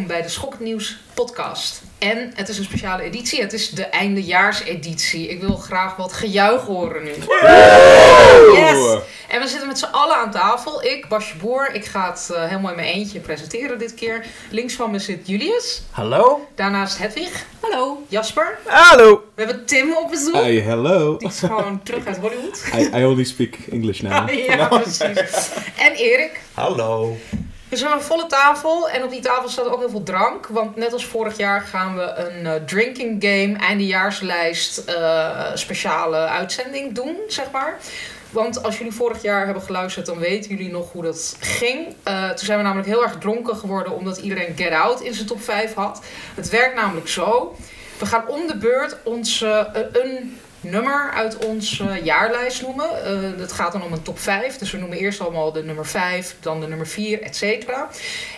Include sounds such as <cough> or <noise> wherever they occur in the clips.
welkom bij de Schoknieuws podcast. En het is een speciale editie, het is de eindejaarseditie. Ik wil graag wat gejuich horen nu. Yes! En we zitten met z'n allen aan tafel. Ik, Basje Boer, ik ga het uh, heel mooi mijn eentje presenteren dit keer. Links van me zit Julius. Hallo. Daarnaast Hedwig. Hallo. Jasper. Hallo. We hebben Tim op bezoek. Hi, hello. Die is gewoon terug uit Hollywood. I, I only speak English now. <laughs> ja, precies. En Erik. Hallo. Dus we een volle tafel en op die tafel staat ook heel veel drank. Want net als vorig jaar gaan we een uh, drinking game, eindejaarslijst, uh, speciale uitzending doen, zeg maar. Want als jullie vorig jaar hebben geluisterd, dan weten jullie nog hoe dat ging. Uh, toen zijn we namelijk heel erg dronken geworden omdat iedereen Get Out in zijn top 5 had. Het werkt namelijk zo. We gaan om de beurt ons, een nummer uit onze jaarlijst noemen. Uh, het gaat dan om een top 5. Dus we noemen eerst allemaal de nummer 5, dan de nummer 4, et cetera.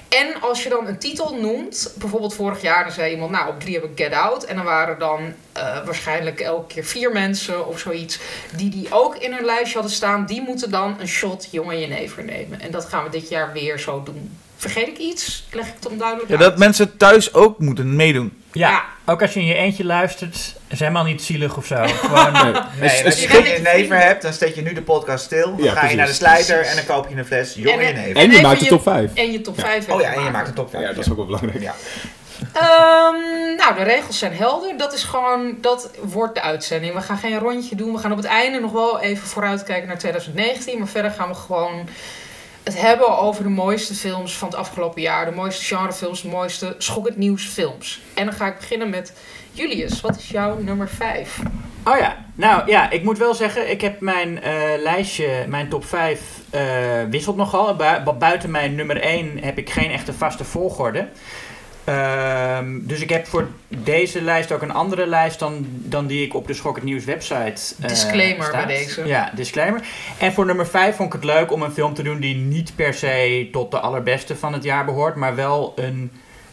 En als je dan een titel noemt, bijvoorbeeld vorig jaar, dan zei iemand, nou op 3 heb ik Get Out. En dan waren dan uh, waarschijnlijk elke keer vier mensen of zoiets, die die ook in hun lijstje hadden staan. Die moeten dan een shot Jonge Jenever nemen. En dat gaan we dit jaar weer zo doen. Vergeet ik iets? Leg ik het onduidelijk ja, Dat mensen thuis ook moeten meedoen. Ja, ja, ook als je in je eentje luistert, is helemaal niet zielig of zo. <laughs> Gewoon, nee. nee, als je een never hebt, dan steek je nu de podcast stil. Dan ja, ga precies. je naar de slijter en dan koop je een fles jonge en, en, en je maakt de top 5. En je top 5. Ja. Oh ja, en je maakt de top 5. Ja, dat is ook wel belangrijk. Ja. Um, nou, de regels zijn helder. Dat is gewoon, dat wordt de uitzending. We gaan geen rondje doen. We gaan op het einde nog wel even vooruitkijken naar 2019. Maar verder gaan we gewoon het hebben over de mooiste films van het afgelopen jaar. De mooiste genrefilms, de mooiste schokkend nieuws films. En dan ga ik beginnen met Julius. Wat is jouw nummer 5? Oh ja, nou ja, ik moet wel zeggen, ik heb mijn uh, lijstje, mijn top 5 uh, wisselt nogal. Bu buiten mijn nummer 1 heb ik geen echte vaste volgorde. Um, dus ik heb voor deze lijst ook een andere lijst dan, dan die ik op de Schok het Nieuws website uh, Disclaimer staat. bij deze. Ja, disclaimer. En voor nummer 5 vond ik het leuk om een film te doen die niet per se tot de allerbeste van het jaar behoort, maar wel een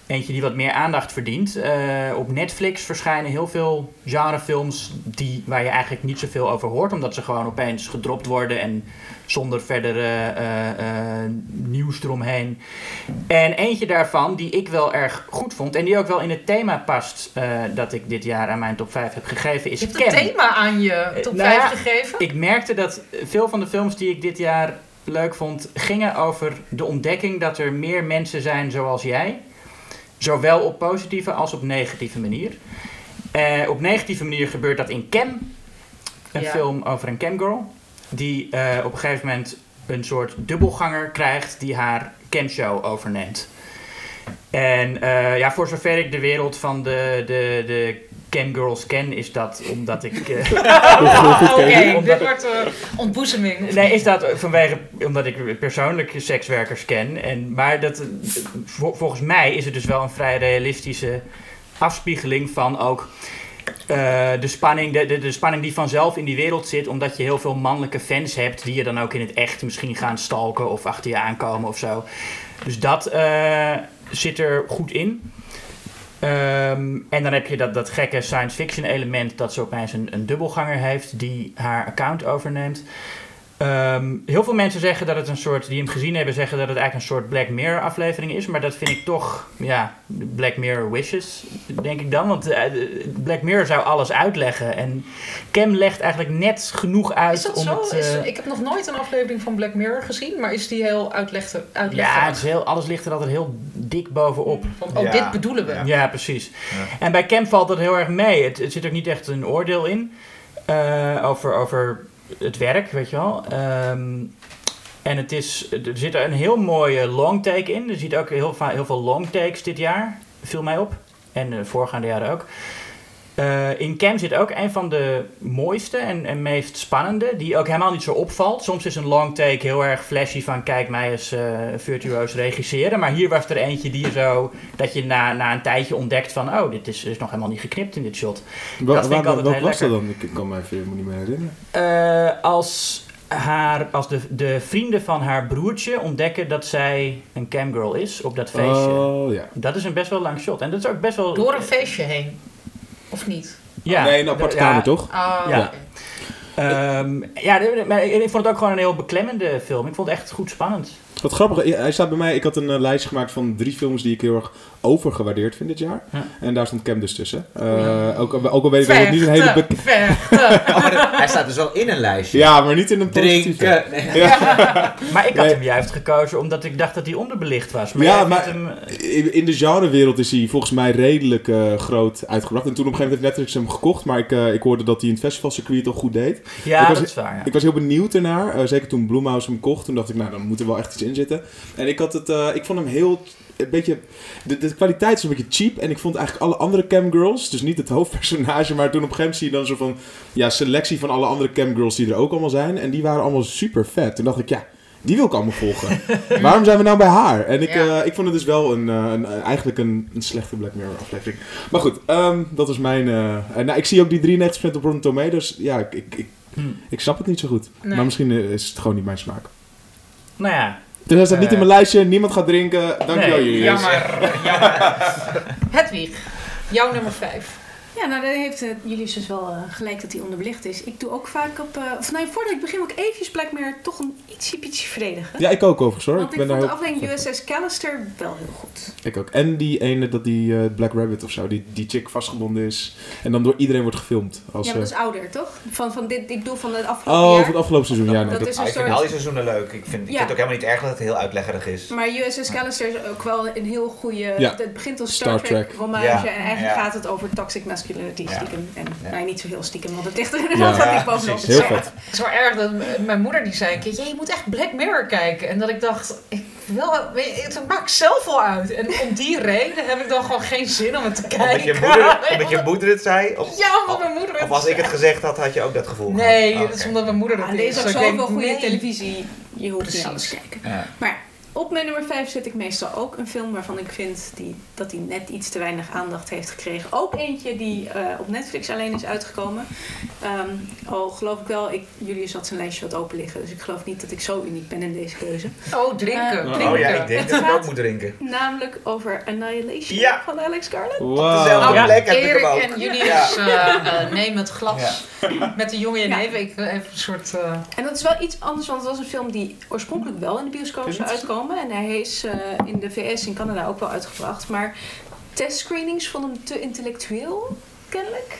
eentje die wat meer aandacht verdient. Uh, op Netflix verschijnen heel veel genrefilms die, waar je eigenlijk niet zoveel over hoort, omdat ze gewoon opeens gedropt worden en zonder verdere uh, uh, nieuws eromheen. En eentje daarvan die ik wel erg goed vond en die ook wel in het thema past dat ik dit jaar aan mijn top 5 heb gegeven is Je hebt een thema aan je top 5 nou, gegeven? Ik merkte dat veel van de films die ik dit jaar leuk vond gingen over de ontdekking dat er meer mensen zijn zoals jij Zowel op positieve als op negatieve manier. Uh, op negatieve manier gebeurt dat in Cam. Een ja. film over een camgirl. Die uh, op een gegeven moment een soort dubbelganger krijgt die haar camshow overneemt. En uh, ja, voor zover ik de wereld van de, de, de Camgirls ken, is dat omdat ik. <laughs> Uh, Oké, okay, dit wordt uh, ontboezeming. Nee, is dat vanwege omdat ik persoonlijk sekswerkers ken. En, maar dat, volgens mij is het dus wel een vrij realistische afspiegeling van ook. Uh, de, spanning, de, de, de, spanning die vanzelf in die wereld zit, omdat je heel veel mannelijke fans hebt, die je dan ook in het echt misschien gaan stalken of achter je aankomen of zo. Dus dat zit er goed in. Um, en dan heb je dat, dat gekke science fiction element dat ze opeens een, een dubbelganger heeft die haar account overneemt. Um, heel veel mensen zeggen dat het een soort, die hem gezien hebben, zeggen dat het eigenlijk een soort Black Mirror aflevering is. Maar dat vind ik toch, ja, Black Mirror wishes, denk ik dan. Want uh, Black Mirror zou alles uitleggen. En Cam legt eigenlijk net genoeg uit is dat om zo? het... Uh, is, ik heb nog nooit een aflevering van Black Mirror gezien, maar is die heel uitleggen? Ja, het is heel, alles ligt er altijd heel dik bovenop. Van, oh, ja. dit bedoelen we. Ja, ja precies. Ja. En bij Cam valt dat heel erg mee. Het, het zit ook niet echt een oordeel in uh, over... over het werk, weet je wel. Um, en het is, er zit een heel mooie long take in. Er zit ook heel, heel veel long takes dit jaar, viel mij op. En de voorgaande jaren ook. Uh, in Cam zit ook een van de mooiste en, en, meest spannende, die ook helemaal niet zo opvalt. Soms is een long take heel erg flashy van kijk mij eens uh, virtuoos regisseren. Maar hier was er eentje die zo, dat je na, na een tijdje ontdekt van oh, dit is, is nog helemaal niet geknipt in dit shot. Wat, dat vind ik altijd wat was dat dan? Ik kan me even niet meer herinneren. Uh, als haar, als de, de vrienden van haar broertje ontdekken dat zij een camgirl is op dat feestje. Oh, ja. Dat is een best wel lang shot. En dat is ook best wel... Door een feestje heen. Of niet? Ja. Nee, een aparte kamer, ja. toch? Oh, ja. Okay. Um, ja, maar ik vond het ook gewoon een heel beklemmende film. Ik vond het echt goed spannend. Wat grappig, hij staat bij mij, ik had een uh, lijstje gemaakt van drie films die ik heel erg overgewaardeerd vind dit jaar. Ja. En daar stond Cam dus tussen. Uh, ook, ook al weet ik dat het niet een hele... <laughs> oh, hij staat dus wel in een lijstje. Ja, maar niet in een Drinken. Nee. Ja. <laughs> maar ik had nee. hem juist gekozen omdat ik dacht dat hij onderbelicht was. Maar ja, maar hem... in de genrewereld is hij volgens mij redelijk uh, groot uitgebracht. En toen op een gegeven moment heeft Netflix hem gekocht. Maar ik, ik hoorde dat hij in het festivalcircuit toch goed deed. Ja, was, dat is waar. Ja. Ik was heel benieuwd ernaar. zeker toen Blumhouse hem kocht. Toen dacht ik, nou, dan moet er wel echt iets in zitten. En ik had het, uh, ik vond hem heel, een beetje, de, de kwaliteit is een beetje cheap. En ik vond eigenlijk alle andere camgirls, dus niet het <laughs> hoofdpersonage, maar toen op een gegeven moment zie je dan zo van, ja, selectie van alle andere camgirls die er ook allemaal zijn. En die waren allemaal super vet. Toen dacht ik, ja, die wil ik allemaal volgen. <laughs> Waarom zijn we nou bij haar? En ik, ja. uh, ik vond het dus wel een, uh, een eigenlijk een, een, slechte Black Mirror aflevering. Maar goed, um, dat is mijn... Uh, nou, ik zie ook die 93% op Rotten Tomatoes. Ja, ik, ik, ik, hmm. ik snap het niet zo goed. Nee. Maar misschien is het gewoon niet mijn smaak. Nou ja, dus hij staat niet in mijn lijstje, niemand gaat drinken. Dankjewel nee, jullie. Jammer. <laughs> jammer. Hedwig, jouw nummer 5. Ja, nou dan heeft uh, jullie dus wel uh, gelijk dat hij onderbelicht is. Ik doe ook vaak op... Uh, of nee, voordat ik begin wil ik eventjes Black Mirror toch een ietsje, ietsje verdedigen. Ja, ik ook overigens hoor. Want ik, ik ben vond de aflevering USS Callister wel heel goed. Ik ook. En die ene, dat die Black Rabbit of zo, die, die chick vastgebonden is. En dan door iedereen wordt gefilmd. Als, ja, maar dat is ouder toch? Van, van dit, ik bedoel van het afgelopen oh, jaar. Oh, van het afgelopen seizoen, ja. Nee, dat, dat is een soort... Ik vind al die seizoenen leuk. Ik vind, ik ja. vind het ook helemaal niet erg dat het heel uitleggerig is. Maar USS Callister is ook wel een heel goede... Ja. Het begint als Star, Star Trek, Trek ja. en eigenlijk gaat het over toxic masculinity stiekem. En ja. nee, niet zo heel stiekem, want het ligt er inderdaad ja, ja, bovenop. Heel vet. Het is wel erg dat mijn moeder die zei keer, je moet echt Black Mirror kijken. En dat ik dacht, ik wil, het maakt zelf wel uit. En om die reden heb ik dan gewoon geen zin om het te kijken. Omdat je moeder, <laughs> omdat je moeder het zei? Of, ja, omdat mijn moeder het Of als ik het gezegd had, had je ook dat gevoel Nee, oh, okay. dat is omdat mijn moeder dat ah, is. Deze is zoveel goede nee. televisie, je hoeft niet alles kijken. Ja. Maar op mijn nummer 5 zit ik meestal ook een film waarvan ik vind die, dat hij net iets te weinig aandacht heeft gekregen. Ook eentje die uh, op Netflix alleen is uitgekomen. Um, al geloof ik wel, ik, Julius had zijn lijstje wat open liggen. Dus ik geloof niet dat ik zo uniek ben in deze keuze. Oh, drinken. Uh, drinken. Oh ja, ik denk het dat ik ook moet drinken. Namelijk over Annihilation ja. van Alex Garland. Wow. Op dezelfde ja. plek heb ik hem ook. en Julius ja. uh, nemen het glas met de jonge jenever. Ik even een soort... En dat is wel iets anders, want het was een film die oorspronkelijk wel in de bioscoop zou uitkomen. En hij is uh, in de VS en Canada ook wel uitgebracht. Maar testscreenings vonden hem te intellectueel, kennelijk.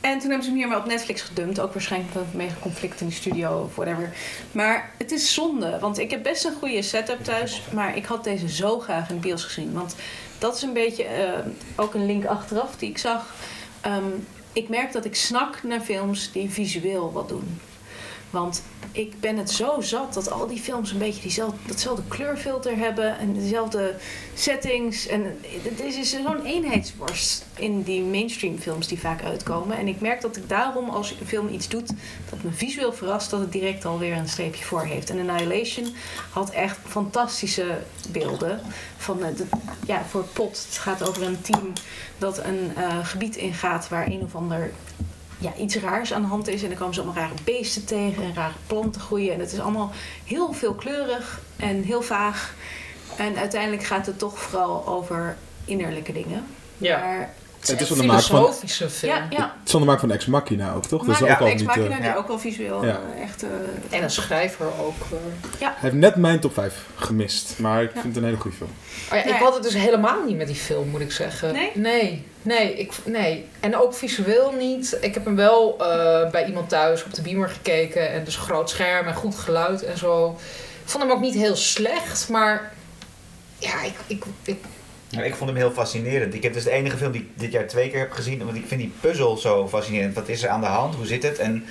En toen hebben ze hem hier maar op Netflix gedumpt. Ook waarschijnlijk vanwege conflict in de studio of whatever. Maar het is zonde. Want ik heb best een goede setup thuis. Maar ik had deze zo graag in de bios gezien. Want dat is een beetje uh, ook een link achteraf die ik zag. Um, ik merk dat ik snak naar films die visueel wat doen. Want ik ben het zo zat dat al die films een beetje diezelfde, datzelfde kleurfilter hebben en dezelfde settings. En het is zo'n eenheidsworst in die mainstream films die vaak uitkomen. En ik merk dat ik daarom, als een film iets doet dat me visueel verrast, dat het direct alweer een streepje voor heeft. En Annihilation had echt fantastische beelden. Van de, ja, voor Pot. Het gaat over een team dat een uh, gebied ingaat waar een of ander ja, iets raars aan de hand is. En dan komen ze allemaal rare beesten tegen en rare planten groeien. En het is allemaal heel veelkleurig en heel vaag. En uiteindelijk gaat het toch vooral over innerlijke dingen. Ja. Maar het is van de maak van, film. Ja, ja. Het is van de maak van Ex Machina ook, toch? Maar, dat is ja, ook al Ex niet, Machina uh, die ook wel visueel ja. uh, echt... Uh, en een schrijver ook. Ja. Hij heeft net mijn top 5 gemist, maar ik vind het een hele goede film. Oh ja, ik had het dus helemaal niet met die film, moet ik zeggen. Nee? Nee, nee, ik, nee. En ook visueel niet. Ik heb hem wel uh, bij iemand thuis op de beamer gekeken. En dus groot scherm en goed geluid en zo. Ik vond hem ook niet heel slecht, maar... Ja, ik... ik, ik ik vond hem heel fascinerend. Ik heb dus de enige film die ik dit jaar twee keer heb gezien. Want ik vind die puzzel zo fascinerend. Wat is er aan de hand? Hoe zit het? En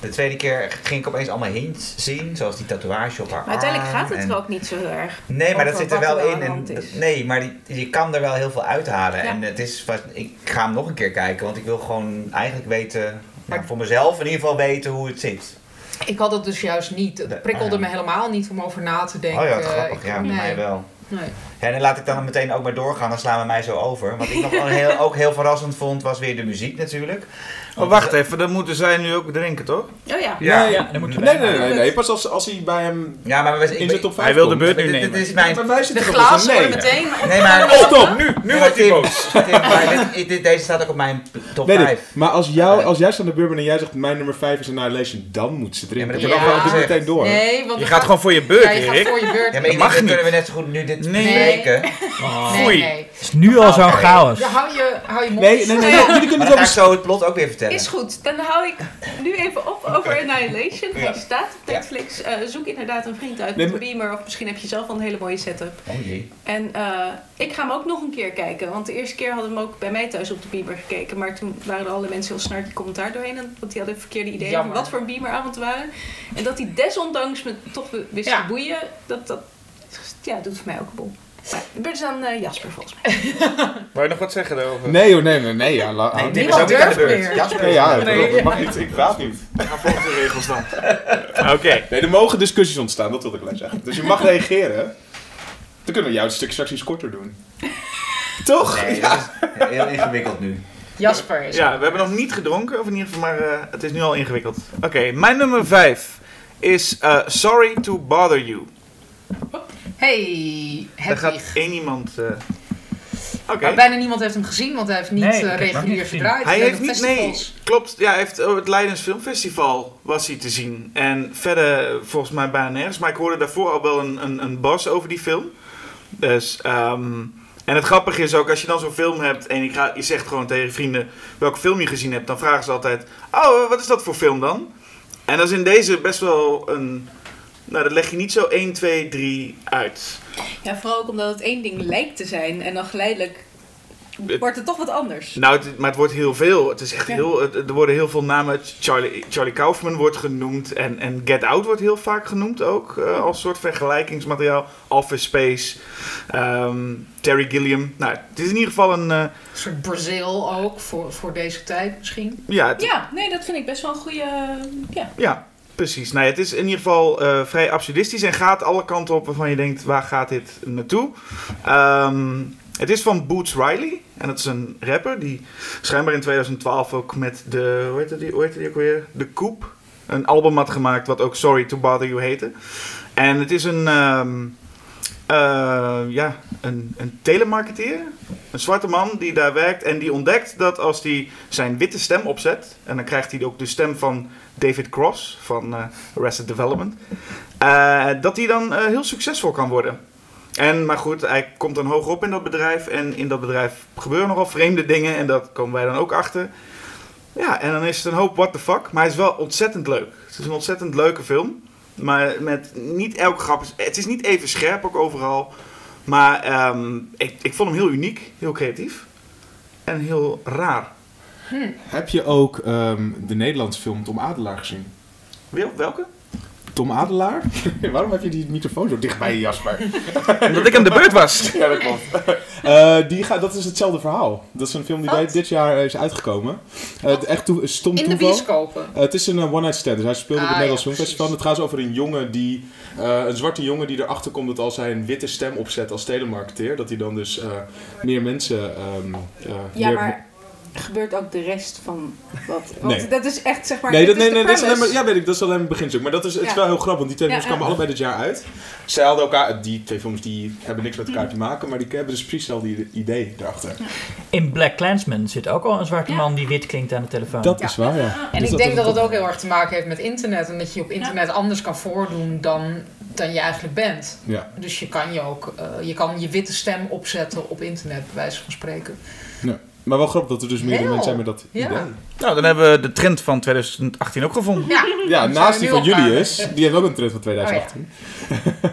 de tweede keer ging ik opeens allemaal hints zien. Zoals die tatoeage op haar maar uiteindelijk arm gaat het en... er ook niet zo heel erg. Nee, maar dat zit er wel in. En, nee, maar die, je kan er wel heel veel uithalen. Ja. En het is, ik ga hem nog een keer kijken. Want ik wil gewoon eigenlijk weten... Maar voor mezelf in ieder geval weten hoe het zit. Ik had het dus juist niet. Het prikkelde me helemaal niet om over na te denken. Oh ja, grappig. Ik, ja, nee. mij wel. Nee. En dan laat ik dan meteen ook maar doorgaan, dan slaan we mij zo over. Wat ik nog heel, ook heel verrassend vond, was weer de muziek natuurlijk. Oh, wacht even, dan moeten zij nu ook drinken, toch? Oh ja. Ja. Nee, Ja, dan moeten we nee, nee, nee, nee, Pas als, als hij bij hem Ja, maar we, in zijn top 5 Hij wil de beurt nu Dit, dit nemen. is mijn... Maar wij De zitten erop glazen nee. meteen... Nee, maar... Stop, nu! Nu wordt hij boos. Deze staat ook op mijn top Weet 5. ik. Maar als, jou, als jij staat aan de beurt bent en jij zegt mijn nummer 5 is Annihilation, dan moet ze drinken. Ja, maar dan dat gaan we heb dit ik al meteen door. Nee, want Je gaat gewoon voor je beurt, Ja, je gaat Erik. voor je beurt. Ja, maar mag niet. kunnen we net zo goed nu dit bespreken. Nee. Het is nu al zo'n Oké. chaos. Ja, hou je, je mond. Nee, nee, nee, jullie kunnen het zo het plot ook weer vertellen. Is goed, dan hou ik nu even op over Annihilation. Hij Ja. staat op. Netflix. Eh, zoek inderdaad een vriend uit met een beamer. Of misschien heb je zelf al een hele mooie setup. Oh jee. En eh, ik ga hem ook nog een keer kijken. Want de eerste keer hadden we hem ook bij mij thuis op de beamer gekeken. Maar toen waren er alle mensen heel snel die commentaar doorheen. en- Want die hadden verkeerde ideeën van Jammer. wat voor een beameravond we waren. En dat hij desondanks me toch wist Ja. te boeien. Dat, dat ja, doet voor mij ook een bol. De beurt is aan eh, Jasper volgens mij. <laughs> Wou je nog wat zeggen daarover? Nee hoor, nee, nee, nee. Ja, la- Nee, ah, Tim is Niemand ook weer aan de durft beurt. meer. Jasper ja, ja, dat mag niet. Ik praat niet. Ga volgens de regels dan. <laughs> Oké. Nee, er mogen discussies ontstaan, dat wilde ik alleen zeggen. Dus je mag reageren. Dan kunnen we jouw stuk straks iets korter doen. <laughs> Toch? Nee, is heel ingewikkeld nu. Jasper is Ja, we hebben nog niet gedronken, of in ieder geval, maar eh, het is nu al ingewikkeld. Oké, mijn nummer 5 is eh, Sorry to Bother You. Hey, Daar gaat Hedwig. één iemand... eh, Oké. Maar bijna niemand heeft hem gezien, want hij heeft niet Nee, eh, regulier niet gezien. gedraaid. Hij heeft niet, nee, klopt. Ja, hij heeft op het Leidens Filmfestival was hij te zien. En verder volgens mij bijna nergens. Maar ik hoorde daarvoor al wel een, een, een bas over die film. Dus, ehm, en het grappige is ook, als je dan zo'n film hebt en je, gaat, je zegt gewoon tegen je vrienden welke film je gezien hebt, dan vragen ze altijd, oh, wat is dat voor film dan? En dat is in deze best wel een, nou dat leg je niet zo 1, 2, 3 uit. Ja, vooral ook omdat het één ding lijkt te zijn. En dan geleidelijk wordt het toch wat anders. Nou, het, maar het wordt heel veel. Het is echt Ja. heel. het- er worden heel veel namen. Charlie, Charlie Kaufman wordt genoemd. En, en Get Out wordt heel vaak genoemd ook. eh, als soort vergelijkingsmateriaal. Office Space. ehm, Terry Gilliam. Nou, het is in ieder geval een. eh, Een soort Brazil ook, voor, voor deze tijd misschien. ja, het- Ja, nee, dat vind ik best wel een goede... Ja. ja, precies. Nou, het is in ieder geval eh, vrij absurdistisch. En gaat alle kanten op waarvan je denkt: waar gaat dit naartoe? Ehm, het is van Boots Riley. En dat is een rapper die schijnbaar in 2012 ook met de. Hoe heette die, hoe die ook weer? De Koep. Een album had gemaakt wat ook Sorry to Bother You heette. En het is een. ehm, eh, ja, een, een telemarketeer. Een zwarte man die daar werkt en die ontdekt dat als hij zijn witte stem opzet. En dan krijgt hij ook de stem van David Cross van eh, Arrested Development. eh, dat hij dan heel succesvol kan worden. En, maar goed, hij komt dan hoger op in dat bedrijf. En in dat bedrijf gebeuren nogal vreemde dingen. En dat komen wij dan ook achter. Ja, en dan is het een hoop what the fuck. Maar hij is wel ontzettend leuk. Het is een ontzettend leuke film. Maar met niet elke grap. is- Het is niet even scherp ook overal. Maar ehm, ik, ik vond hem heel uniek. Heel creatief. En heel raar. Heb je ook ehm, de Nederlandse film Tom Adelaar gezien? Wel- Welke? Tom Adelaar? <laughs> Waarom heb je die microfoon zo dicht bij je, Jasper? Omdat ik aan de beurt was. <laughs> ja, dat klopt. Eh, die gaat, dat is hetzelfde verhaal. Dat is een film die bij- dit jaar is uitgekomen. Het echt toe, stom In de bioscopen. Eh, het is een one-night stand. Dus hij speelde op Ah, het Nederlands ja, Filmfestival. Het gaat over een jongen die... eh, een zwarte jongen die erachter komt dat als hij een witte stem opzet als telemarketeer... dat hij dan dus eh, meer mensen... ehm, eh, Ja, meer- maar gebeurt ook de rest van wat? <laughs> Want Nee. dat is echt, zeg maar, Nee, dat, is nee, nee, dat is alleen maar, ja, weet ik, dat is alleen het beginstuk. Maar dat is, het is Ja. wel heel grappig, want die twee Ja, films kwamen ja. allebei dit jaar uit. Zij hadden elkaar, die twee films die hebben niks met elkaar te maken, maar die hebben dus precies hetzelfde idee erachter. In Black Clansman zit ook al een zwarte Ja. man die wit klinkt aan de telefoon. Dat Ja. is waar, ja. En Dus ik denk dat het ook heel erg te maken heeft met internet. En dat je op internet anders kan voordoen dan, dan je eigenlijk bent. Ja, Dus je kan je ook, eh, je kan je witte stem opzetten op internet, bij wijze van spreken. Maar wel grappig dat er dus meerdere Heel. mensen zijn met dat Ja. idee. Nou, dan hebben we de trend van 2018 ook gevonden. Ja, naast die van. Julius, die heeft ook een trend van 2018.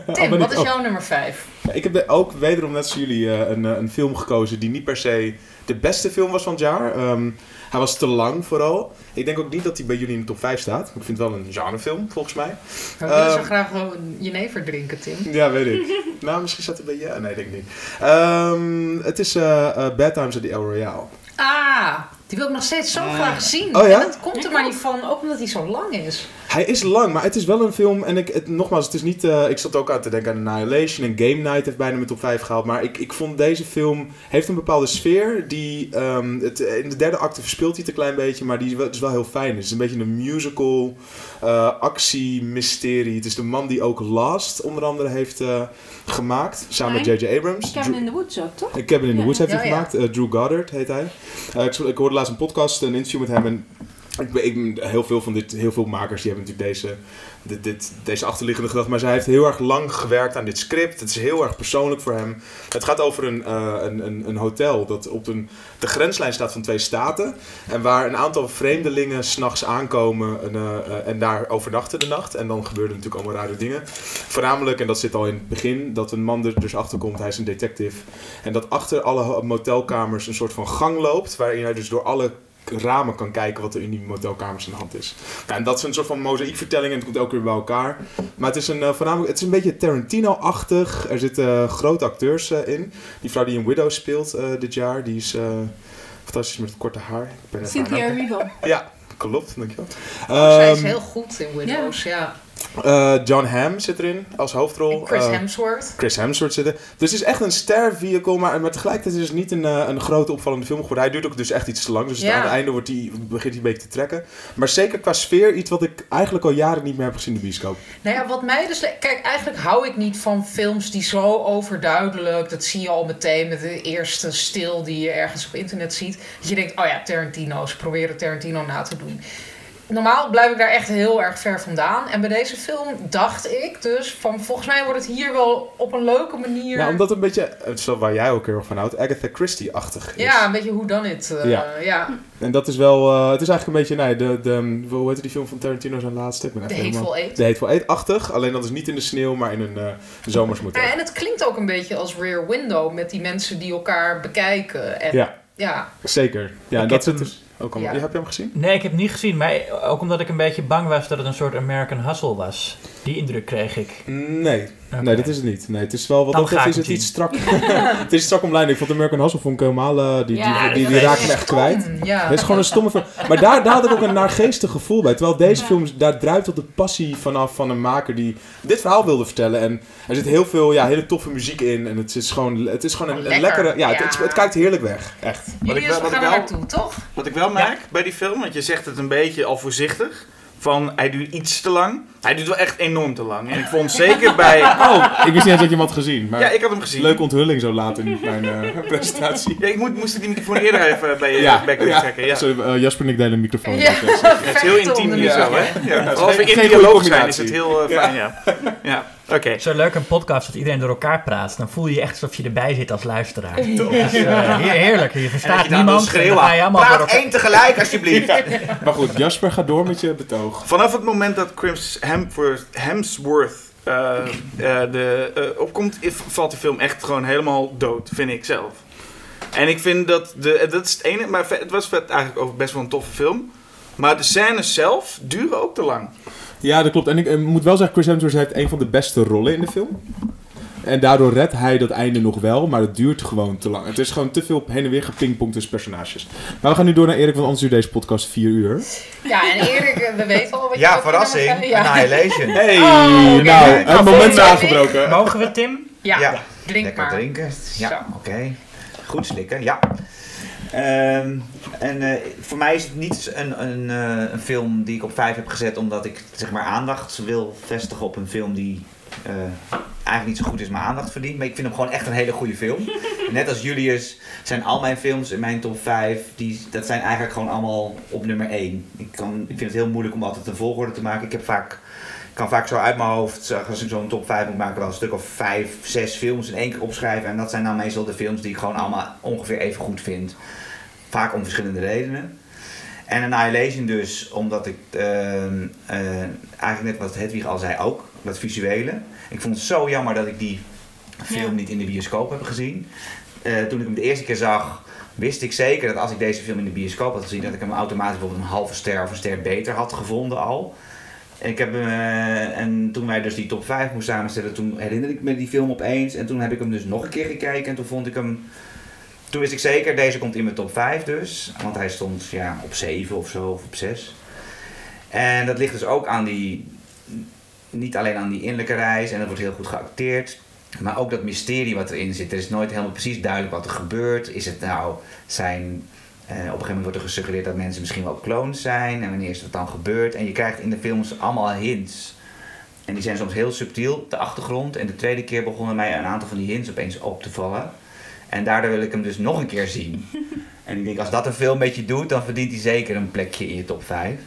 Al <laughs> Tim, ben wat ik is ook. jouw nummer 5? Ja, ik heb ook wederom net als jullie eh, een, eh, een film gekozen die niet per se de beste film was van het jaar. Ehm, hij was te lang vooral. Ik denk ook niet dat hij bij jullie in de top 5 staat. Ik vind het wel een genrefilm, volgens mij. We willen zo graag wel een jenever drinken, Tim. Ja, weet ik. <laughs> nou, misschien zat hij bij ja. Nee, denk ik niet. Ehm, het is eh, eh, Bad Times at the El Royale. Ah, die wil ik nog steeds zo graag zien. Oh ja? En dat komt er maar niet van, ook omdat hij zo lang is. Hij is lang, maar het is wel een film. En ik, het, nogmaals, het is niet. eh, ik zat ook aan te denken aan Annihilation en Game Night heeft bijna mijn top 5 gehaald. Maar ik, ik vond deze film. heeft een bepaalde sfeer. Die. ehm, het, in de derde acte verspeelt hij het een klein beetje. Maar die is wel, is wel heel fijn. Het is een beetje een musical. eh, actie, mysterie. Het is de man die ook Last onder andere heeft eh, gemaakt. Samen met J.J. Abrams. Cabin Drew- in the Woods ook, toch? Cabin in the Ja. Woods heeft hij Ja, ja. gemaakt. Drew Goddard heet hij. Ik, ik hoorde laatst een podcast, een interview met hem. En ik, heel veel van dit, heel veel makers die hebben natuurlijk deze, dit, deze achterliggende gedachte. Maar zij heeft heel erg lang gewerkt aan dit script. Het is heel erg persoonlijk voor hem. Het gaat over een, eh, een, een, een hotel dat op een, de grenslijn staat van twee staten. En waar een aantal vreemdelingen s'nachts aankomen en, eh, en daar overnachten de nacht. En dan gebeuren natuurlijk allemaal rare dingen. Voornamelijk, en dat zit al in het begin, dat een man er dus achter komt. Hij is een detective. En dat achter alle motelkamers een soort van gang loopt. Waarin hij dus door alle ramen kan kijken wat er in die motelkamers aan de hand is. Nou, en dat is een soort van mozaïekvertelling en het komt elke keer bij elkaar. Maar het is een, eh, voornamelijk, het is een beetje Tarantino-achtig. Er zitten eh, grote acteurs eh, in. Die vrouw die in Widow speelt eh, dit jaar, die is eh, fantastisch met het korte haar. Cynthia Erivo. Ja, klopt, dankjewel. Zij is Ehm, heel goed in Widows, ja. Eh, John Hamm zit erin als hoofdrol. En Chris Eh, Hemsworth. Chris Hemsworth zitten. Dus het is echt een ster-vehicle, maar, maar tegelijkertijd is het niet een, eh, een grote opvallende film geworden. Hij duurt ook dus echt iets te lang, dus Ja. aan het einde wordt die, begint hij een beetje te trekken. Maar zeker qua sfeer, iets wat ik eigenlijk al jaren niet meer heb gezien in de bioscoop. Nou ja, wat mij dus... Kijk, eigenlijk hou ik niet van films die zo overduidelijk... Dat zie je al meteen met de eerste stil die je ergens op internet ziet. Dat je denkt, oh ja, Tarantino. Ze proberen Tarantino na te doen. Normaal blijf ik daar echt heel erg ver vandaan. En bij deze film dacht ik dus van... Volgens mij wordt het hier wel op een leuke manier... Nou, omdat het een beetje, het is wel waar jij ook heel erg van houdt, Agatha Christie-achtig is. Ja, een beetje hoe dan het. eh, Ja. ja. En dat is wel, eh, het is eigenlijk een beetje, nee, de, de, hoe heet die film van Tarantino zijn laatste? Ik ben De helemaal- Hateful Eight. De Hateful Eight-achtig, alleen dat is niet in de sneeuw, maar in een eh zomersmotel. Ja, en het klinkt ook een beetje als Rear Window met die mensen die elkaar bekijken. En, Ja. ja. Zeker. Ja, Ik dat zit hem- dus ook. Ja. Heb je hem gezien? Nee, ik heb het niet gezien, maar ook omdat ik een beetje bang was dat het een soort American Hustle was. Die indruk kreeg ik. Nee. Nee, dat is het niet. Nee, het is wel wat dat is het iets strak. <laughs> het is strak omlijnd. Ik vond American Hustle vond ik helemaal eh, die, Ja, die, die, raakt me echt Stom, kwijt. Ja. Het is gewoon een stomme film. Maar daar, daar had ik ook een naargeestig gevoel bij. Terwijl deze film, daar druipt tot de passie vanaf van een maker die dit verhaal wilde vertellen. En er zit heel veel ja, hele toffe muziek in. En het is gewoon, het is gewoon een, een Lekker, lekkere... Ja, Het, ja. het, het kijkt heerlijk weg. Echt. Wat ik Julius, wel- wat ik wel- naartoe, toch? Wat ik wel merk bij die film, want je zegt het een beetje al voorzichtig. Van hij duurt iets te lang. Hij duurt wel echt enorm te lang. En ik vond zeker <laughs> bij. Oh, ik wist niet eens dat je hem had gezien. Maar Ja, ik had hem gezien. leuke onthulling zo laat in mijn eh, <laughs> presentatie. Ja, ik moet, moest die microfoon eerder even bij je Ja, bek ja. trekken. Ja. Sorry, eh, Jasper en ik delen een microfoon. Ja. <laughs> Het is heel intiem hier zo, hè? Ja. Als we geen- in dialoog zijn, is het heel eh, fijn, ja. Ja, oké. Zo leuk een podcast dat iedereen door elkaar praat. Dan voel je je echt alsof je erbij zit als luisteraar. Dus, heer- heerlijk. Je verstaat je dan niemand. en dan schreeuwen. ga je allemaal door Praat één tegelijk, alsjeblieft. Maar goed, Jasper, ga door met je betoog. Vanaf het moment dat Chris Hemsworth, Hemsworth eh, de, eh, opkomt, valt die film echt gewoon helemaal dood, vind ik zelf. En ik vind dat, de, eh, dat is het ene, maar het was eigenlijk ook best wel een toffe film. Maar de scènes zelf duren ook te lang. Ja, dat klopt. En ik eh, moet wel zeggen, Chris Hemsworth heeft een van de beste rollen in de film. En daardoor redt hij dat einde nog wel, maar het duurt gewoon te lang. Het is gewoon te veel heen en weer gepingpongd tussen personages. Maar we gaan nu door naar Erik, want anders duurt deze podcast vier uur. Ja, en Erik, eh, we weten al wat je Ja, verrassing. Ja, Annihilation. Hey, <laughs> Oh, oké. nou, Nou, het moment volgende is week. aangebroken. Mogen we, Tim? ja, Ja. drink Lekker maar. drinken. Ja, oké. Goed slikken, ja. Ehm, en eh, voor mij is het niet een, een, eh, een film die ik op 5 heb gezet omdat ik zeg maar aandacht wil vestigen op een film die eh, eigenlijk niet zo goed is, maar aandacht verdient. Maar ik vind hem gewoon echt een hele goede film. <laughs> Net als Julius zijn al mijn films in mijn top 5, die, dat zijn eigenlijk gewoon allemaal op nummer 1. Ik, kan, ik vind het heel moeilijk om altijd een volgorde te maken. Ik heb vaak kan vaak zo uit mijn hoofd, als ik zo'n top 5 moet maken, wel een stuk of 5, 6 films in één keer opschrijven. En dat zijn dan meestal de films die ik gewoon allemaal ongeveer even goed vind. Vaak om verschillende redenen. En Annihilation dus, omdat ik ehm, eh, eigenlijk net wat Hedwig al zei ook, dat visuele. Ik vond het zo jammer dat ik die film Ja. niet in de bioscoop heb gezien. Eh, toen ik hem de eerste keer zag, wist ik zeker dat als ik deze film in de bioscoop had gezien, dat ik hem automatisch bijvoorbeeld een halve ster of een ster beter had gevonden al. En, ik heb, eh, en toen wij dus die top 5 moesten samenstellen, toen herinnerde ik me die film opeens. En toen heb ik hem dus nog een keer gekeken en toen vond ik hem... Toen wist ik zeker, deze komt in mijn top 5 dus. Want hij stond ja, op 7 of zo, of op 6. En dat ligt dus ook aan die, niet alleen aan die innerlijke reis en dat wordt heel goed geacteerd. Maar ook dat mysterie wat erin zit. Er is nooit helemaal precies duidelijk wat er gebeurt. Is het nou zijn. eh, op een gegeven moment wordt er gesuggereerd dat mensen misschien wel clones zijn. En wanneer is dat dan gebeurd? En je krijgt in de films allemaal hints. En die zijn soms heel subtiel op de achtergrond. En de tweede keer begonnen mij een aantal van die hints opeens op te vallen. En daardoor wil ik hem dus nog een keer zien. <laughs> en ik denk, als dat een film met je doet, dan verdient hij zeker een plekje in je top 5.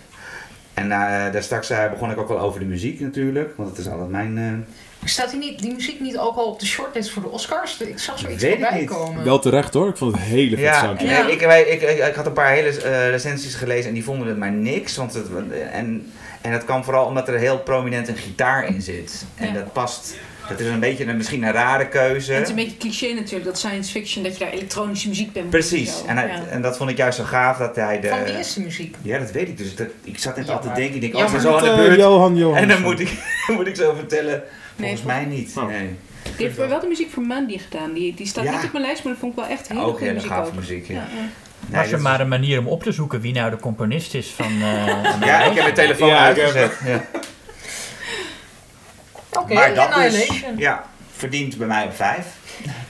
En eh, daar straks eh, begon ik ook wel over de muziek natuurlijk. Want dat is altijd mijn... eh, Staat die, niet, die muziek niet ook al op de shortlist voor de Oscars? Ik zag zoiets Weet ik voorbij niet. komen. Wel terecht hoor, ik vond het een hele vet Ja, soundtrack. nee, Ja. ik, ik, ik, ik had een paar hele eh, recensies gelezen en die vonden het maar niks. Want het, en, en dat kwam vooral omdat er heel prominent een gitaar in zit. En Ja. dat past. Dat is een beetje een, misschien een rare keuze. Het is een beetje cliché natuurlijk, dat science fiction, dat je daar elektronische muziek bij moet Precies. En, hij- Ja. en dat vond ik juist zo gaaf dat hij de. Van wie is de muziek? Ja, dat weet ik dus. Dat, ik zat net Ja, altijd te denken. Ik denk, Ja, oh, zo aan de Eh, beurt. Johan Johan. En dan moet ik, <laughs> moet ik zo vertellen. Nee, Volgens mij niet. Oh. Nee. Die heeft wel de muziek voor Mandy gedaan. Die, die staat Ja. niet op mijn lijst, maar dat vond ik wel echt Ook goede hele muziek gave ook. muziek. Ja. Nee, Was er maar is- een manier om op te zoeken wie nou de componist is van... eh, ja, ik heb mijn telefoon Ja, uitgezet. Ja. Oké, Maar dat dus, Annihilation. ja, verdient bij mij op 5.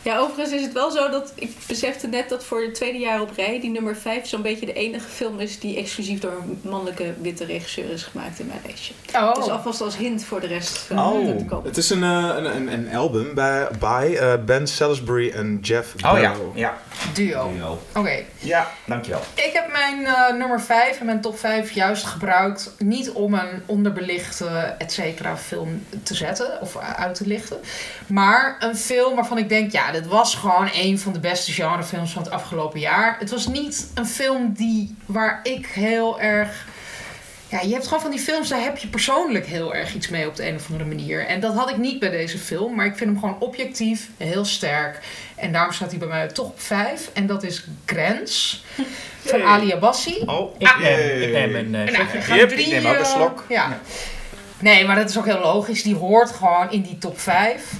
Ja, overigens is het wel zo dat ik besefte net dat voor het tweede jaar op rij die nummer 5 zo'n beetje de enige film is die exclusief door een mannelijke witte regisseur is gemaakt in mijn lijstje. Oh, Dus alvast als hint voor de rest van Oh. te komen. Het is een, eh, een, een, een album bij, by eh, Ben Salisbury en Jeff Oh ja, Barrow. ja. Duo. Duo. Oké, Ja, dankjewel. ik heb mijn eh, nummer 5 en mijn top 5 juist gebruikt. Niet om een onderbelichte, et cetera, film te zetten of uit te lichten. Maar een film waarvan ik denk, ja, dit was gewoon een van de beste genrefilms van het afgelopen jaar. Het was niet een film die, waar ik heel erg. Ja, je hebt gewoon van die films, daar heb je persoonlijk heel erg iets mee op de een of andere manier. En dat had ik niet bij deze film, maar ik vind hem gewoon objectief heel sterk. En daarom staat hij bij mij toch op 5. En dat is Grens van Ali Abassi. Oh, ik, neem, ik neem een... eh, nou, Yep, drie, ik neem ook een eh, slok. Ja. Nee, maar dat is ook heel logisch. Die hoort gewoon in die top 5.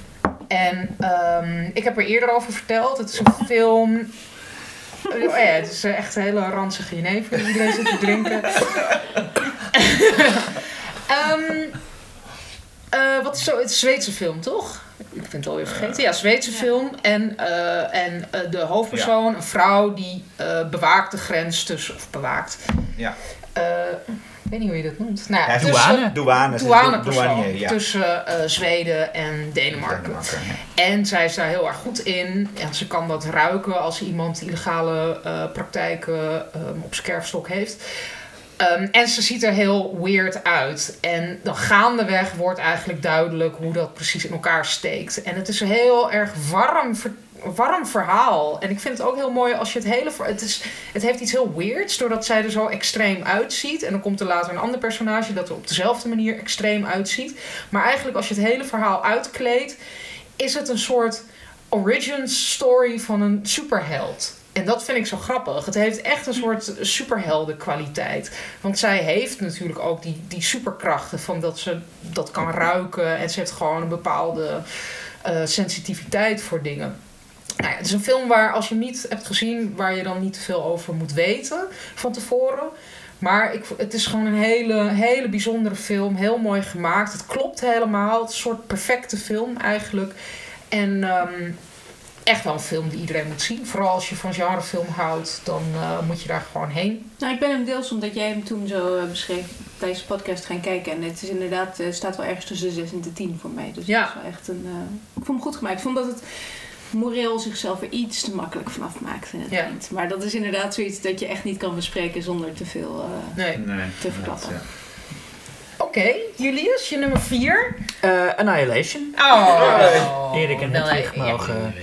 En ehm, ik heb er eerder over verteld. Het is een film. Oh ja, het is echt een hele ranzige jenever die iedereen zit te drinken. <laughs> Ehm, eh, wat is zo? Het is een Zweedse film, toch? Ik vind het alweer vergeten. Ja, Zweedse Ja. film. En, eh, en eh, de hoofdpersoon, een vrouw, die eh, bewaakt de grens tussen... Of bewaakt. Ja. Ik weet niet hoe je dat noemt. Nou, ja, Ja, tussen- douane. Douane. douanier, ja. tussen eh, Zweden en Denemarken. Denemarken, ja. En zij is daar heel erg goed in. En ze kan dat ruiken als iemand illegale eh, praktijken ehm, op zijn kerfstok heeft. Ehm, en ze ziet er heel weird uit. En dan gaandeweg wordt eigenlijk duidelijk hoe dat precies in elkaar steekt. En het is heel erg warm, warm verhaal. En ik vind het ook heel mooi als je het hele... Het, is, het heeft iets heel weirds, doordat zij er zo extreem uitziet. En dan komt er later een ander personage dat er op dezelfde manier extreem uitziet. Maar eigenlijk als je het hele verhaal uitkleedt, is het een soort origin story van een superheld. En dat vind ik zo grappig. Het heeft echt een soort superhelden kwaliteit. Want zij heeft natuurlijk ook die, die superkrachten van dat ze dat kan ruiken. En ze heeft gewoon een bepaalde eh, sensitiviteit voor dingen. Nou ja, het is een film waar, als je hem niet hebt gezien, waar je dan niet te veel over moet weten van tevoren. Maar ik, het is gewoon een hele, hele bijzondere film. Heel mooi gemaakt. Het klopt helemaal. Het is een soort perfecte film eigenlijk. En ehm, echt wel een film die iedereen moet zien. Vooral als je van genrefilm houdt, dan eh, moet je daar gewoon heen. Nou, ik ben hem deels omdat jij hem toen zo eh, beschreef tijdens de podcast gaan kijken. En het is inderdaad, eh, staat wel ergens tussen de 6 en de 10 voor mij. Dus Ja. het is wel echt een. ik vond hem goed gemaakt. Ik vond dat het moreel zichzelf er iets te makkelijk vanaf maakt in het Ja. eind. Maar dat is inderdaad zoiets dat je echt niet kan bespreken zonder te veel eh, Nee. Nee, te verklappen. ja. Oké, Julius, je nummer 4. Eh, Annihilation. Oh, Erik en Hedwig ja. mogen...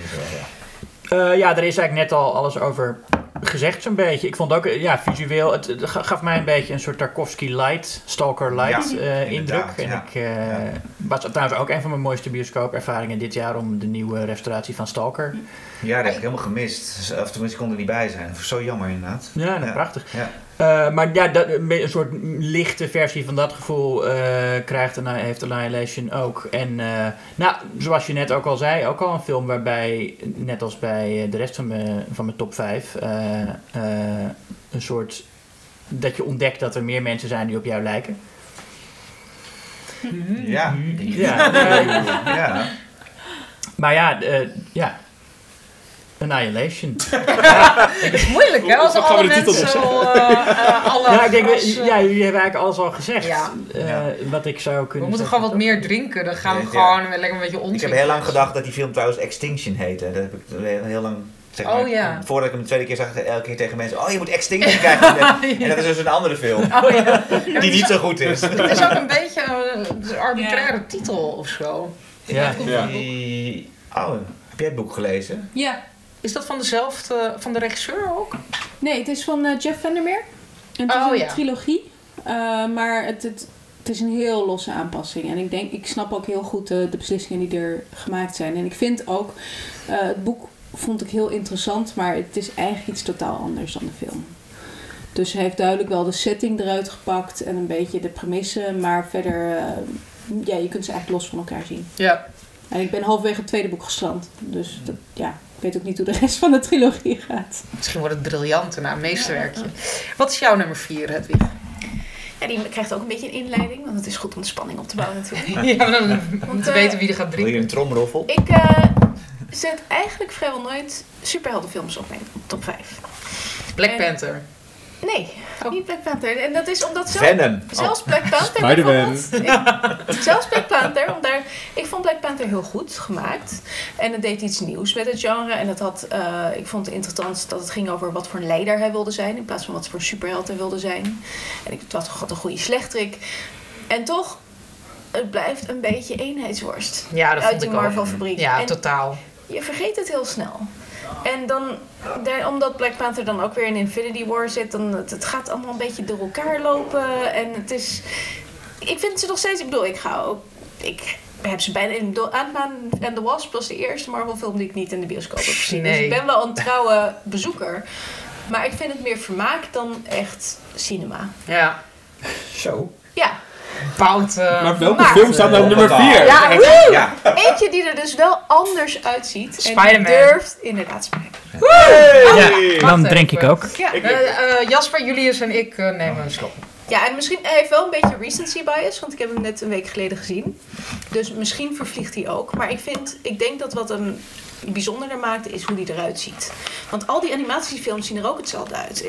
Eh, ja, er is eigenlijk net al alles over gezegd zo'n beetje. Ik vond ook, eh, ja, visueel, het, het ga- gaf mij een beetje een soort Tarkovsky light, Stalker light Ja, eh, indruk. En ja. ik eh, Ja. was trouwens ook een van mijn mooiste bioscoopervaringen dit jaar om de nieuwe restauratie van Stalker. Ja, dat heb ik helemaal gemist. Dus, Of tenminste, ik kon er niet bij zijn. Zo jammer inderdaad. Ja, Ja. prachtig. Ja. Eh, maar ja, dat, een, soort lichte versie van dat gevoel eh, krijgt Anni- heeft Annihilation ook. En eh, nou, zoals je net ook al zei, ook al een film waarbij, net als bij eh, de rest van mijn, van mijn top 5, eh, eh, een soort dat je ontdekt dat er meer mensen zijn die op jou lijken. Ja. Ja, eh, ja. maar ja, eh, ja. Annihilation. <laughs> Moeilijk hè, als we alle de titel mensen al, eh, eh, alle... Ja, ik denk, als, ja, jullie hebben eigenlijk alles al gezegd. Ja. eh. Wat ik zou we kunnen moeten zeggen. gewoon wat meer drinken. Dan gaan we Ja. gewoon weer lekker een beetje onzin. Ik heb heel lang gedacht dat die film trouwens Extinction heette. Dat heb ik heel, lang... Zeg maar, Oh, ja. Voordat ik hem de tweede keer zag, elke keer tegen mensen... Oh, je moet Extinction kijken. <laughs> En dat is dus een andere film. Oh ja. <laughs> Die niet zo goed is. Het is ook een beetje een een arbitraire titel of zo. Ja. Ja. Die- Oh, heb jij het boek gelezen? Ja. Is dat van dezelfde, van de regisseur ook? Nee, het is van eh, Jeff Vandermeer. En het Oh, is een ja. trilogie. Eh, maar het, het, het is een heel losse aanpassing. En ik denk, ik snap ook heel goed de, de beslissingen die er gemaakt zijn. En ik vind ook, eh, het boek vond ik heel interessant, maar het is eigenlijk iets totaal anders dan de film. Dus hij heeft duidelijk wel de setting eruit gepakt en een beetje de premisse, maar verder, eh, ja, je kunt ze eigenlijk los van elkaar zien. Ja. En ik ben halverwege het tweede boek gestrand. Dus dat, ja, weet ook niet hoe de rest van de trilogie gaat. Misschien wordt het briljant na een meesterwerkje. Wat is jouw nummer 4, Hedwig? Ja, die krijgt ook een beetje een inleiding, want het is goed om de spanning op te bouwen natuurlijk. <laughs> Ja, maar dan moeten we eh, weten wie er gaat Wil je drinken. een tromroffel? Ik eh, zet eigenlijk vrijwel nooit superheldenfilms op mijn top 5. Black en- Panther. Nee, Oh. niet Black Panther. En dat is omdat zelf, Venom. zelfs Black Panther Spider-Man. bijvoorbeeld... <laughs> Ik- zelfs Black Panther, om daar, ik vond Black Panther heel goed gemaakt. En het deed iets nieuws met het genre. En het had, eh, ik vond het interessant dat het ging over wat voor een leider hij wilde zijn... in plaats van wat voor superheld hij wilde zijn. En ik had had een goede slechterik. En toch, het blijft een beetje eenheidsworst. Ja, dat Uit vond die ik ook. Marvel-fabriek. Ja, En- totaal. je vergeet het heel snel. En dan, daar, omdat Black Panther dan ook weer in Infinity War zit, dan het, het gaat allemaal een beetje door elkaar lopen. En het is. Ik vind ze nog steeds. Ik bedoel, ik ga ook. Ik heb ze bijna in Ant-Man and the Wasp was de eerste Marvel-film die ik niet in de bioscoop heb gezien. Dus ik ben wel een trouwe bezoeker. Maar ik vind het meer vermaak dan echt cinema. Ja. Zo. Ja, Bout. eh, Maar welke film staat nou op nummer 4? Ja, Ja. eentje die er dus wel anders uitziet. En Spider-Man. durft inderdaad Spider-Man. Ja, dan drink ik ook. Ja. Eh, eh, Jasper, Julius en ik eh, nemen een slok. Ja, en misschien hij heeft wel een beetje recency bias, want ik heb hem net een week geleden gezien. Dus misschien vervliegt hij ook. Maar ik vind, ik denk dat wat hem bijzonderder maakt, is hoe hij eruit ziet. Want al die animatiefilms zien er ook hetzelfde uit.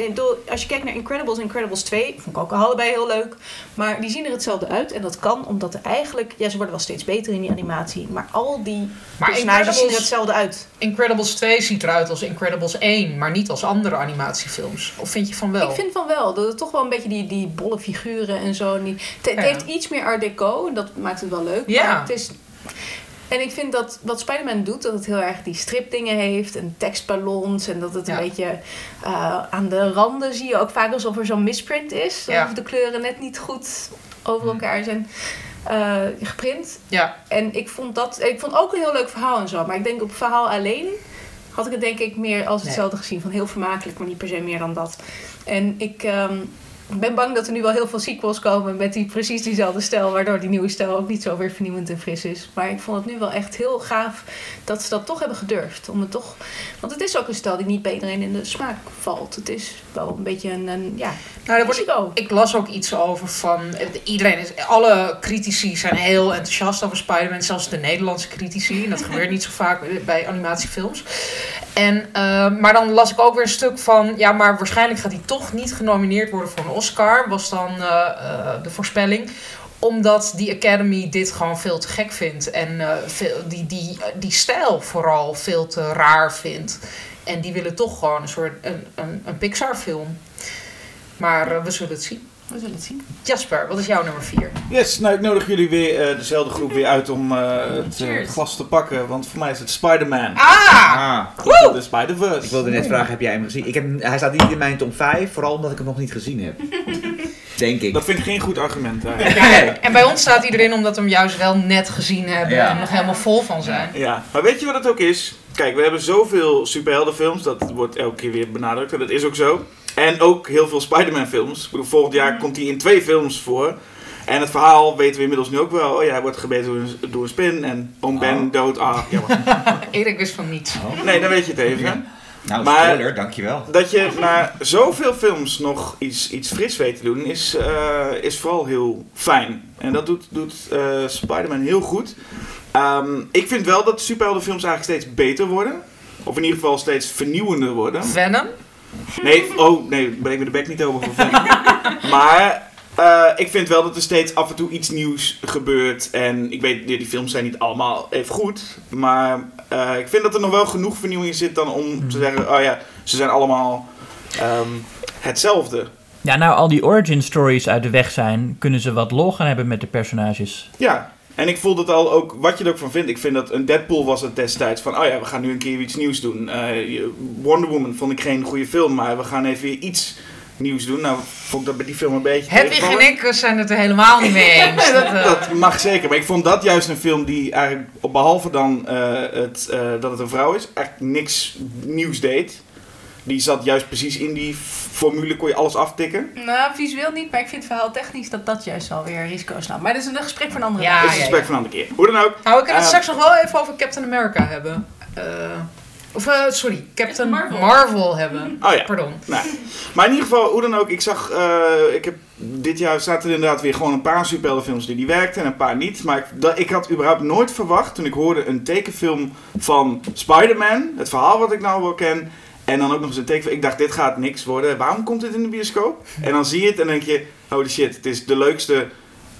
Als je kijkt naar Incredibles en Incredibles 2, vond ik ook allebei heel leuk. Maar die zien er hetzelfde uit. En dat kan omdat er eigenlijk, ja, ze worden wel steeds beter in die animatie. Maar al die Maar personages zien er hetzelfde uit. Incredibles 2 ziet eruit als Incredibles 1, maar niet als andere animatiefilms. Of vind je van wel? Ik vind van wel. Dat het toch wel een beetje die, die bolle figuren en zo. Die, het, het Ja. heeft iets meer art deco. En dat maakt het wel leuk. Ja. Maar het is... En ik vind dat wat Spider-Man doet, dat het heel erg die stripdingen heeft. En tekstballons. En dat het Ja. een beetje eh, aan de randen zie je ook vaak alsof er zo'n misprint is. Ja. Alsof de kleuren net niet goed over elkaar zijn eh, geprint. Ja, En ik vond dat... Ik vond ook een heel leuk verhaal en zo. Maar ik denk op verhaal alleen had ik het denk ik meer als hetzelfde gezien. Van heel vermakelijk, maar niet per se meer dan dat. En ik ehm, ben bang dat er nu wel heel veel sequels komen met die precies diezelfde stijl. Waardoor die nieuwe stijl ook niet zo weer vernieuwend en fris is. Maar ik vond het nu wel echt heel gaaf dat ze dat toch hebben gedurfd. Om het toch, want het is ook een stijl die niet bij iedereen in de smaak valt. Het is wel een beetje een, een ja, nou, daar wordt, ik las ook iets over van. Iedereen is. Alle critici zijn heel enthousiast over Spider-Man. Zelfs de Nederlandse critici. En dat gebeurt niet zo vaak bij animatiefilms. En, eh, maar dan las ik ook weer een stuk van. Ja, maar waarschijnlijk gaat hij toch niet genomineerd worden voor een Oscar. Was dan eh, eh, de voorspelling omdat die Academy dit gewoon veel te gek vindt. En veel, die, die, die stijl vooral veel te raar vindt. En die willen toch gewoon een soort een, een, een Pixar film. Maar we zullen het zien. We zullen het zien. Jasper, wat is jouw nummer 4? Yes, nou ik nodig jullie weer, eh, dezelfde groep weer uit om eh, het Cheers. glas te pakken. Want voor mij is het Spider-Man. Ah! Ah, the Spider-Verse. ik wilde net vragen, heb jij hem gezien? Ik heb, hij staat niet in mijn top 5, vooral omdat ik hem nog niet gezien heb. <laughs> Denk ik. Dat vind ik geen goed argument. eigenlijk. Ja, en bij ons staat hij erin omdat we hem juist wel net gezien hebben Ja. en nog helemaal vol van zijn. Ja, maar weet je wat het ook is? Kijk, we hebben zoveel superheldenfilms, dat wordt elke keer weer benadrukt en dat is ook zo. En ook heel veel Spider-Man films. Ik bedoel, volgend jaar komt hij in twee films voor. En het verhaal weten we inmiddels nu ook wel. Oh ja, hij wordt gebeten door een, door een spin en oom Ben Oh. dood. Ah, jammer. <laughs> Erik wist van niets. Nee, dan weet je het even. hè. Nou, Maar- spoiler, dankjewel. Dat je na zoveel films nog iets, iets fris weet te doen, is, eh, is vooral heel fijn. En dat doet, doet eh, Spider-Man heel goed. Ehm, ik vind wel dat superheldenfilms eigenlijk steeds beter worden. Of in ieder geval steeds vernieuwender worden. Venom? Nee, oh nee, breek me de bek niet over voor. <laughs> Maar eh, ik vind wel dat er steeds af en toe iets nieuws gebeurt. En ik weet, die films zijn niet allemaal even goed. Maar eh, ik vind dat er nog wel genoeg vernieuwing in zit dan om te zeggen, oh ja, ze zijn allemaal ehm, hetzelfde. Ja, nou al die origin stories uit de weg zijn, kunnen ze wat lol gaan hebben met de personages. Ja, en ik voel dat al ook, wat je er ook van vindt. Ik vind dat een Deadpool was het destijds van, oh ja, we gaan nu een keer iets nieuws doen. Eh, Wonder Woman vond ik geen goede film, maar we gaan even weer iets nieuws doen. Nou, vond ik dat bij die film een beetje Hedwig en ik zijn het er helemaal niet mee <laughs> eens. Dat, eh, Dat mag zeker, maar ik vond dat juist een film die eigenlijk, behalve dan eh, het, dat het een vrouw is, eigenlijk niks nieuws deed. Die zat juist precies in die formule, kon je alles aftikken. Nou, visueel niet, maar ik vind verhaal technisch dat dat juist wel weer risico's nam. Maar dat is een gesprek voor een andere Ja, Dat dag. is een ja, gesprek van een andere keer. Hoe dan ook. Nou, we kunnen het Eh, straks nog wel even over Captain America hebben. Eh, of, eh, sorry, Captain Marvel. Marvel, hebben. <laughs> Oh ja. Pardon. Maar in ieder geval, hoe dan ook, ik zag, eh, ik heb dit jaar zaten er inderdaad weer gewoon een paar superheldenfilms die die werkten en een paar niet. Maar ik, dat, ik had überhaupt nooit verwacht toen ik hoorde een tekenfilm van Spider-Man, het verhaal wat ik nou wel ken, en dan ook nog eens een tekenfilm. Ik dacht, dit gaat niks worden. Waarom komt dit in de bioscoop? En dan zie je het en denk je, holy shit, het is de leukste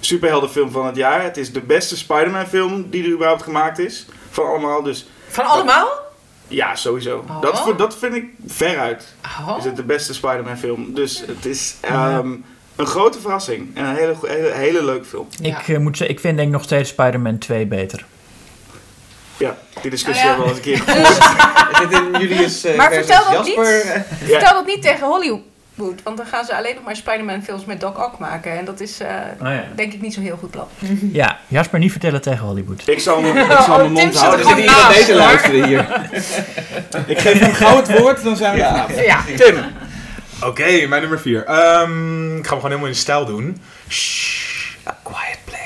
superheldenfilm van het jaar. Het is de beste Spider-Man film die er überhaupt gemaakt is. Van allemaal, dus Van allemaal? ja, sowieso. Oh. Dat, dat vind ik veruit Oh. is het de beste Spider-Man film. Dus het is ehm, een grote verrassing. En een hele, hele, hele leuke film. Ja. Ik, eh, moet zeggen, ik vind denk ik nog steeds Spider-Man 2 beter. Ja, die discussie Oh ja. hebben we al eens een keer <laughs> gevoerd. In Julius eh, Maar vertel dat Jasper? niet. <laughs> Ja. Vertel dat niet tegen Hollywood, want dan gaan ze alleen nog maar Spider-Man films met Doc Ock maken. En dat is eh, Oh ja. denk ik niet zo'n heel goed plan. <laughs> Ja, Jasper niet vertellen tegen Hollywood. Ik zal, me- ik zal mijn mond houden. er zit iemand luisteren hier. Ik geef hem gauw het woord, dan zijn we vanaf. Ja. Tim, Oké, mijn nummer 4. ik ga hem gewoon helemaal in stijl doen. Shh, a quiet place.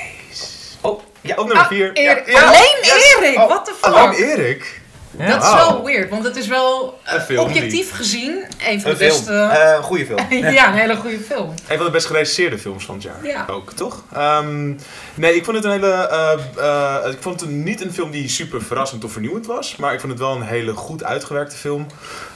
Oh, ja. Op nummer Ah, 4. Erik. Alleen Erik, what the fuck? Alleen Erik. Ja. Dat is wel weird, want het is wel eh, objectief gezien een van de beste... Eh, goede film. <laughs> ja, een hele goede film. Een van de best geregisseerde films van het jaar. Ja. Ook, toch? Ehm, nee, ik vond het een hele. eh, ik vond het niet een film die super verrassend of vernieuwend was. Maar ik vond het wel een hele goed uitgewerkte film.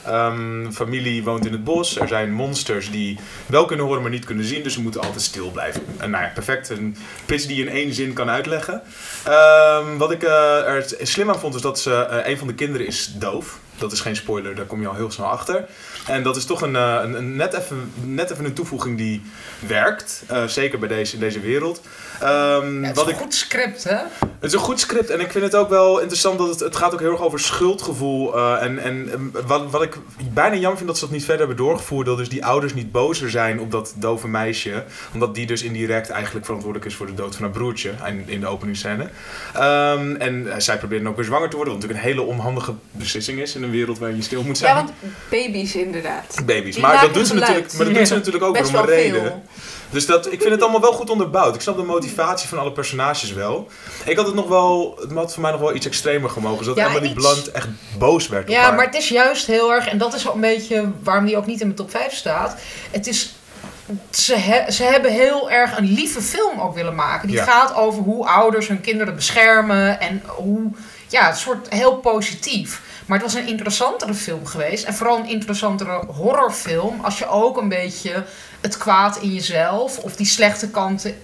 Ehm, familie woont in het bos. Er zijn monsters die wel kunnen horen, maar niet kunnen zien. Dus ze moeten altijd stil blijven. En nou ja, perfect. Een pitch die je in één zin kan uitleggen. Ehm, wat ik er slim aan vond, is dat ze, een van de kinderen is doof. Dat is geen spoiler, daar kom je al heel snel achter. En dat is toch een, eh, een, een net, even, net even een toevoeging die werkt. eh, zeker bij deze, in deze wereld. Ehm, Ja, het is wat een ik, goed script, hè? het is een goed script en ik vind het ook wel interessant dat het, het gaat ook heel erg over schuldgevoel. eh, en en wat, wat ik bijna jammer vind dat ze dat niet verder hebben doorgevoerd. Dat dus die ouders niet bozer zijn op dat dove meisje. Omdat die dus indirect eigenlijk verantwoordelijk is voor de dood van haar broertje in, in de openingsscène. Ehm, en zij probeert dan ook weer zwanger te worden. Wat natuurlijk een hele onhandige beslissing is in een wereld waarin je stil moet zijn. Ja, want baby's inderdaad. Baby's. Die Maar dat doen ze geluid. natuurlijk, maar dat doen ze natuurlijk ook Best om een reden. veel. Dus dat, ik vind het allemaal wel goed onderbouwd. Ik snap de motivatie van alle personages wel. Ik had het nog wel, het had voor mij nog wel iets extremer gemogen. Zodat Ja, Emily iets- Blunt echt boos werd op Ja, haar. maar het is juist heel erg, en dat is wel een beetje waarom die ook niet in mijn top 5 staat. Het is. Ze, he- ze hebben heel erg een lieve film ook willen maken. Die Ja. gaat over hoe ouders hun kinderen beschermen en hoe. Ja, het soort heel positief. Maar het was een interessantere film geweest. En vooral een interessantere horrorfilm. Als je ook een beetje het kwaad in jezelf of die slechte kanten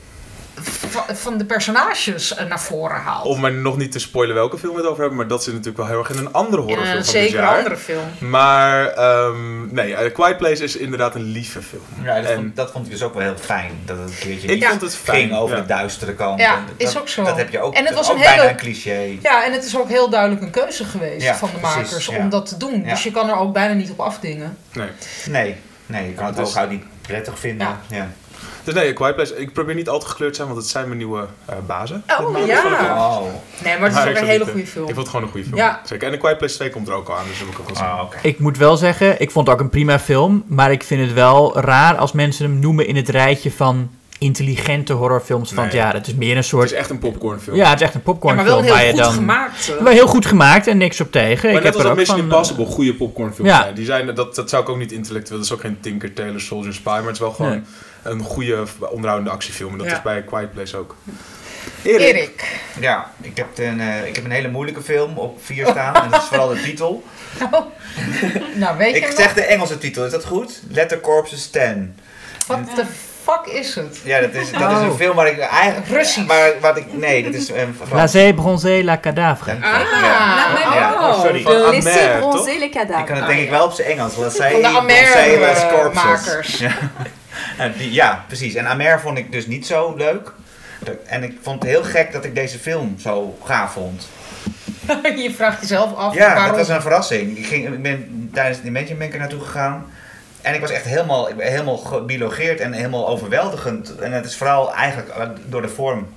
van de personages eh, naar voren haalt. Om maar nog niet te spoilen welke film we het over hebben. Maar dat zit natuurlijk wel heel erg in een andere horrorfilm een van dit zeker jaar. andere film. Maar ehm, nee, A Quiet Place is inderdaad een lieve film. Ja, dat, En- vond, dat vond ik dus ook wel heel fijn. Dat het een keertje Ik niet vond het fijn. ging over ja. de duistere kant. Ja, En dat, is ook zo. Dat heb je ook. En het was ook een bijna hele- een cliché. Ja, en het is ook heel duidelijk een keuze geweest Ja, van de precies, makers ja. om dat te doen. Ja. Dus je kan er ook bijna niet op afdingen. Nee. Nee, nee, je kan het Dus- hooguit niet prettig vinden. Ja. Dus nee, Quiet Place. Ik probeer niet al te gekleurd te zijn, want het zijn mijn nieuwe eh, bazen. Oh, ja. Nee, maar het is Maar ook een hele eh, goede film. Ik vond het gewoon een goede film. Ja. Zeker. En A Quiet Place 2 komt er ook al aan, dus dat heb ik ook oh oké. Ik moet wel zeggen, ik vond het ook een prima film. Maar ik vind het wel raar als mensen hem noemen in het rijtje van intelligente horrorfilms van het jaar. Het is meer een Het soort... is echt een popcornfilm. Ja, het is echt een Ja, maar popcornfilm wel heel goed dan... gemaakt. eh. Wel heel goed gemaakt en niks op tegen. Maar ik net heb als er dat ook Mission van, Impossible goede popcornfilms Ja. zijn. Die zijn dat, dat zou ik ook niet intellectueel. Dat is ook geen Tinker Tailor Soldier Spy. Maar het is wel gewoon Nee. Een goede onderhoudende actiefilm. En dat Ja. is bij Quiet Place ook. Erik. Ja, ik heb, een, eh, ik heb een hele moeilijke film op vier staan. en dat is vooral de titel. <laughs> Nou, weet je Ik nog? zeg de Engelse titel, is dat goed? Letter Corpses 10. Wat de fuck is het? Ja, dat is, dat is Oh. een film waar ik eigenlijk... Russisch. Maar wat ik... Nee, dat is... eh, La. Zee La Cadavre. Ah, mij Ja. oh, sorry. de- Van bronzer les Ik kan het denk ik wel op zijn Engels. de Sailors Corpses. Amer-makers. Ja. Die- ja, precies. En Amer vond ik dus niet zo leuk. En ik vond het heel gek dat ik deze film zo gaaf vond. <laughs> je vraagt jezelf af Ja, waarom. dat was een verrassing. Ik, ging, ik ben tijdens die Dimension ben ik er naartoe gegaan. En ik was echt helemaal, ik ben helemaal gebiologeerd en helemaal overweldigend. En het is vooral eigenlijk door de vorm.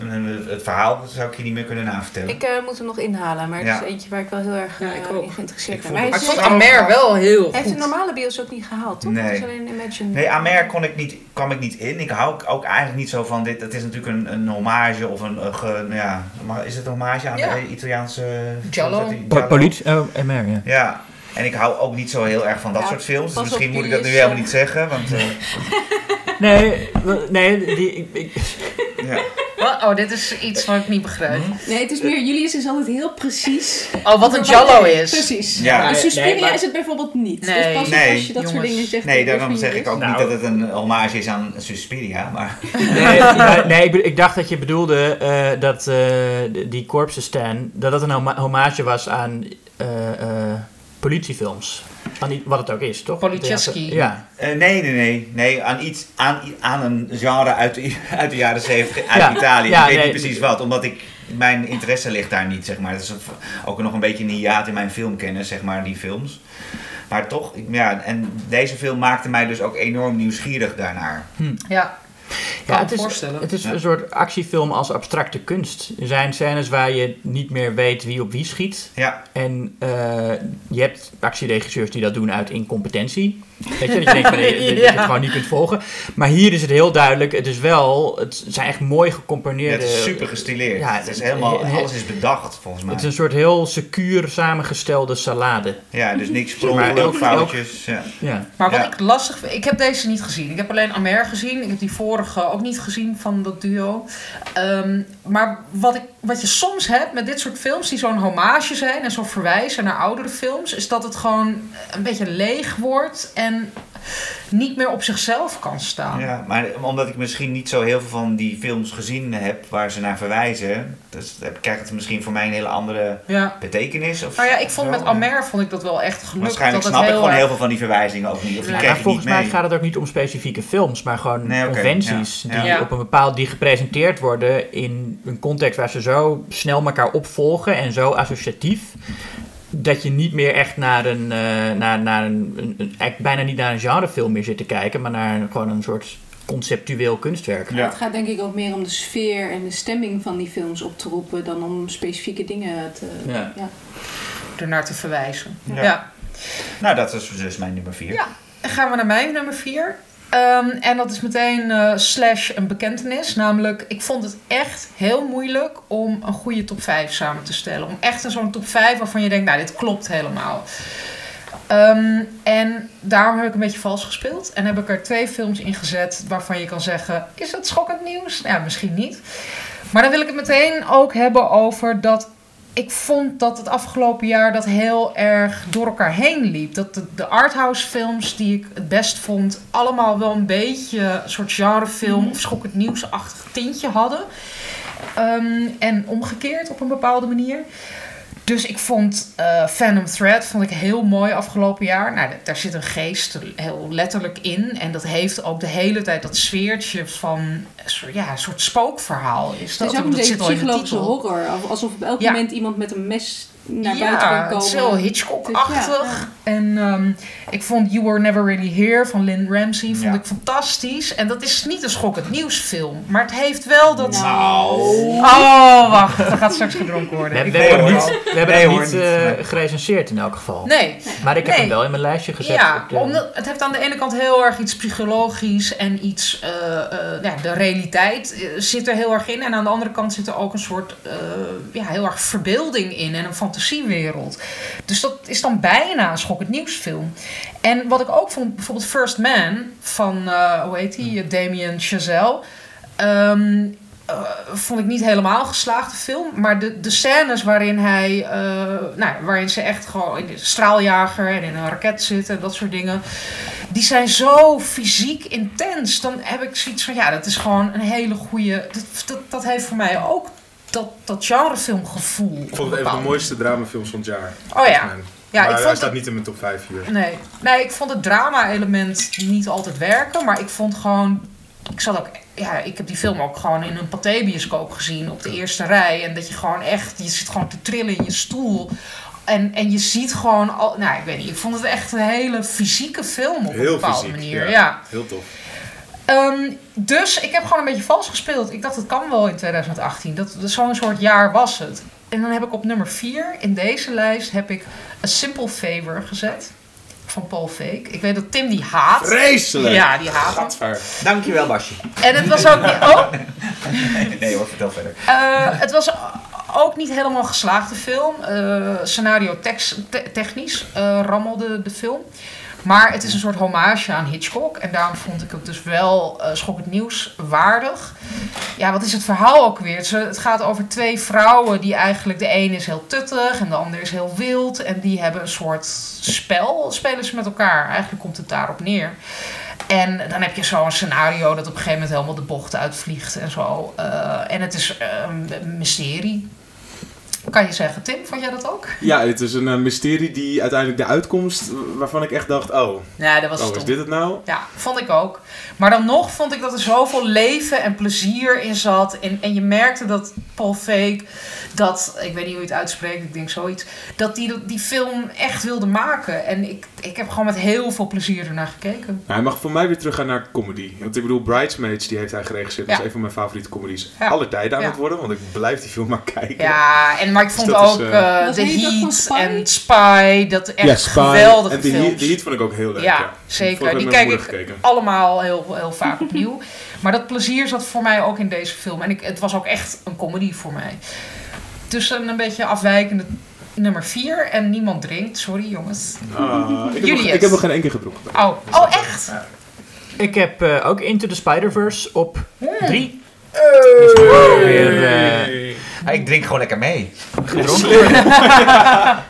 Eh, Het verhaal zou ik je niet meer kunnen navertellen. Ik eh, moet hem nog inhalen, maar Ja. het is eentje waar ik wel heel erg Ja, ik eh, ook. in geïnteresseerd Ik ben. vond Maar ik is- vond Amer wel heel hij heeft goed. de normale bios ook niet gehaald, toch? Nee. Het is alleen Imagine. Nee, Amer kon ik niet, kwam ik niet in. Ik hou ook eigenlijk niet zo van dit. Het is natuurlijk een, een hommage of een, een ge- nou ja, maar is het een hommage aan Ja. de Italiaanse... Giallo. dat? Politie... Oh, MR, ja. Ja, en ik hou ook niet zo heel erg van dat Ja, soort films. Dus misschien moet ik dat nu helemaal eh, niet zeggen. Want, eh, <laughs> Nee, nee die, ik, ik- ja. Wat? Oh, dit is iets wat ik niet begrijp. Nee, het is meer, Julius is altijd heel precies. Oh, wat een Giallo is. Precies. Ja. Nee, Suspiria nee, maar- is het bijvoorbeeld niet. Nee. Dus pas op Nee, als je dat soort dingen zegt. Nee, daarom zeg ik ook Nou. niet dat het een hommage is aan Suspiria. Maar <laughs> nee, maar- nee ik, dacht dat je bedoelde eh, dat eh, die- Corpse Stan, dat dat een hommage was aan eh, eh, politiefilms. Aan die- wat het ook is, toch? Policeski. Ja. Eh, nee, nee, nee. Nee, aan, iets, aan, aan een genre uit de, uit de jaren 70 uit Ja. Italië. Ja, ik weet nee. niet precies wat, omdat ik... Mijn interesse ligt daar niet, zeg maar. Dat is ook nog een beetje een hiaat in mijn filmkennis, zeg maar, die films. Maar toch, ja, en deze film maakte mij dus ook enorm nieuwsgierig daarnaar. Ja. Ja, het is, het is Ja. een soort actiefilm als abstracte kunst. Er zijn scènes waar je niet meer weet wie op wie schiet. Ja, En eh, je hebt actieregisseurs die dat doen uit incompetentie. Weet je, dat je denkt van, <laughs> je, dat je Ja. het gewoon niet kunt volgen. Maar hier is het heel duidelijk. Het is wel, het zijn echt mooi gecomponeerde... het is super gestileerd. Ja, het is helemaal, he- he- alles is bedacht, volgens mij. Het is een soort heel secuur samengestelde salade. Ja, dus niks per elk- foutjes. Ja. Ja. Maar wat Ja. ik lastig vind, ik heb deze niet gezien. Ik heb alleen Amer gezien. Ik heb die vorige ook niet gezien van dat duo. Ehm, maar wat, ik, wat je soms hebt met dit soort films die zo'n hommage zijn en zo verwijzen naar oudere films, is dat het gewoon een beetje leeg wordt en niet meer op zichzelf kan staan. Ja, maar omdat ik misschien niet zo heel veel van die films gezien heb waar ze naar verwijzen, dus heb- krijgt het misschien voor mij een hele andere Ja. betekenis. Of Nou ja, ik vond zo. met Amer vond ik dat wel echt gelukt. Waarschijnlijk dat snap ik gewoon erg- heel veel van die verwijzingen ook niet. Of die Ja, krijg Maar volgens niet mij gaat het ook niet om specifieke films, maar gewoon Nee, conventies ja, die ja. op een bepaald die gepresenteerd worden in een context waar ze zo snel elkaar opvolgen en zo associatief. Dat je niet meer echt naar een, eh, naar, naar een, een, een- eigenlijk bijna niet naar een genrefilm meer zit te kijken, maar naar gewoon een soort conceptueel kunstwerk. Ja. Het gaat denk ik ook meer om de sfeer en de stemming van die films op te roepen dan om specifieke dingen te. Ja. ernaar te verwijzen. Ja. ja. Nou, dat is dus mijn nummer 4. Ja. Dan gaan we naar mijn nummer 4. en dat is meteen eh, slash een bekentenis. Namelijk, ik vond het echt heel moeilijk om een goede top 5 samen te stellen. Om echt een zo'n top 5 waarvan je denkt, nou, dit klopt helemaal. Ehm, en daarom heb ik een beetje vals gespeeld. En heb ik er twee films in gezet waarvan je kan zeggen: is dat schokkend nieuws? Ja, misschien niet. Maar dan wil ik het meteen ook hebben over dat ik vond dat het afgelopen jaar dat heel erg door elkaar heen liep. Dat de, de arthouse films die ik het best vond, allemaal wel een beetje een soort genrefilm of schokkend nieuwsachtig tintje hadden. Ehm, en omgekeerd op een bepaalde manier. Dus ik vond eh Phantom Thread vond ik heel mooi afgelopen jaar. Nou, daar zit een geest heel letterlijk in. En dat heeft ook de hele tijd dat sfeertje van een soort, ja, een soort spookverhaal. Is Het dat, is ook een beetje psychologische horror. Of- Alsof op elk Ja. moment iemand met een mes naar buiten kan ja, komen. het is heel Hitchcock-achtig. Dus ja, ja. En ehm, ik vond You Were Never Really Here van Lynn Ramsey vond Ja. ik fantastisch. En dat is niet een schokkend nieuwsfilm. Maar het heeft wel dat... Nou. Oh, wacht. Er gaat straks gedronken worden. We, hebben niet, we hebben Nee, niet niet. eh, gerecenseerd in elk geval. Nee. Maar ik heb Nee. hem wel in mijn lijstje gezet. Ja, de- omdat het heeft aan de ene kant heel erg iets psychologisch en iets, eh, eh, ja, de realiteit zit er heel erg in. En aan de andere kant zit er ook een soort, eh, ja, heel erg verbeelding in en een fantasiewereld. Dus dat is dan bijna een schokkend nieuwsfilm. En wat ik ook vond, bijvoorbeeld First Man van, eh, hoe heet die, Damien Chazelle. Ehm, eh, vond ik niet helemaal geslaagde film. Maar de, de scènes waarin hij, eh, nou, waarin ze echt gewoon in de straaljager en in een raket zitten en dat soort dingen. Die zijn zo fysiek intens. Dan heb ik zoiets van, ja, dat is gewoon een hele goede. Dat, dat, dat heeft voor mij ook dat, dat genrefilmgevoel. Ik vond het een van de mooiste dramafilms van het jaar. Oh ja. Ja, maar ik hij vond staat het- niet in mijn top 5 hier. Nee. nee, ik vond het drama-element niet altijd werken. Maar ik vond gewoon. Ik zat ook. Ja, ik heb die film ook gewoon in een pathé-bioscoop gezien op de eerste rij. En dat je gewoon echt. Je zit gewoon te trillen in je stoel. En, en je ziet gewoon. Al, nou, ik weet niet. Ik vond het echt een hele fysieke film op een bepaalde fysiek. manier. ja. ja. Heel tof. Ehm, dus ik heb gewoon een beetje vals gespeeld. Ik dacht, het kan wel in 2018. Dat, dat Zo'n soort jaar was het. En dan heb ik op nummer 4 in deze lijst heb ik A Simple Favor gezet. Van Paul Fake. Ik weet dat Tim die haat. Vreselijk! Ja, die haat hem. Gadver. Dankjewel, Basje. En het was ook niet... Oh, <laughs> Nee hoor, vertel verder. eh, het was ook niet helemaal geslaagde film. Eh, scenario te- technisch eh, rammelde de film. Maar het is een soort hommage aan Hitchcock. En daarom vond ik het dus wel eh schokkend nieuws waardig. Ja, wat is het verhaal ook weer? Het gaat over twee vrouwen die eigenlijk... De een is heel tuttig en de ander is heel wild. En die hebben een soort spel, spelen ze met elkaar. Eigenlijk komt het daarop neer. En dan heb je zo'n scenario dat op een gegeven moment helemaal de bocht uitvliegt en zo. Eh, en het is eh, een mysterie. Kan je zeggen, Tim, vond jij dat ook? Ja, het is een eh, mysterie die uiteindelijk de uitkomst waarvan ik echt dacht, oh, Ja, dat was oh is dit het nou? Ja, vond ik ook. Maar dan nog vond ik dat er zoveel leven en plezier in zat. En, en je merkte dat Paul Fake, dat, ik weet niet hoe je het uitspreekt, ik denk zoiets, dat die die film echt wilde maken. En ik, ik heb gewoon met heel veel plezier ernaar gekeken. Nou, hij mag voor mij weer teruggaan naar comedy. Want ik bedoel, Bridesmaids, die heeft hij geregisseerd. Dat is een van mijn favoriete comedies Ja. aller tijden aan Ja. het worden. Want ik blijf die film maar kijken. Ja, en maar ik vond Dus is, ook eh, eh, Wat The Heat en Spy, dat echt ja, Spy. geweldige En die, films. Heat- die Heat vond ik ook heel leuk. Ja, Ja, zeker. Die kijk ik gekeken. allemaal heel, heel vaak opnieuw. Maar dat plezier zat voor mij ook in deze film. En ik, het was ook echt een comedy voor mij. Dus een, een beetje afwijkende nummer 4. En niemand drinkt. Sorry jongens. Ah, ik, heb nog, Julius. ik heb nog geen één keer gedronken. Oh, oh echt? Ik heb eh, ook Into the Spider-Verse op Hmm. 3. Dus nu ook weer eh, ik drink gewoon lekker mee. gedronken. <laughs>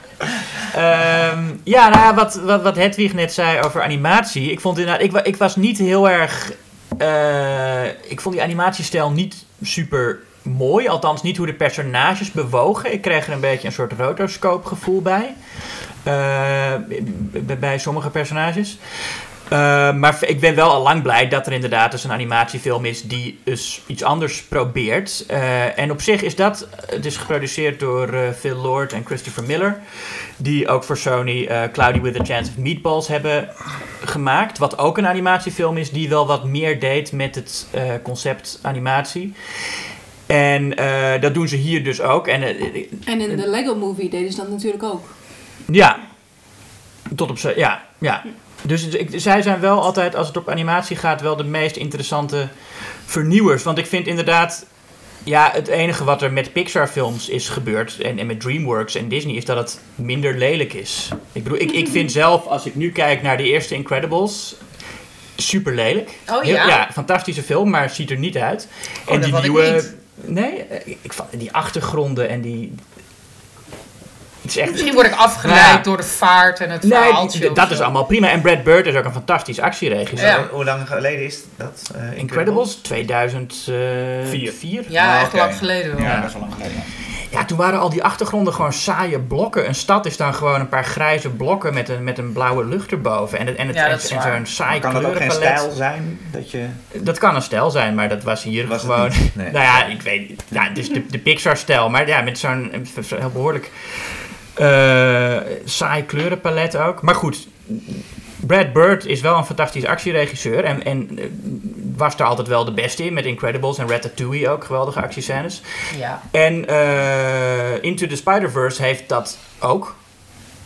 Ehm, ja, nou, ja, wat, wat, wat Hedwig net zei over animatie. Ik vond inderdaad, ik, ik was niet heel erg. eh, ik vond die animatiestijl niet super mooi. Althans, niet hoe de personages bewogen. Ik kreeg er een beetje een soort rotoscoop gevoel bij. Eh, b- bij sommige personages. Eh, maar ik ben wel al lang blij dat er inderdaad dus een animatiefilm is die dus iets anders probeert. Eh, en op zich is dat, het is geproduceerd door Phil Lord en Christopher Miller. Die ook voor Sony Cloudy with a Chance of Meatballs hebben gemaakt. Wat ook een animatiefilm is die wel wat meer deed met het concept animatie. En eh, dat doen ze hier dus ook. En eh, En in de Lego Movie deden ze dat natuurlijk ook. ja. Tot op z'n... Ja, ja. Dus ik, zij zijn wel altijd, als het op animatie gaat, wel de meest interessante vernieuwers. Want ik vind inderdaad... Ja, het enige wat er met Pixar-films is gebeurd... En, en met DreamWorks en Disney... is dat het minder lelijk is. Ik bedoel, ik, ik <laughs> vind zelf, als ik nu kijk naar de eerste Incredibles... Super lelijk. Oh ja? ja, fantastische film, maar het ziet er niet uit. Oh, dat had ik niet. Nee, eh, ik, vond die achtergronden en die... Het is echt Misschien word ik afgeleid Ja. door de vaart en het Nee, verhaaltje. dat zo. is allemaal prima. En Brad Bird is ook een fantastisch actieregisseur. Ja. Hoe, lang geleden is dat? eh, Incredibles, 2004. Ja, Ah, echt lang geleden wel. Ja, Ja. best wel lang geleden. Ja, toen waren al die achtergronden gewoon saaie blokken. Een stad is dan gewoon een paar grijze blokken met een, met een blauwe lucht erboven. En, het, en, het, Ja, en, zo'n saai Kan dat ook geen kleurenpalet. stijl zijn? Dat je... Dat kan een stijl zijn, maar dat was hier Was gewoon... niet? Nee. <laughs> Nou ja, ik weet Ja, het is de, de Pixar-stijl. Maar ja, met zo'n heel behoorlijk Eh, saai kleurenpalet ook. Maar goed, Brad Bird is wel een fantastisch actieregisseur. En, en eh, was daar altijd wel de beste in. Met Incredibles en Ratatouille ook. Geweldige actiescènes. Ja. En eh, Into the Spider-Verse heeft dat ook.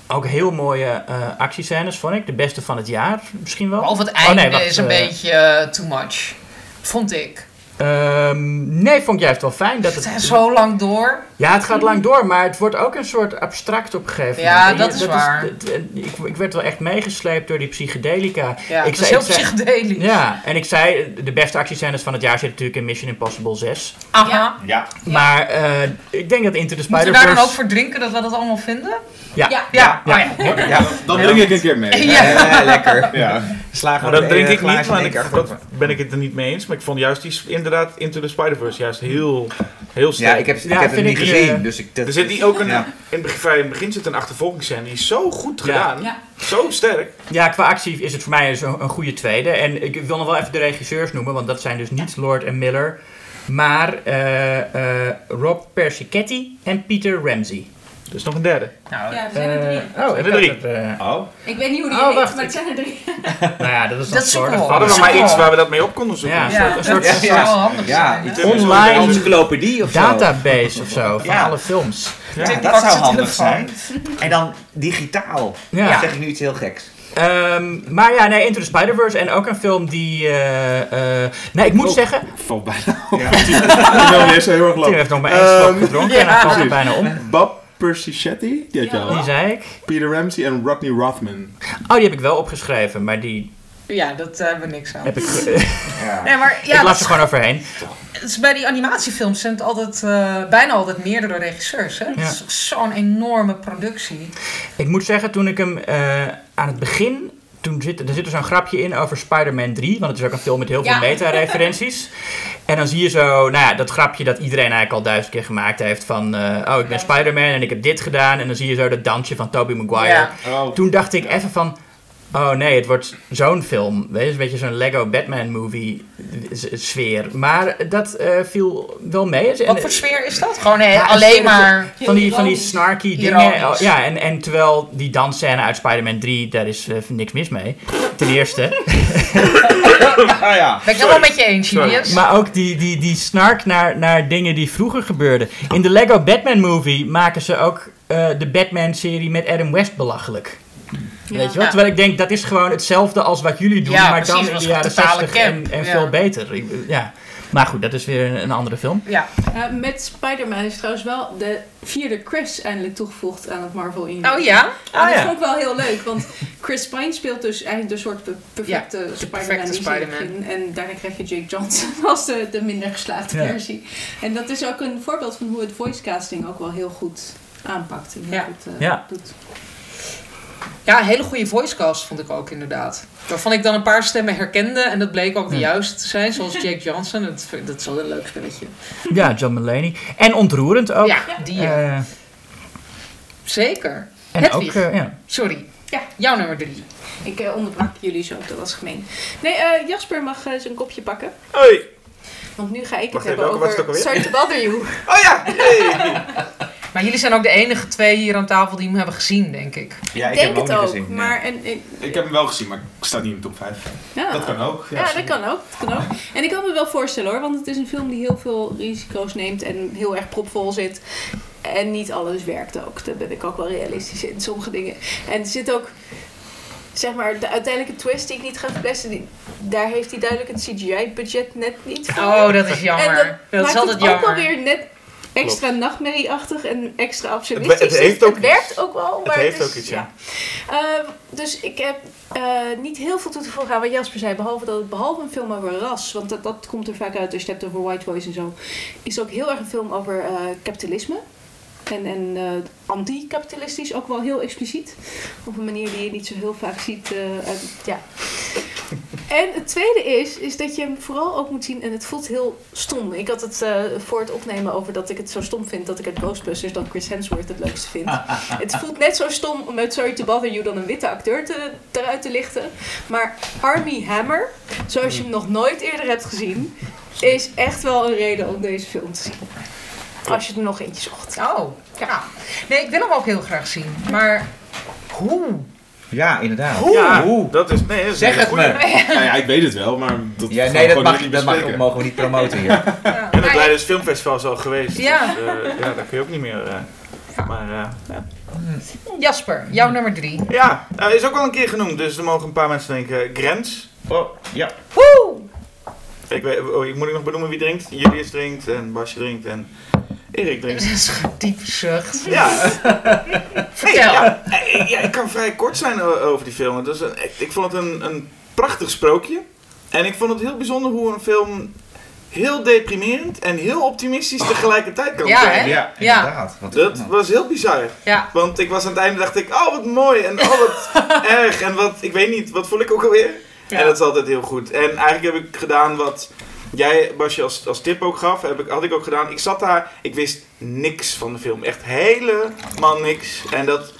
Ook heel mooie eh, actiescènes, vond ik. De beste van het jaar, misschien wel. Behalve het Oh, einde wacht, is een eh, beetje too much. Vond ik. ehm, nee, vond ik juist wel fijn. Dat Het het, zo lang door. Ja, het gaat lang door, maar het wordt ook een soort abstract op een gegeven Ja, moment. En dat is waar. ik, ik werd wel echt meegesleept door die psychedelica. Ja, Ik dat is zei- heel ik zei- psychedelisch. Ja, en ik zei, de beste actiescènes van het jaar zitten natuurlijk in Mission Impossible 6. Aha. Ja. Maar eh, ik denk dat Into the Moeten we daar dan ook Spider-Verse... voor drinken dat we dat allemaal vinden? Ja. Ja. Ja. Ja. Oh, ja. Ja, Dan drink ik een keer mee. Ja. Lekker. Ja. Slagen Maar we dat drink ik niet, maar ik, dat ben ik het er niet mee eens. Maar ik vond juist die, inderdaad Into the Spider-Verse juist heel, heel sterk. Ja, ik heb, ik Ja, heb het vind niet ik, gezien. eh, dus ik, dat, Er zit die ook een, Ja. in, het begin, in het begin zit een achtervolgingsscène. Die is zo goed gedaan. Ja. Zo sterk. Ja, qua actie is het voor mij dus een, een goede tweede. En ik wil nog wel even de regisseurs noemen, want dat zijn dus niet Lord en Miller. Maar eh, eh, Rob Persichetti en Peter Ramsey. Er is nog een derde. Nou, Ja, er zijn er drie. Eh, oh, ik er drie. het, eh, Oh, Ik weet niet hoe die Oh, heet, wacht, maar het zijn er drie. nou ja, dat is Dat wel- Hadden we Oh, maar iets waar we dat mee op konden zoeken. Ja, Een ja, soort- dat een soort- zou wel handig ja, zo'n Online encyclopedie of zo. database of zo, van Ja. alle films. Ja, dat zou handig telefoon. zijn. En dan digitaal. Ja. Dan zeg ik nu iets heel geks. Ehm, maar ja, nee, Into the Spider-Verse en ook een film die... eh, eh, nee, ik moet Oh. zeggen, Valt bijna. Ja. Eens heel erg heeft nog maar één slok Ehm, gedronken en hij valt er bijna om. Bob Persichetti, die had je Ja. al. Die zei ik. Peter Ramsey en Rodney Rothman. Oh, die heb ik wel opgeschreven, maar die Ja, dat eh, hebben we niks aan. heb ik... <laughs> Ja. <laughs> Nee, maar ja, ik las dat er gewoon overheen. is, bij die animatiefilms zijn het altijd, eh, bijna altijd meerdere regisseurs. Hè? Het is zo'n enorme productie. Ik moet zeggen, toen ik hem eh, aan het begin... Toen zit, er zit er zo'n grapje in over Spider-Man 3. Want het is ook een film met heel veel Ja. meta-referenties. <laughs> En dan zie je zo, nou ja, dat grapje dat iedereen eigenlijk al duizend keer gemaakt heeft. Van, eh, oh, ik ben Spider-Man en ik heb dit gedaan. En dan zie je zo dat dansje van Tobey Maguire. Ja. Oh. Toen dacht ik even van... Oh nee, het wordt zo'n film. Weet je, een beetje zo'n Lego Batman movie sfeer. Maar dat eh, viel wel mee. En- Wat voor sfeer is dat? Gewoon Ja, alleen een- maar... van die, van die snarky Ironisch. dingen. Oh, ja, en, en terwijl die dansscène uit Spider-Man 3, daar is eh, niks mis mee. Ten eerste. <laughs> Ah ja. Ben ik helemaal met je eens. Julius. Maar ook die, die, die snark naar, naar dingen die vroeger gebeurden. In de Lego Batman movie maken ze ook eh, de Batman-serie met Adam West belachelijk. Weet je wel? Ja. Terwijl ik denk, dat is gewoon hetzelfde als wat jullie doen, Ja, maar precies, dan in de jaren gewoon totale 60 en, camp, en ja. veel beter. Ja. Maar goed, dat is weer een, andere film. Ja. Eh, met Spider-Man is trouwens wel de vierde Chris eindelijk toegevoegd aan het Marvel-universum. Oh ja? En Ah, dat ja. vond ik wel heel leuk, want Chris Pine speelt dus eigenlijk de soort pe- perfecte de Spider-Man En daarna krijg je Jake Johnson <laughs> als de, de minder geslaagde Ja. versie. En dat is ook een voorbeeld van hoe het voicecasting ook wel heel goed aanpakt. En heel Ja. goed eh, Ja. doet. Ja, een hele goede voicecast vond ik ook inderdaad. Waarvan ik dan een paar stemmen herkende en dat bleek ook de juiste te zijn. Zoals Jake Johnson. Dat, dat is wel een leuk spelletje. Ja, John Mulaney. En ontroerend ook. Ja, die eh, zeker. en Hedwig. ook, eh, ja. Sorry. Ja. Jouw nummer drie. Ik eh, onderbrak jullie zo, dat was gemeen. Nee, eh, Jasper mag zijn kopje pakken. Hoi. Want nu ga ik het Wacht hebben over Bother You. Oh ja! Hey. <laughs> Maar jullie zijn ook de enige twee hier aan tafel die hem hebben gezien, denk ik. Ja, ik denk heb hem ook het niet ook, gezien. maar... En, en- Ik heb hem wel gezien, maar ik sta niet in de top 5. ja. Dat kan ook. Ja, dat kan ook. Dat kan ook. En ik kan me wel voorstellen hoor, want het is een film die heel veel risico's neemt en heel erg propvol zit. En niet alles werkt ook. Daar ben ik ook wel realistisch in, sommige dingen. En er zit ook, zeg maar, de uiteindelijke twist die ik niet ga verpesten, die, daar heeft hij duidelijk het CGI-budget net niet voor. Oh, dat is jammer. en dat, dat, is maakt altijd het ook jammer. wel weer net extra nachtmerrieachtig en extra Het, absurdistisch. het heeft ook het werkt ook wel, Het maar heeft is- ook iets, ja. Ehm, dus ik heb eh, niet heel veel toe te voegen aan wat Jasper zei. Behalve dat het behalve een film over ras, want dat, dat komt er vaak uit als je het hebt over white voice en zo. Is ook heel erg een film over eh, kapitalisme. En, en eh, anti-kapitalistisch, ook wel heel expliciet. Op een manier die je niet zo heel vaak ziet. eh, uit- ja. <laughs> En het tweede is, is dat je hem vooral ook moet zien en het voelt heel stom. Ik had het eh, voor het opnemen over dat ik het zo stom vind dat ik uit Ghostbusters dan Chris Hemsworth het leukste vind. <laughs> het voelt net zo stom om uit Sorry to Bother You dan een witte acteur te, eruit te lichten. Maar Army Hammer, zoals je hem nog nooit eerder hebt gezien, is echt wel een reden om deze film te zien. Als je er nog eentje zocht. Oh, ja. Nee, ik wil hem ook heel graag zien. Maar hoe? Ja, inderdaad. Ja, Oeh. dat is... Nee, dat is Zeg een het goeie. me. Nou ja, ik weet het wel, maar dat Ja, nee, dat, mag, niet dat mag, bespreken. mogen we niet promoten hier. <laughs> Ja. En het Maar Leidens Filmfestival is al geweest. Ja. Dus, eh, ja, daar kun je ook niet meer... eh, maar eh, ja. Jasper, jouw nummer drie. Ja, nou, is ook al een keer genoemd, dus er mogen een paar mensen denken. Grens. Oh, ja. Woe! Ik, weet, oh, ik moet ik nog benoemen wie drinkt. Julius drinkt en Basje drinkt en Erik <laughs> Dat drinkt. is een diepe zucht. Ja, <laughs> Vertel. ja, eh, ja, ik kan vrij kort zijn over die film. Is een, ik, ik vond het een, een prachtig sprookje. En ik vond het heel bijzonder hoe een film heel deprimerend en heel optimistisch tegelijkertijd kan Ja, zijn. hè? Ja, Ja. inderdaad. Wat- Dat was heel bizar. Ja. Want ik was aan het einde dacht ik, oh wat mooi en oh wat <laughs> erg en wat, ik weet niet, wat voel ik ook alweer? Ja. En dat is altijd heel goed. En eigenlijk heb ik gedaan wat jij Basje als, als tip ook gaf, heb ik, had ik ook gedaan. Ik zat daar, ik wist niks van de film. Echt helemaal niks. En dat,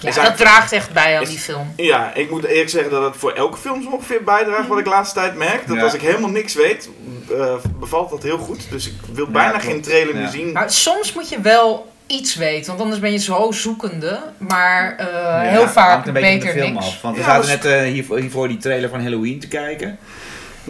Ja, dat draagt echt bij aan is- die film. ja, ik moet eerlijk zeggen dat het voor elke film zo ongeveer bijdraagt wat ik de laatste tijd merk. Dat Ja. als ik helemaal niks weet, eh, bevalt dat heel goed. Dus ik wil bijna geen trailer meer zien. Maar soms moet je wel iets weten, want anders ben je zo zoekende. Maar eh, heel vaak hangt een beetje beter de film niks. af. Want we zaten net eh, hiervoor, hiervoor die trailer van Halloween te kijken.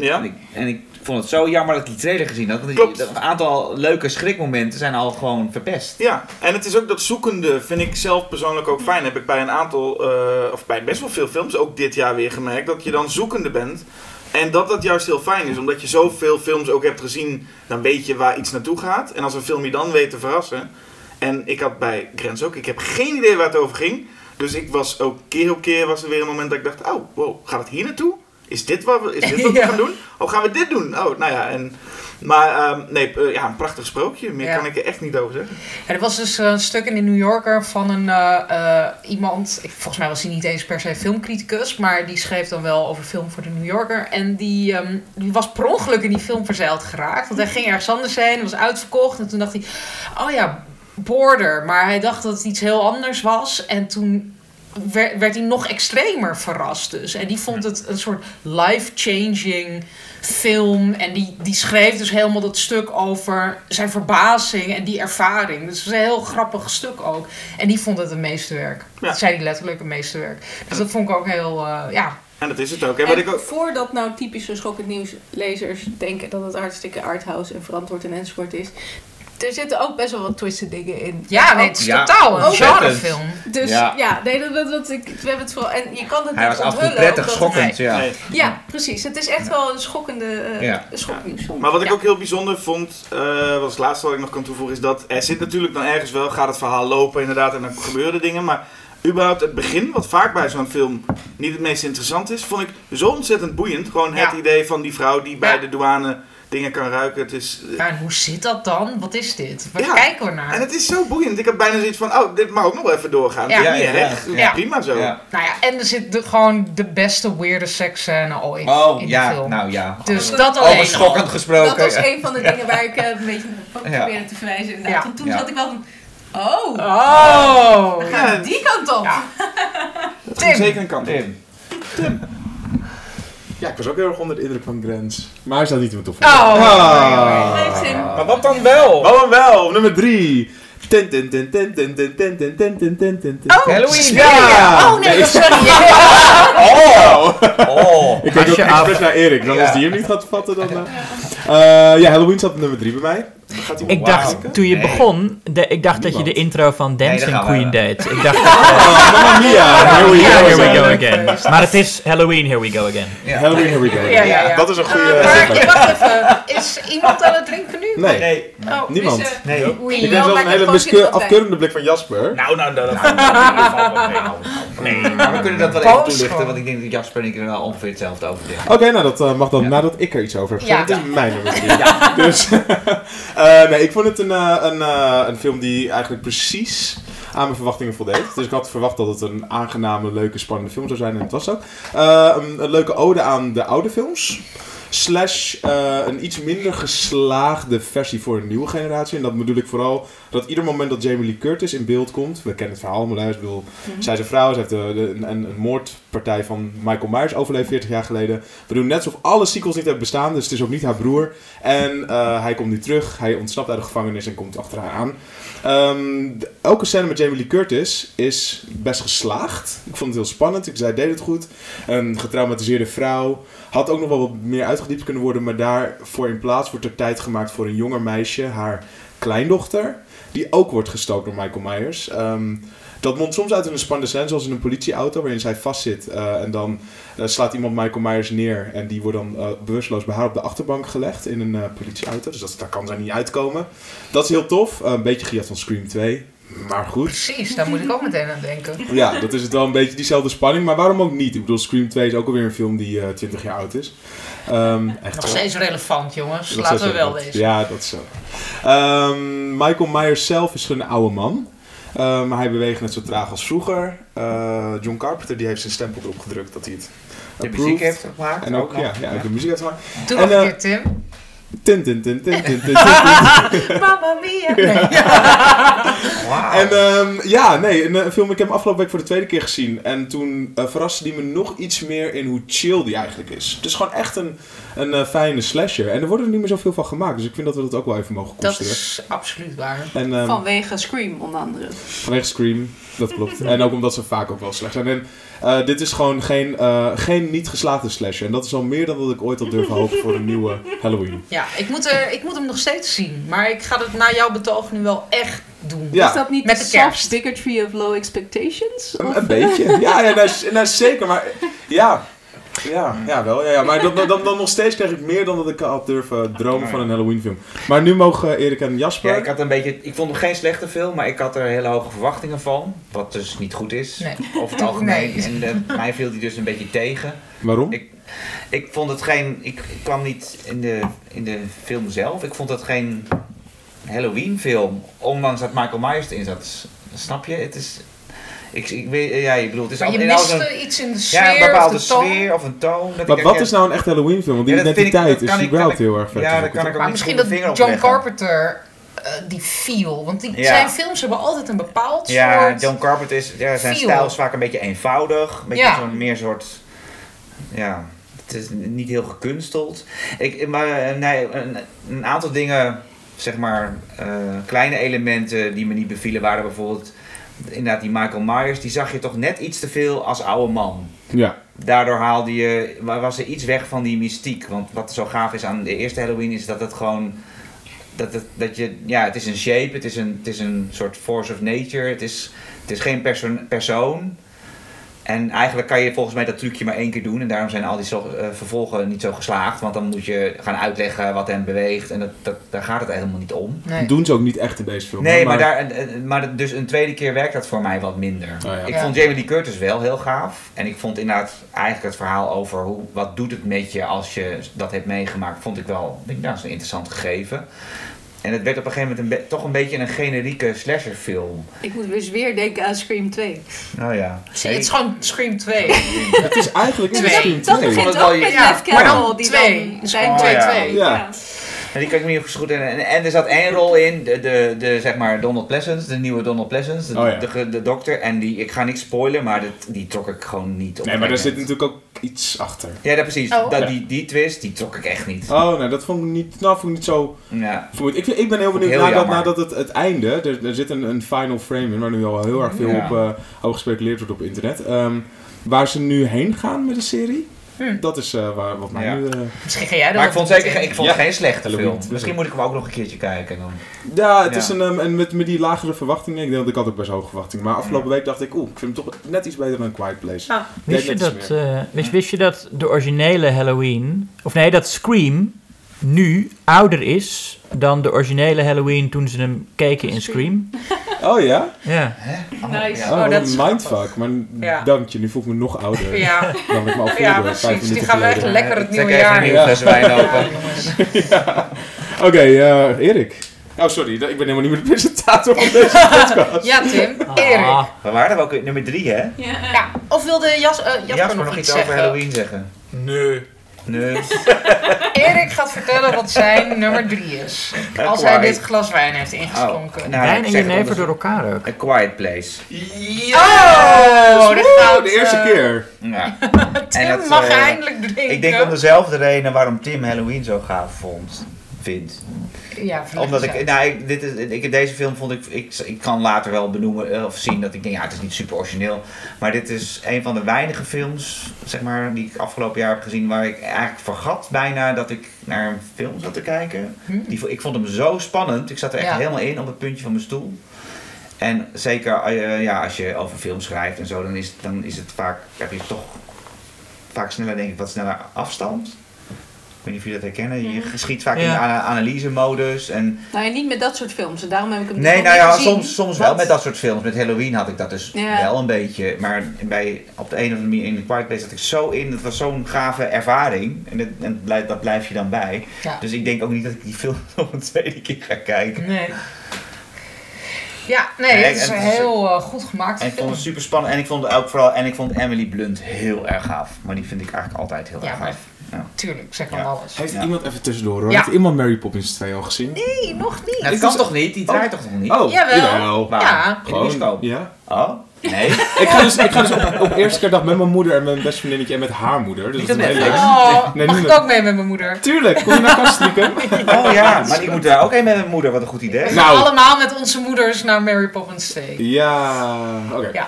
Ja? En, ik, en ik vond het zo jammer dat ik die trailer gezien had. Want Klopt. een aantal leuke schrikmomenten zijn al gewoon verpest. Ja, en het is ook dat zoekende vind ik zelf persoonlijk ook fijn. Heb ik bij een aantal, eh, of bij best wel veel films, ook dit jaar weer gemerkt, dat je dan zoekende bent. En dat dat juist heel fijn is, omdat je zoveel films ook hebt gezien, dan weet je waar iets naartoe gaat. En als een film je dan weet te verrassen. En ik had bij Grens ook, ik heb geen idee waar het over ging. Dus ik was ook keer op keer was er weer een moment dat ik dacht, oh, wow, gaat het hier naartoe? Is dit wat we, is dit wat we <laughs> gaan doen? Oh, gaan we dit doen? Oh, nou ja, en... Maar ehm, nee, eh, ja, een prachtig sprookje. Meer Ja. kan ik er echt niet over zeggen. Ja, er was dus een stuk in de New Yorker van een eh, eh, iemand, ik, volgens mij was hij niet eens per se filmcriticus, maar die schreef dan wel over film voor de New Yorker. En die, ehm, die was per ongeluk in die film verzeild geraakt, want hij ging ergens anders heen, was uitverkocht. En toen dacht hij, oh ja, Border. Maar hij dacht dat het iets heel anders was. En toen werd, werd hij nog extremer verrast dus. En die vond het een soort life-changing film. En die, die schreef dus helemaal dat stuk over zijn verbazing en die ervaring. Dus het is een heel grappig stuk ook. En die vond het een meesterwerk. Ja. Dat zei hij letterlijk, een meesterwerk. Dus dat vond ik ook heel, eh, ja. En dat is het ook. En wat En ik ook... voordat nou typische schokkend nieuwslezers denken dat het hartstikke arthouse en verantwoord en enzovoort is. Er zitten ook best wel wat twisted dingen in. Ja, nee, het is Ja, totaal een genrefilm. Dus Ja. ja, nee, dat, dat, dat, ik, we hebben het vooral. En je kan het Hij niet was af en toe onthullen, prettig schokkend. Ja. Nee. Ja, precies. Het is echt wel een schokkende uh, Ja. Maar wat ik Ja. ook heel bijzonder vond, eh was het laatste wat ik nog kan toevoegen, is dat er zit natuurlijk dan ergens wel, gaat het verhaal lopen inderdaad en dan gebeuren dingen, maar überhaupt het begin, wat vaak bij zo'n film niet het meest interessant is, vond ik zo ontzettend boeiend. Gewoon het Ja. idee van die vrouw die bij de douane dingen kan ruiken. Het is, Ja, en hoe zit dat dan? Wat is dit? Waar Ja. kijken we naar? en het is zo boeiend. Ik heb bijna zoiets van, oh, dit mag ook nog wel even doorgaan. Ja. Niet ja. Prima zo. Ja. Nou ja, en er zit de, gewoon de beste weirde seksscène ooit Oh, in die ja, film. nou ja. Dus dat alleen Over schokkend al. gesproken. Dat was ja. een van de dingen waar ik eh, een beetje van Ja. probeerde te verwijzen. Inderdaad. Want toen Ja. zat ik wel van. Oh, Oh! we gaan die kant op. Dat Tim. zeker een kant op. Tim. Ja, ik was ook heel erg onder de indruk van Grens. Maar hij staat niet in mijn top Oh. 5. Ah. Maar wat dan wel? Wat dan wel? Nummer 3. Ten, ten, ten, ten, ten, ten, ten, ten, ten, ten, ten, ten, ten. Oh, Halloween. Suspiria. Oh nee, sorry. Oh! Oh! Ik kijk ook expres naar Erik. Dan Ja. als die hem niet gaat vatten, dan... eh. Eh, ja, Halloween zat op nummer 3 bij mij. Gaat Ik dacht, toen je Nee. begon, de, ik dacht dat je de intro van Dancing we. Queen deed. Ik dacht, Oh, Mamma Mia. Here we yeah, go. here we go again. again. Maar het is Halloween, here we go again. Ja. Halloween, here we go. Ja, ja, ja. Dat is een goede... Eh, maar wacht even. Is iemand aan het drinken nu? Nee, Nee. Oh, niemand. Dus, eh, Nee. Ik kreeg wel zelfs een hele afkeurende blik van Jasper. Nou, nou, nou, dat. Nou, Nee, maar we kunnen dat wel even toelichten, want ik denk dat Jasper en ik er wel ongeveer hetzelfde over denken. Oké, nou dat eh, mag dan nadat ik er iets over heb gezegd. Ja. Het is mijn <laughs> nummer. Dus, <laughs> eh, nee, ik vond het een, eh, een, eh, een film die eigenlijk precies aan mijn verwachtingen voldeed. Dus ik had verwacht dat het een aangename, leuke, spannende film zou zijn en het was ook. Een leuke ode aan de oude films. Slash eh, een iets minder geslaagde versie voor een nieuwe generatie. En dat bedoel ik vooral dat ieder moment dat Jamie Lee Curtis in beeld komt. We kennen het verhaal maar. Ik bedoel, zij is een vrouw, ze heeft de, de- een, een moordpartij van Michael Myers overleefd 40 jaar geleden. We doen net alsof alle sequels niet hebben bestaan, dus het is ook niet haar broer. En eh, hij komt nu terug, hij ontsnapt uit de gevangenis en komt achter haar aan. Ehm, de- elke scène met Jamie Lee Curtis is best geslaagd. Ik vond het heel spannend. Ik zei, deed het goed. Een getraumatiseerde vrouw. Had ook nog wel wat meer uitgediept kunnen worden. Maar daarvoor in plaats wordt er tijd gemaakt voor een jonger meisje. Haar kleindochter. Die ook wordt gestookt door Michael Myers. Ehm, dat mondt soms uit in een spannende scène, zoals in een politieauto, waarin zij vastzit. eh, en dan eh, slaat iemand Michael Myers neer. En die wordt dan eh, bewusteloos bij haar op de achterbank gelegd in een politieauto. Dus dat, daar kan zij niet uitkomen. Dat is heel tof. Een beetje gejat van Scream 2. Maar goed. Precies, daar moet ik ook meteen aan denken. Ja, dat is het wel een beetje diezelfde spanning. Maar waarom ook niet? Ik bedoel, Scream 2 is ook alweer een film die eh 20 jaar oud is. Ehm, echt Nog wel. steeds relevant, jongens. Dat Laten we wel wezen. Ja, dat is zo. Ehm, Michael Myers zelf is een oude man. Maar hij beweegt net zo traag als vroeger. Eh, John Carpenter die heeft zijn stempel erop gedrukt dat hij het De approved. muziek heeft gemaakt. En ook, ja, ja, ook de muziek heeft gemaakt. Doe En, nog een eh, keer, Tim. Tin, tin, tin, tin, tin, tin, tin, tin. <laughs> Mamma mia. Nee. Wauw. En ehm, ja, nee, een, een film, ik heb hem afgelopen week voor de tweede keer gezien. En toen eh, verraste die me nog iets meer in hoe chill die eigenlijk is. Het is gewoon echt een, een eh, fijne slasher. En er worden er niet meer zoveel van gemaakt. Dus ik vind dat we dat ook wel even mogen Dat koesteren. is absoluut waar. En, ehm, Vanwege Scream, onder andere. Vanwege Scream, dat klopt. <laughs> en ook omdat ze vaak ook wel slecht zijn. En eh, dit is gewoon geen, eh, geen niet geslaagde slasher. En dat is al meer dan dat ik ooit had durven hopen voor een nieuwe Halloween. Ja, ik moet, er, ik moet hem nog steeds zien. Maar ik ga het na jouw betoog nu wel echt doen. Ja. Is dat niet Met de de soft kerst. bigotry of low expectations? Een, beetje. Ja, ja nou, nou, zeker. Maar <laughs> ja, ja, ja wel. Ja, ja. Maar dan, dan, dan nog steeds krijg ik meer dan dat ik had durven dromen van een Halloween film. Maar nu mogen Erik en Jasper... Ja, ik had een beetje. Ik vond hem geen slechte film, maar ik had er hele hoge verwachtingen van. Wat dus niet goed is. Nee. Over het algemeen. <laughs> Nee. En eh, mij viel die dus een beetje tegen. Waarom? Ik, ik vond het geen. Ik, ik kwam niet in de, in de film zelf. Ik vond het geen Halloween film. Ondanks dat Michael Myers erin zat. Snap je? Het is. Ik, ik weet, ja, ik bedoel, het is Maar je al- miste een, iets in de sfeer ja, een of bepaalde de toon. sfeer of een toon. Dat Maar ik wat is nou een echt Halloween film? Want die Ja, identiteit is ik- überhaupt heel erg vet. Ja, dat kan ik ook Maar niet misschien dat John. Carpenter eh, die feel. Want die, Ja. zijn films hebben altijd een bepaald Ja, soort... John Carpenter is, ja, zijn feel. stijl is vaak een beetje eenvoudig. Een beetje Ja. zo'n meer soort, ja, het is niet heel gekunsteld. Ik, maar eh, nee, een, een aantal dingen, zeg maar, eh, kleine elementen die me niet bevielen waren bijvoorbeeld, inderdaad die Michael Myers, die zag je toch net iets te veel als oude man. Ja. Daardoor haalde je, wa- was er iets weg van die mystiek. Want wat zo gaaf is aan de eerste Halloween is dat het gewoon. Dat, het, dat je, ja, het is een shape, het is een, het is een soort force of nature. Het is, het is geen persoon, persoon. En eigenlijk kan je volgens mij dat trucje maar één keer doen. En daarom zijn al die zo- eh, vervolgen niet zo geslaagd. Want dan moet je gaan uitleggen wat hem beweegt. En dat, dat, daar gaat het helemaal niet om. Nee. Doen ze ook niet echt in deze film. Nee, hè, maar, daar, maar dus een tweede keer werkt dat voor mij wat minder. Oh ja. Ik Ja. vond Jamie Lee Curtis wel heel gaaf. En ik vond inderdaad eigenlijk het verhaal over hoe, wat doet het met je als je dat hebt meegemaakt, vond ik wel ik, nou, dat is een interessant gegeven. En het werd op een gegeven moment een toch een beetje een generieke slasherfilm. Ik moet dus weer denken aan Scream 2. Nou ja. Zie, Het is gewoon Scream 2. <laughs> Het is eigenlijk Ja, niet dat- Scream Dat 2. begint het ook wel- met ja, dan Carroll, die twee. dan zijn Oh, twee ja. En die kan ik me niet goed goed en, en er zat één rol in, de, de, de, zeg maar Donald Pleasance, de nieuwe Donald Pleasance, de, Oh ja. de, de, dokter. En die, ik ga niks spoilen, maar dat, die trok ik gewoon niet op. Nee, maar daar zit natuurlijk ook iets achter. Ja, dat precies. Oh. Dat, Ja. die, die twist, die trok ik echt niet. Oh, nee, dat vond ik niet, nou, vond ik niet zo Ja. vermoeid. Ik, ik ben heel benieuwd Heel nadat, nadat het, het einde, er, er zit een, een final frame in, waar nu al heel erg veel Ja. op, eh, over gespeculeerd wordt op internet. Ehm, waar ze nu heen gaan met de serie, Hm. dat is eh, waar, wat mij Ja. nu... eh, Misschien ga jij dat Maar ik ook vond zeker ik vond Ja. het geen slechte Halloween film. Misschien moet ik hem ook nog een keertje kijken dan. Ja, het Ja. is een, ehm, en met, met die lagere verwachtingen, ik denk dat ik had ook best hoge verwachtingen. Maar afgelopen week dacht ik, oeh, ik vind hem toch net iets beter dan Quiet Place. Ah. Wist je, dat, eh, wist, wist je dat de originele Halloween, of nee, dat Scream nu ouder is dan de originele Halloween toen ze hem keken in Scream? <laughs> Oh ja? Ja. Nice. Oh, Oh, wat dat een is mindfuck. Maar Ja. dank je, nu voel ik me nog ouder Ja, dan ik me al voelde ja vijf precies. Die gaan we echt lekker het nieuwe jaar in. nieuwe fles wijn <laughs> Ja, open. jongens. <laughs> Oké, eh, Erik. Oh, sorry, ik ben helemaal niet meer de presentator van deze podcast. Ja, Tim. Erik. Ah, We waren er ook nummer drie, hè? Ja. Ja. Of wilde Jas, eh, Jasper, Jasper nog, nog iets over? Halloween zeggen. Nee. Nee. <laughs> Erik gaat vertellen wat zijn nummer 3 is. Als hij dit glas wijn heeft ingeschonken. Oh, nou, Wijn en jenever door elkaar ook. A Quiet Place. Oh, dat gaat, de eerste eh, keer. Ja. <laughs> Tim En dat, mag eh, eindelijk drinken. Ik denk om dezelfde reden waarom Tim Halloween zo gaaf vond. Ja, Omdat ik, nou, ik, dit is, ik, deze film vond ik, ik, ik kan later wel benoemen eh, of zien dat ik denk, ja, het is niet super origineel. Maar dit is een van de weinige films, zeg maar, die ik afgelopen jaar heb gezien, waar ik eigenlijk vergat bijna dat ik naar een film zat te kijken. Hm? Die, ik vond hem zo spannend. Ik zat er echt Ja. helemaal in op het puntje van mijn stoel. En zeker eh, ja, als je over film schrijft en zo, dan is, dan is het vaak, heb je toch vaak sneller, denk ik, wat sneller afstand. Weet niet of jullie dat herkennen. Je geschiet vaak in Ja. de ana- analyse-modus. En Nou ja, niet met dat soort films. En daarom heb ik hem Nee, nou ja, gezien. soms, soms wel met dat soort films. Met Halloween had ik dat dus Ja. wel een beetje. Maar bij, op de een of andere manier in The Quiet Place zat ik zo in. Het was zo'n gave ervaring. En, dat, en blijf, dat blijf je dan bij. Ja. Dus ik denk ook niet dat ik die film <laughs> nog een tweede keer ga kijken. Nee. Ja, nee, Nee, het is en heel eh, goed gemaakt En ik vond het super spannend. En ik vond ook vooral. En ik vond Emily Blunt heel erg gaaf. Maar die vind ik eigenlijk altijd heel Ja, erg maar- gaaf. Tuurlijk, zeg maar Ja. alles. Heeft Ja. iemand even tussendoor hoor? Ja. Heeft iemand Mary Poppins 2 al gezien? Nee, nog niet. Nou, dat kan toch niet? Die draait toch nog niet? Oh, Jawel. Waar? Ja. Bioscoop? Ja. Oh? Nee? <laughs> Ik ga dus, ik ga dus op, op eerste keer dag met mijn moeder en mijn beste vriendinnetje en met haar moeder. Dus dat is hele Netflix. Oh, Nee, mag niet ik met- ook mee met mijn moeder? Tuurlijk, kom je naar Kastrieken? <laughs> Oh ja, maar ik moet daar ook heen met mijn moeder. Wat een goed idee. We gaan Nou. allemaal met onze moeders naar Mary Poppins 2. Ja, oké. Ja.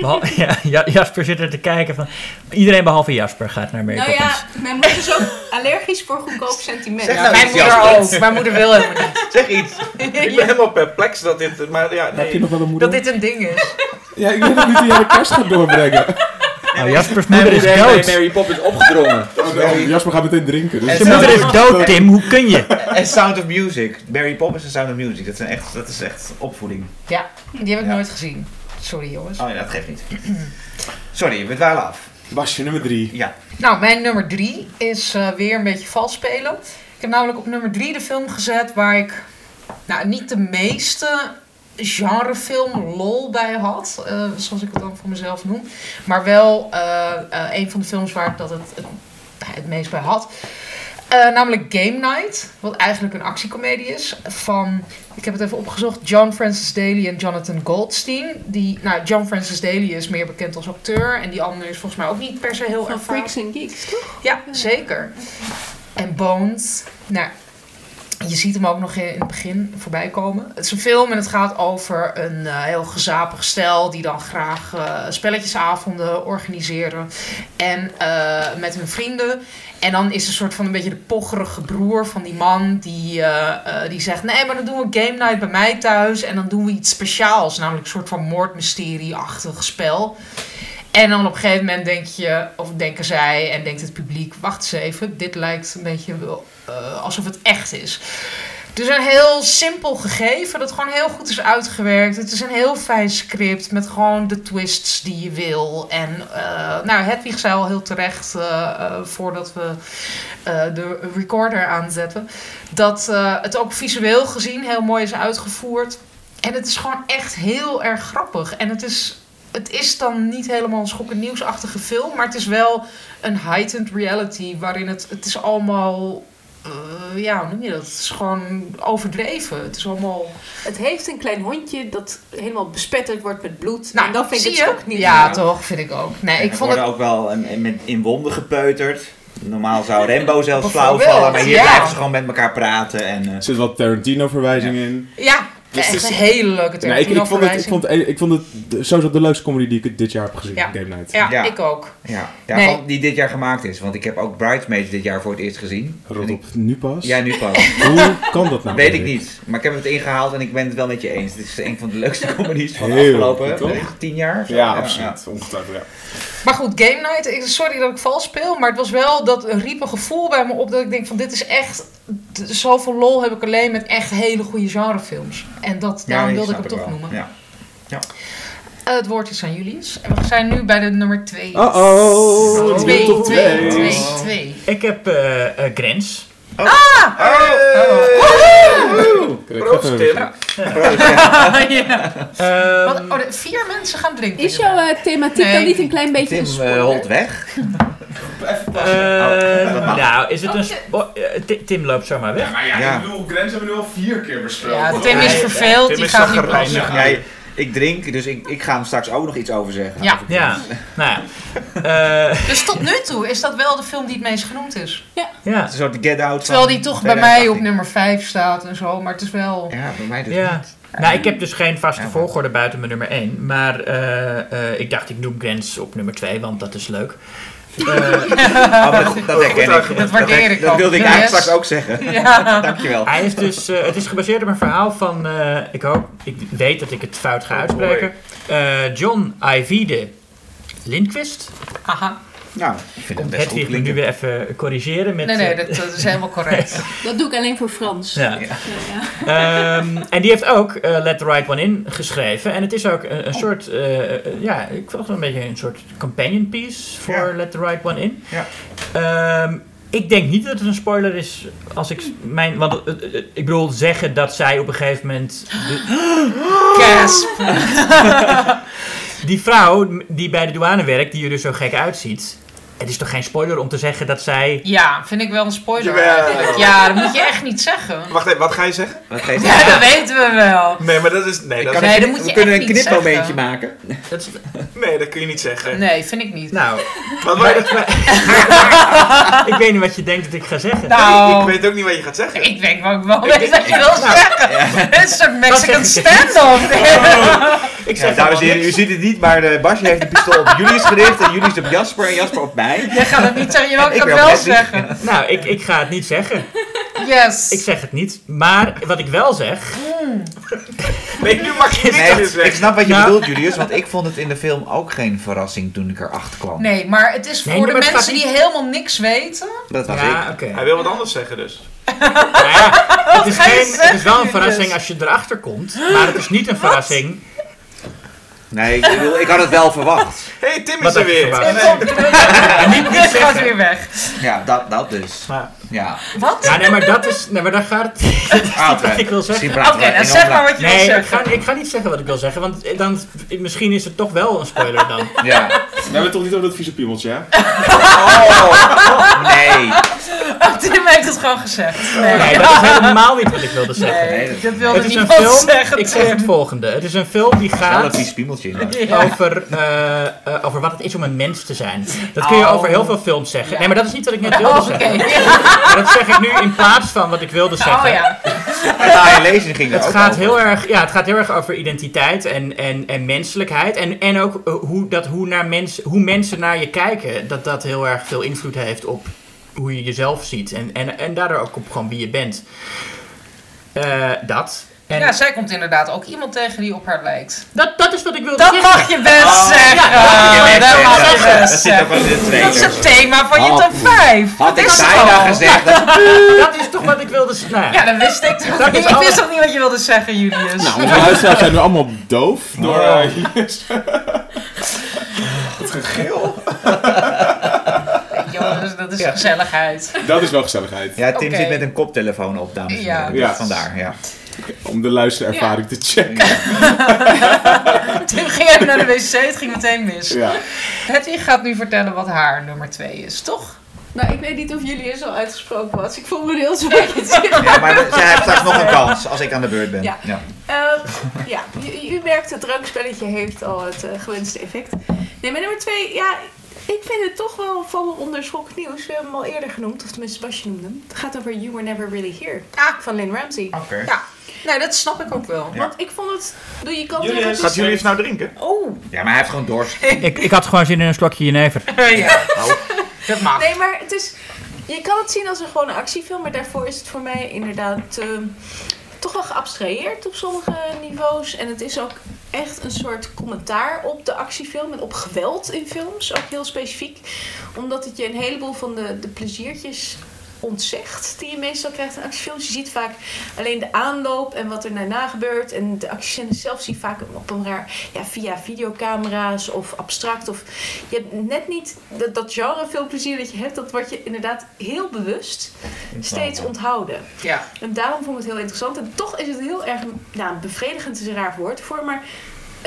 Behal- <laughs> ja, Ja- Jasper zit er te kijken van... Iedereen behalve Jasper gaat naar Mary Nou Poppins. ja, mijn moeder is ook allergisch voor goedkoop sentiment. Zeg nou mijn iets, moeder Jasper. ook. <laughs> Mijn moeder wil helemaal niet. Zeg iets. <laughs> Ik ben helemaal perplex dat dit... Maar ja, Heb je nog wel een moeder? Dat dit een ding is. Ja, ik weet niet hoe jij de kerst gaat doorbrengen. Nou, Jaspers Mijn moeder is dood. Mary Poppins opgedrongen. Oh, Jasper gaat meteen drinken. Dus. Zijn moeder is dood, Tim. Hoe kun je? En Sound of Music. Mary Poppins en Sound of Music. Dat, zijn echt, dat is echt opvoeding. Ja, die heb ik Ja. nooit gezien. Sorry jongens. Oh ja, dat geeft niet. Sorry, we dwalen af. Basje nummer 3. Ja. Nou, mijn nummer drie is eh, weer een beetje vals spelen. Ik heb namelijk op nummer drie de film gezet waar ik nou, niet de meeste genrefilm lol bij had. eh, zoals ik het dan voor mezelf noem. Maar wel eh, een van de films waar ik dat het, het, het meest bij had. Eh, namelijk Game Night, wat eigenlijk een actiecomedie is. Van, ik heb het even opgezocht, John Francis Daly en Jonathan Goldstein. Die, nou, John Francis Daly is meer bekend als acteur. En die andere is volgens mij ook niet per se heel Van ervaren. Freaks and Geeks, toch? Ja, zeker. En Bones. Nou, je ziet hem ook nog in het begin voorbij komen. Het is een film en het gaat over een eh, heel gezapig stel die dan graag eh, spelletjesavonden organiseren. En eh, met hun vrienden. En dan is een soort van een beetje de pocherige broer van die man die, die zegt: Nee, maar dan doen we game night bij mij thuis. En dan doen we iets speciaals, namelijk een soort van moordmysterie-achtig spel. En dan op een gegeven moment denk je, of denken zij en denkt het publiek: Wacht eens even, dit lijkt een beetje wel, eh, alsof het echt is. Is een heel simpel gegeven dat gewoon heel goed is uitgewerkt. Het is een heel fijn script met gewoon de twists die je wil. En eh nou, Hedwig zei al heel terecht eh, voordat we de recorder aanzetten. Dat het ook visueel gezien heel mooi is uitgevoerd. En het is gewoon echt heel erg grappig. En het is, het is dan niet helemaal een schokkend nieuwsachtige film. Maar het is wel een heightened reality waarin het, het is allemaal eh, ja, hoe noem je dat? Het is gewoon overdreven. Het is allemaal... Het heeft een klein hondje dat helemaal bespetterd wordt met bloed. Nou, en dan vind ik het schokkend niet. Ja, toch, vind ik ook. Nee, ik vond worden het... ook wel met in wonden gepeuterd. Normaal zou Rembo zelfs flauw vallen, maar hier ja. blijven ze gewoon met elkaar praten. En, eh, Er zit wat Tarantino-verwijzing in. Ja, Dus echt het is- een hele leuke Nee, ik, ik, vond het, ik, vond, het- ik vond het de- sowieso de leukste comedy die ik dit jaar heb gezien. Ja. Game Night. Ja, Ja. ik ook. ja, ja Nee. van- die dit jaar gemaakt is. Want ik heb ook Bridesmaids dit jaar voor het eerst gezien. Rot op, nu pas? Ja, nu pas. <laughs> Hoe kan dat nou? Weet ik niet. Maar ik heb het ingehaald en ik ben het wel met je eens. Het is een van de leukste <laughs> comedies van de afgelopen goed, tien jaar. Ja, absoluut. Ongetwijfeld, ja. Maar goed, Game Night, ik, sorry dat ik vals speel, maar het was wel dat riep een gevoel bij me op dat ik denk van dit is echt, zoveel lol heb ik alleen met echt hele goede genrefilms. En dat, Ja, daarom wilde ik hem toch wel. noemen. Ja. Eh, het woord is aan jullie. En we zijn nu bij de nummer 2. Uh-oh, het Twee, is top twee, twee. twee, twee. Ik heb eh eh, Grens. Kijk, ik ga Proost, even- Tim. <laughs> ja. Ehm, Wat, oh, de, vier mensen gaan drinken. Is jouw eh, thematiek Nee. dan niet een klein beetje Tim een eh, spoiler? holt weg. eh, Nou, is het een... Eh, Ti- Tim loopt zomaar weg. maar ja, Ja. ik bedoel, Grens hebben we nu al vier keer besproken. Ja, Tim is verveeld, Tim die is gaat niet plassen. Ja, ik drink, dus ik, ik ga hem straks ook nog iets over zeggen. Ja. Ja, <laughs> nou ja. <laughs> Eh, Dus tot nu toe is dat wel de film die het meest genoemd is. ja. Het is soort get out Terwijl van die toch bij mij op 2018. nummer 5 staat en zo, maar het is wel... Ja, bij mij dus Ja. niet. Nou, ik heb dus geen vaste Ja, volgorde buiten mijn nummer 1. Maar eh, eh, ik dacht, ik noem Grens op nummer 2, want dat is leuk. <laughs> Eh, Oh, dat, dat herken <laughs> ik. Dat waardeer ik Dat ook. wilde ik Ja, eigenlijk yes. straks ook zeggen. Ja. Dankjewel. hij is dus, eh, het is gebaseerd op een verhaal van, eh, ik hoop, ik weet dat ik het fout ga uitspreken. Eh, John Ivide Lindquist. Haha. Nou, ik vind het best goed Hedwig me nu weer even corrigeren met... Nee, nee, eh, dat, dat is helemaal correct. <laughs> Dat doe ik alleen voor Frans. ja. Ja. Ja. Ehm, en die heeft ook eh, Let the Right One In geschreven. En het is ook een, een soort, eh, eh, ja, ik vond het wel een beetje een soort companion piece voor Ja. Let the Right One In. Ja. Ehm, ik denk niet dat het een spoiler is als ik mijn, want eh, eh, ik bedoel zeggen dat zij op een gegeven moment de- Gasp. <laughs> <laughs> die vrouw die bij de douane werkt, die er dus zo gek uitziet. Het is toch geen spoiler om te zeggen dat zij Ja, vind ik wel een spoiler Jawel. Ja, dat moet je echt niet zeggen. Wacht even, wat ga je zeggen? Wat ga je Ja, zeggen? dat weten we wel. Nee, maar dat is... Nee, Ik dat, kan Nee, een- dat moet je we kunnen een knipmomentje maken. dat is, nee, dat kun je niet zeggen. Nee, vind ik niet. nou, <laughs> Wat wou je- <laughs> ik weet niet wat je denkt dat ik ga zeggen. Nou, Ik weet ook niet wat je gaat zeggen. ik denk wel, wel weet dat je wil zeggen. Het is een Mexican ik. standoff. ik Ja, zeg dames en heren, u ziet het niet, maar de Basje heeft een pistool op Julius gericht en Julius op Jasper en Jasper op mij. <laughs> Jij gaat het niet zeggen, je wil <laughs> Ik het wel het niet. zeggen. <laughs> Nou, ik, ik ga het niet zeggen. Yes. Ik zeg het niet. Maar wat ik wel zeg. Nee, nu mag je meer ik zeggen. snap wat je Nou. bedoelt, Julius, want ik vond het in de film ook geen verrassing toen ik erachter kwam. Nee, maar het is voor Nee, de mensen die helemaal niks weten. Dat was Ja, ik. oké. Hij wil wat anders zeggen dus. Nou ja, het, is geen, het is zeggen, wel een Julius? verrassing als je erachter komt. Maar het is niet een verrassing. Nee, ik, bedoel, ik had het wel verwacht. Hé, hey, Tim is er heb je weer. verwacht? <laughs> En niet niet gaat weer weg. Ja, dat, dat dus. Maar- Ja. Wat? Ja, nee, maar dat is. Nee, maar daar gaat het. <laughs> <laughs> Dat is wat ik wil zeggen. Oké, dan zeg maar wat je wil Nee, ik zeggen. ga, ik ga niet zeggen wat ik wil zeggen, want dan, misschien is het toch wel een spoiler dan. <laughs> Ja. We hebben het toch niet over dat vieze piemeltje, hè? Oh, nee. Tim heeft het gewoon gezegd. Nee, Nee, dat is helemaal niet wat ik wilde zeggen. nee, dat- dat wilde Het is een film. zeggen. Ik zeg het volgende: het is een film die Wel een gaat. vies piemeltje. inderdaad. Ja. over, eh, eh, over wat het is om een mens te zijn. Dat kun je Oh. over heel veel films zeggen. Ja. Nee, maar dat is niet wat ik net wilde Oh, Oké. zeggen. Maar dat zeg ik nu in plaats van wat ik wilde zeggen. Oh ja. Lezing ging Het gaat, over. heel erg, ja, het gaat heel erg over identiteit en, en, en menselijkheid. En, en ook eh, hoe, dat, hoe, naar mens, hoe mensen naar je kijken. Dat dat heel erg veel invloed heeft op hoe je jezelf ziet. En, en, en daardoor ook op gewoon wie je bent. Eh, dat. En Ja, zij komt inderdaad ook iemand tegen die op haar lijkt. dat, dat is wat ik wilde Dat zeggen. mag je best Oh, zeggen. ja, dat mag je best Dat zeggen. Dat is het thema van je top 5. Had ik is bijna al. gezegd. Dat, <laughs> Dat is toch wat ik wilde zeggen. Ja. Dat wist ik toch Dat niet. is Ik wist toch niet wat je wilde zeggen, Julius? Nou, onze luisteraars zijn nu allemaal doof door Oh. eh, Julius. Het gegil. Jongens, dat is Ja. gezelligheid. Dat is wel gezelligheid. ja, Tim zit met een koptelefoon op, dames en Ja. heren. Dus Ja. vandaar, ja. <laughs> Om de luisterervaring te checken. <laughs> Tim ging even naar de wc, het ging meteen mis. Ja. Hedwig gaat nu vertellen wat haar nummer 2 is, toch? Nou, ik weet niet of jullie er zo uitgesproken was. Ik voel me heel zwaar. <laughs> Ja, maar de- zij heeft straks nog een kans als ik aan de beurt ben. Ja. Ja. Ehm, ja, u, u merkt het drankspelletje heeft al het eh, gewenste effect. Nee, maar nummer twee, ja, ik vind het toch wel vallen onder schokkend nieuws. We hebben hem al eerder genoemd, of tenminste Basje noemde hem. Het gaat over You Were Never Really Here Ah. van Lynn Ramsey. Oké. Ja. Nee, dat snap ik ook wel. Ja. Want ik vond het, doe je kan Gaat jullie eens nou drinken? Oh, Ja, maar hij heeft gewoon dorst. <laughs> Ik, ik had gewoon zin in een slokje jenever. <laughs> ja. Dat mag. Nee, maar het is. Je kan het zien als een gewone actiefilm, maar daarvoor is het voor mij inderdaad eh, toch wel geabstraheerd op sommige niveaus. En het is ook echt een soort commentaar op de actiefilm en op geweld in films, ook heel specifiek. Omdat het je een heleboel van de, de pleziertjes ontzegt die je meestal krijgt in actiefilms. Je ziet vaak alleen de aanloop en wat er daarna gebeurt. En de actiescènes zelf zie je vaak op een raar, ja, via videocamera's of abstract. Of je hebt net niet dat, dat genre filmplezier dat je hebt. Dat wordt je inderdaad heel bewust steeds onthouden. Ja. En daarom vond ik het heel interessant. En toch is het heel erg, nou, bevredigend is een raar woord voor, maar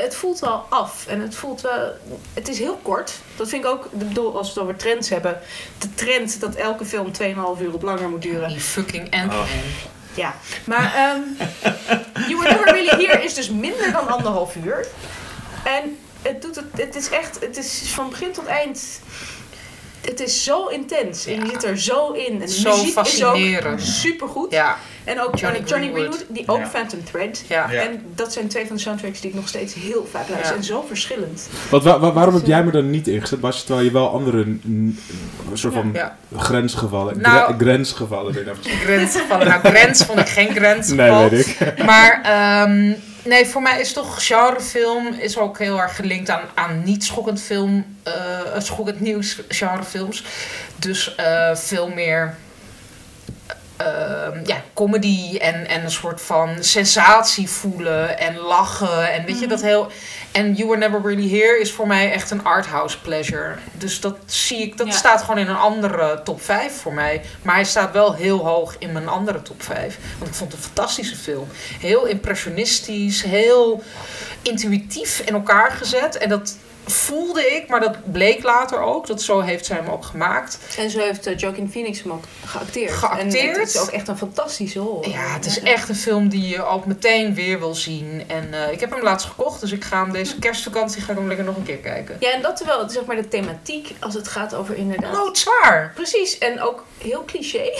het voelt wel af. En het voelt wel... Het is heel kort. Dat vind ik ook, ik bedoel, als we het over trends hebben. De trend dat elke film 2,5 uur op langer moet duren. Die fucking ant Ja, maar ehm You Were Never Really Here is dus minder dan anderhalf uur. En het, doet het, het is echt, het is van begin tot eind... Het is zo intens en je Ja. zit er zo in. En de Zo muziek is ook fascinerend. supergoed. Ja, En ook Johnny Johnny, Johnny Greenwood. Greenwood, die ook Ja. Phantom Thread. ja. Ja. En dat zijn twee van de soundtracks die ik nog steeds heel vaak luister. Ja. En zo verschillend. Wat, wa- wa- waarom heb jij me dan niet ingezet, terwijl je wel andere soort van Ja. grensgevallen, Nou- gre- grensgevallen erin hebt gezet? Grensgevallen. Nou, grens vond ik geen grens. Nee, weet ik. Maar ehm, nee, voor mij is toch genrefilm is ook heel erg gelinkt aan, aan niet schokkend film, eh schokkend nieuws genrefilms. Dus eh, veel meer ehm, ja, comedy en, en een soort van sensatie voelen en lachen. En weet je, dat heel... En You Were Never Really Here is voor mij echt een arthouse pleasure. Dus dat zie ik, dat Ja. staat gewoon in een andere top 5 voor mij. Maar hij staat wel heel hoog in mijn andere top 5. Want ik vond het een fantastische film. Heel impressionistisch, heel intuïtief in elkaar gezet. En dat voelde ik, maar dat bleek later ook. Dat zo heeft zij hem ook gemaakt. En zo heeft uh, Joaquin Phoenix hem ook geacteerd. Geacteerd? En het is ook echt een fantastische rol. Ja, het is echt een film die je ook meteen weer wil zien. En eh, ik heb hem laatst gekocht, dus ik ga hem deze kerstvakantie ga ik hem lekker nog een keer kijken. Ja, en dat terwijl, zeg maar, de thematiek als het gaat over inderdaad... Loodzwaar. Precies, en ook heel cliché. <laughs>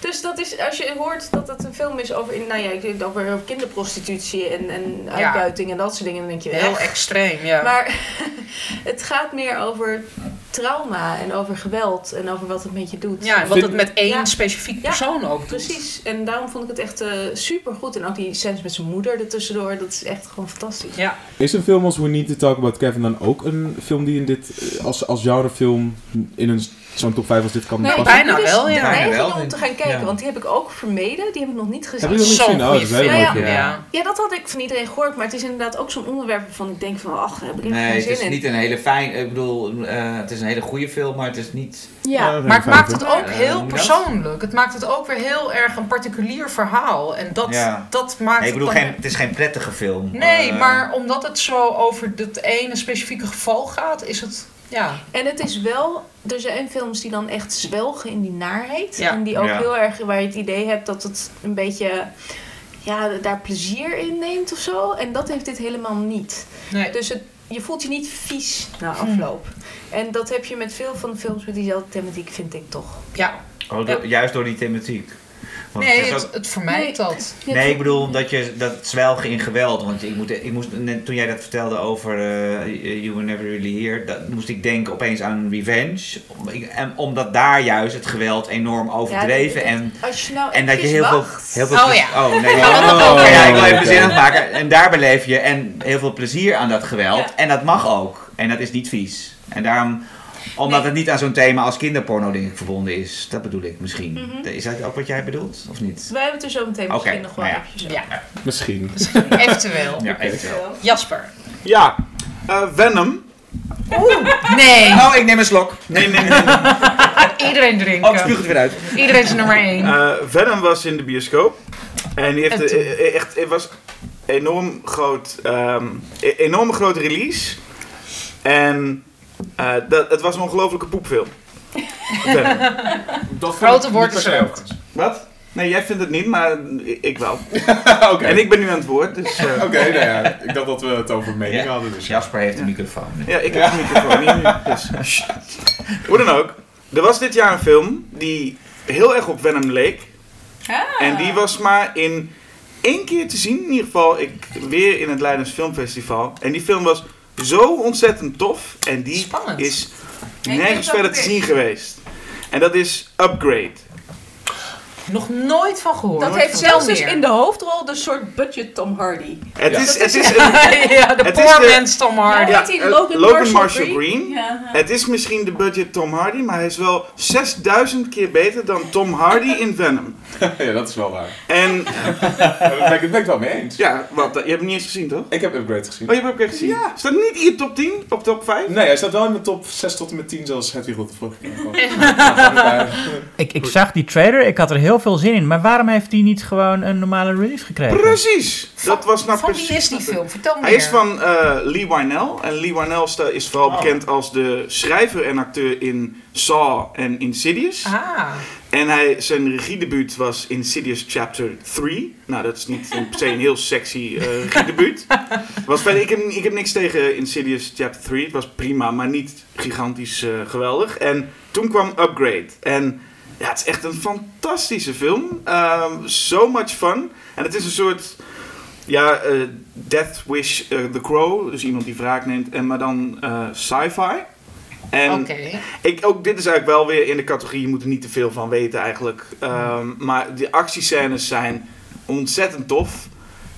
Dus dat is, als je hoort dat het een film is over, nou ja, ik denk over kinderprostitutie en, en Ja. uitbuiting en dat soort dingen, dan denk je Heel echt. extreem, ja. Maar <laughs> <laughs> het gaat meer over trauma en over geweld en over wat het met je doet. ja, en wat het met één Ja. specifiek Ja, persoon ook doet. Precies, en daarom vond ik het echt super goed. En ook die scènes met zijn moeder ertussendoor, dat is echt gewoon fantastisch. Ja. Is een film als We Need to Talk About Kevin dan ook een film die in dit, eh, als, als genrefilm in een, zo'n top 5 als dit kan Nee, passen? bijna wel, ja. Wel. om te gaan kijken, Ja. want die heb ik ook vermeden. Die heb ik nog niet gezien. Nog Zo'n gezien? Oh, dat is. Ja. Ja, dat had ik van iedereen gehoord, maar het is inderdaad ook zo'n onderwerp waarvan ik denk van, ach, daar heb ik echt Nee, geen het zin is in. niet een hele fijn. Ik bedoel, eh, het is een hele goede film, maar het is niet. Ja, dat Maar het maakt het ook Eh, heel dat? persoonlijk. Het maakt het ook weer heel erg een particulier verhaal. En dat, Ja. dat maakt Nee, ik bedoel, het dan... geen, het is geen prettige film. Nee, Eh, maar omdat het zo over dit ene specifieke geval gaat, is het... Ja, En het is wel, er zijn films die dan echt zwelgen in die naarheid. Ja. En die ook Ja. heel erg, waar je het idee hebt dat het een beetje, ja, daar plezier in neemt of zo. En dat heeft dit helemaal niet. nee. Dus het, je voelt je niet vies na afloop. En dat heb je met veel van de films met diezelfde thematiek, vind ik toch. Ja. oh, Juist door die thematiek. Want Nee, het het, ook- het vermijdt dat. Nee, ik bedoel dat je dat zwelgen in geweld. Want ik, moet, ik moest, net toen jij dat vertelde over eh, You Were Never Really Here, dat moest ik denken opeens aan Revenge. Om- ik- En omdat daar juist het geweld enorm overdreven Ja, en, Als je nou en dat je heel veel, heel veel. Oh plezier- ja. Oh nee. <laughs> Oh, Oké, ja, ik wil even zin afmaken. En daar beleef je en heel veel plezier aan dat geweld. Ja. En dat mag ook. En dat is niet vies. En daarom, omdat Nee. het niet aan zo'n thema als kinderporno denk ik verbonden is. Dat bedoel ik misschien. Mhm. Is dat ook wat jij bedoelt? Of niet? Wij hebben het er zo meteen Oké, misschien nog wel nou ja. Misschien. eventueel. Ja, eventueel. Jasper. Ja, eh, Venom. Nee, Oh, ik neem een slok. Nee, nee, nee. nee. iedereen Oh, ik drinken. spuug het weer uit. Iedereen is nummer één. Eh, Venom was in de bioscoop. En die heeft En eh, echt, het was enorm groot, ehm, e- enorme grote release. En eh, dat, het was een ongelofelijke poepfilm. <laughs> Dat Grote woord is ook. Wat? Nee, jij vindt het niet, maar ik wel. <laughs> Oké. En ik ben nu aan het woord, dus... eh, Oké, nou ja, ik dacht dat we het over meningen Ja. hadden. Dus ja. Jasper heeft een microfoon. Ja, ik heb een microfoon niet nu, dus... <laughs> Hoe dan ook. Er was dit jaar een film die heel erg op Venom leek. En die was maar in één keer te zien. In ieder geval, ik, weer in het Leidens Filmfestival. En die film was zo ontzettend tof. En die Spannend. is nergens verder te zien geweest. En dat is Upgrade. Nog nooit van gehoord. Dat heeft zelfs dus in de hoofdrol de soort budget Tom Hardy. Het Ja. is, het is- is een, <laughs> ja, de Het is poor man's Tom Hardy. Ja, eh, Logan, Logan Marshall, Marshall Green? Green. Ja. het is misschien de budget Tom Hardy, maar hij is wel 6000 keer beter dan Tom Hardy in Venom. <laughs> ja, dat is wel waar. En <laughs> Daar ben ik het ben ik het wel mee eens. ja, wat, je hebt hem niet eens gezien toch? Ik heb Upgrade gezien. Oh, je hebt hem ook echt gezien? Ja. Staat niet in je top 10? Op top 5? Nee, hij staat wel in de top 6 tot en met 10 zoals Hedwig de vorige keer had. Ik, ik zag die trailer, ik had er heel veel zin in. Maar waarom heeft die niet gewoon een normale release gekregen? Precies! Dat was nou van precies... wie is die film? Vertel me Hij is van eh, Lee Wynell. En Lee Wynell is vooral Oh. bekend als de schrijver en acteur in Saw en Insidious. Ah, En hij, zijn regiedebuut was Insidious Chapter 3. Nou, dat is niet een- per se een heel sexy eh regiedebuut. Was ik, heb, ik heb niks tegen Insidious Chapter 3. Het was prima, maar niet gigantisch eh, geweldig. En toen kwam Upgrade. En ja, het is echt een fantastische film. Ehm, so much fun. En het is een soort... Ja, eh, Death Wish eh, The Crow. Dus iemand die wraak neemt. En maar dan eh, sci-fi. En oké. ik, ook dit is eigenlijk wel weer in de categorie, je moet er niet te veel van weten eigenlijk. Ehm, maar de actiescènes zijn ontzettend tof.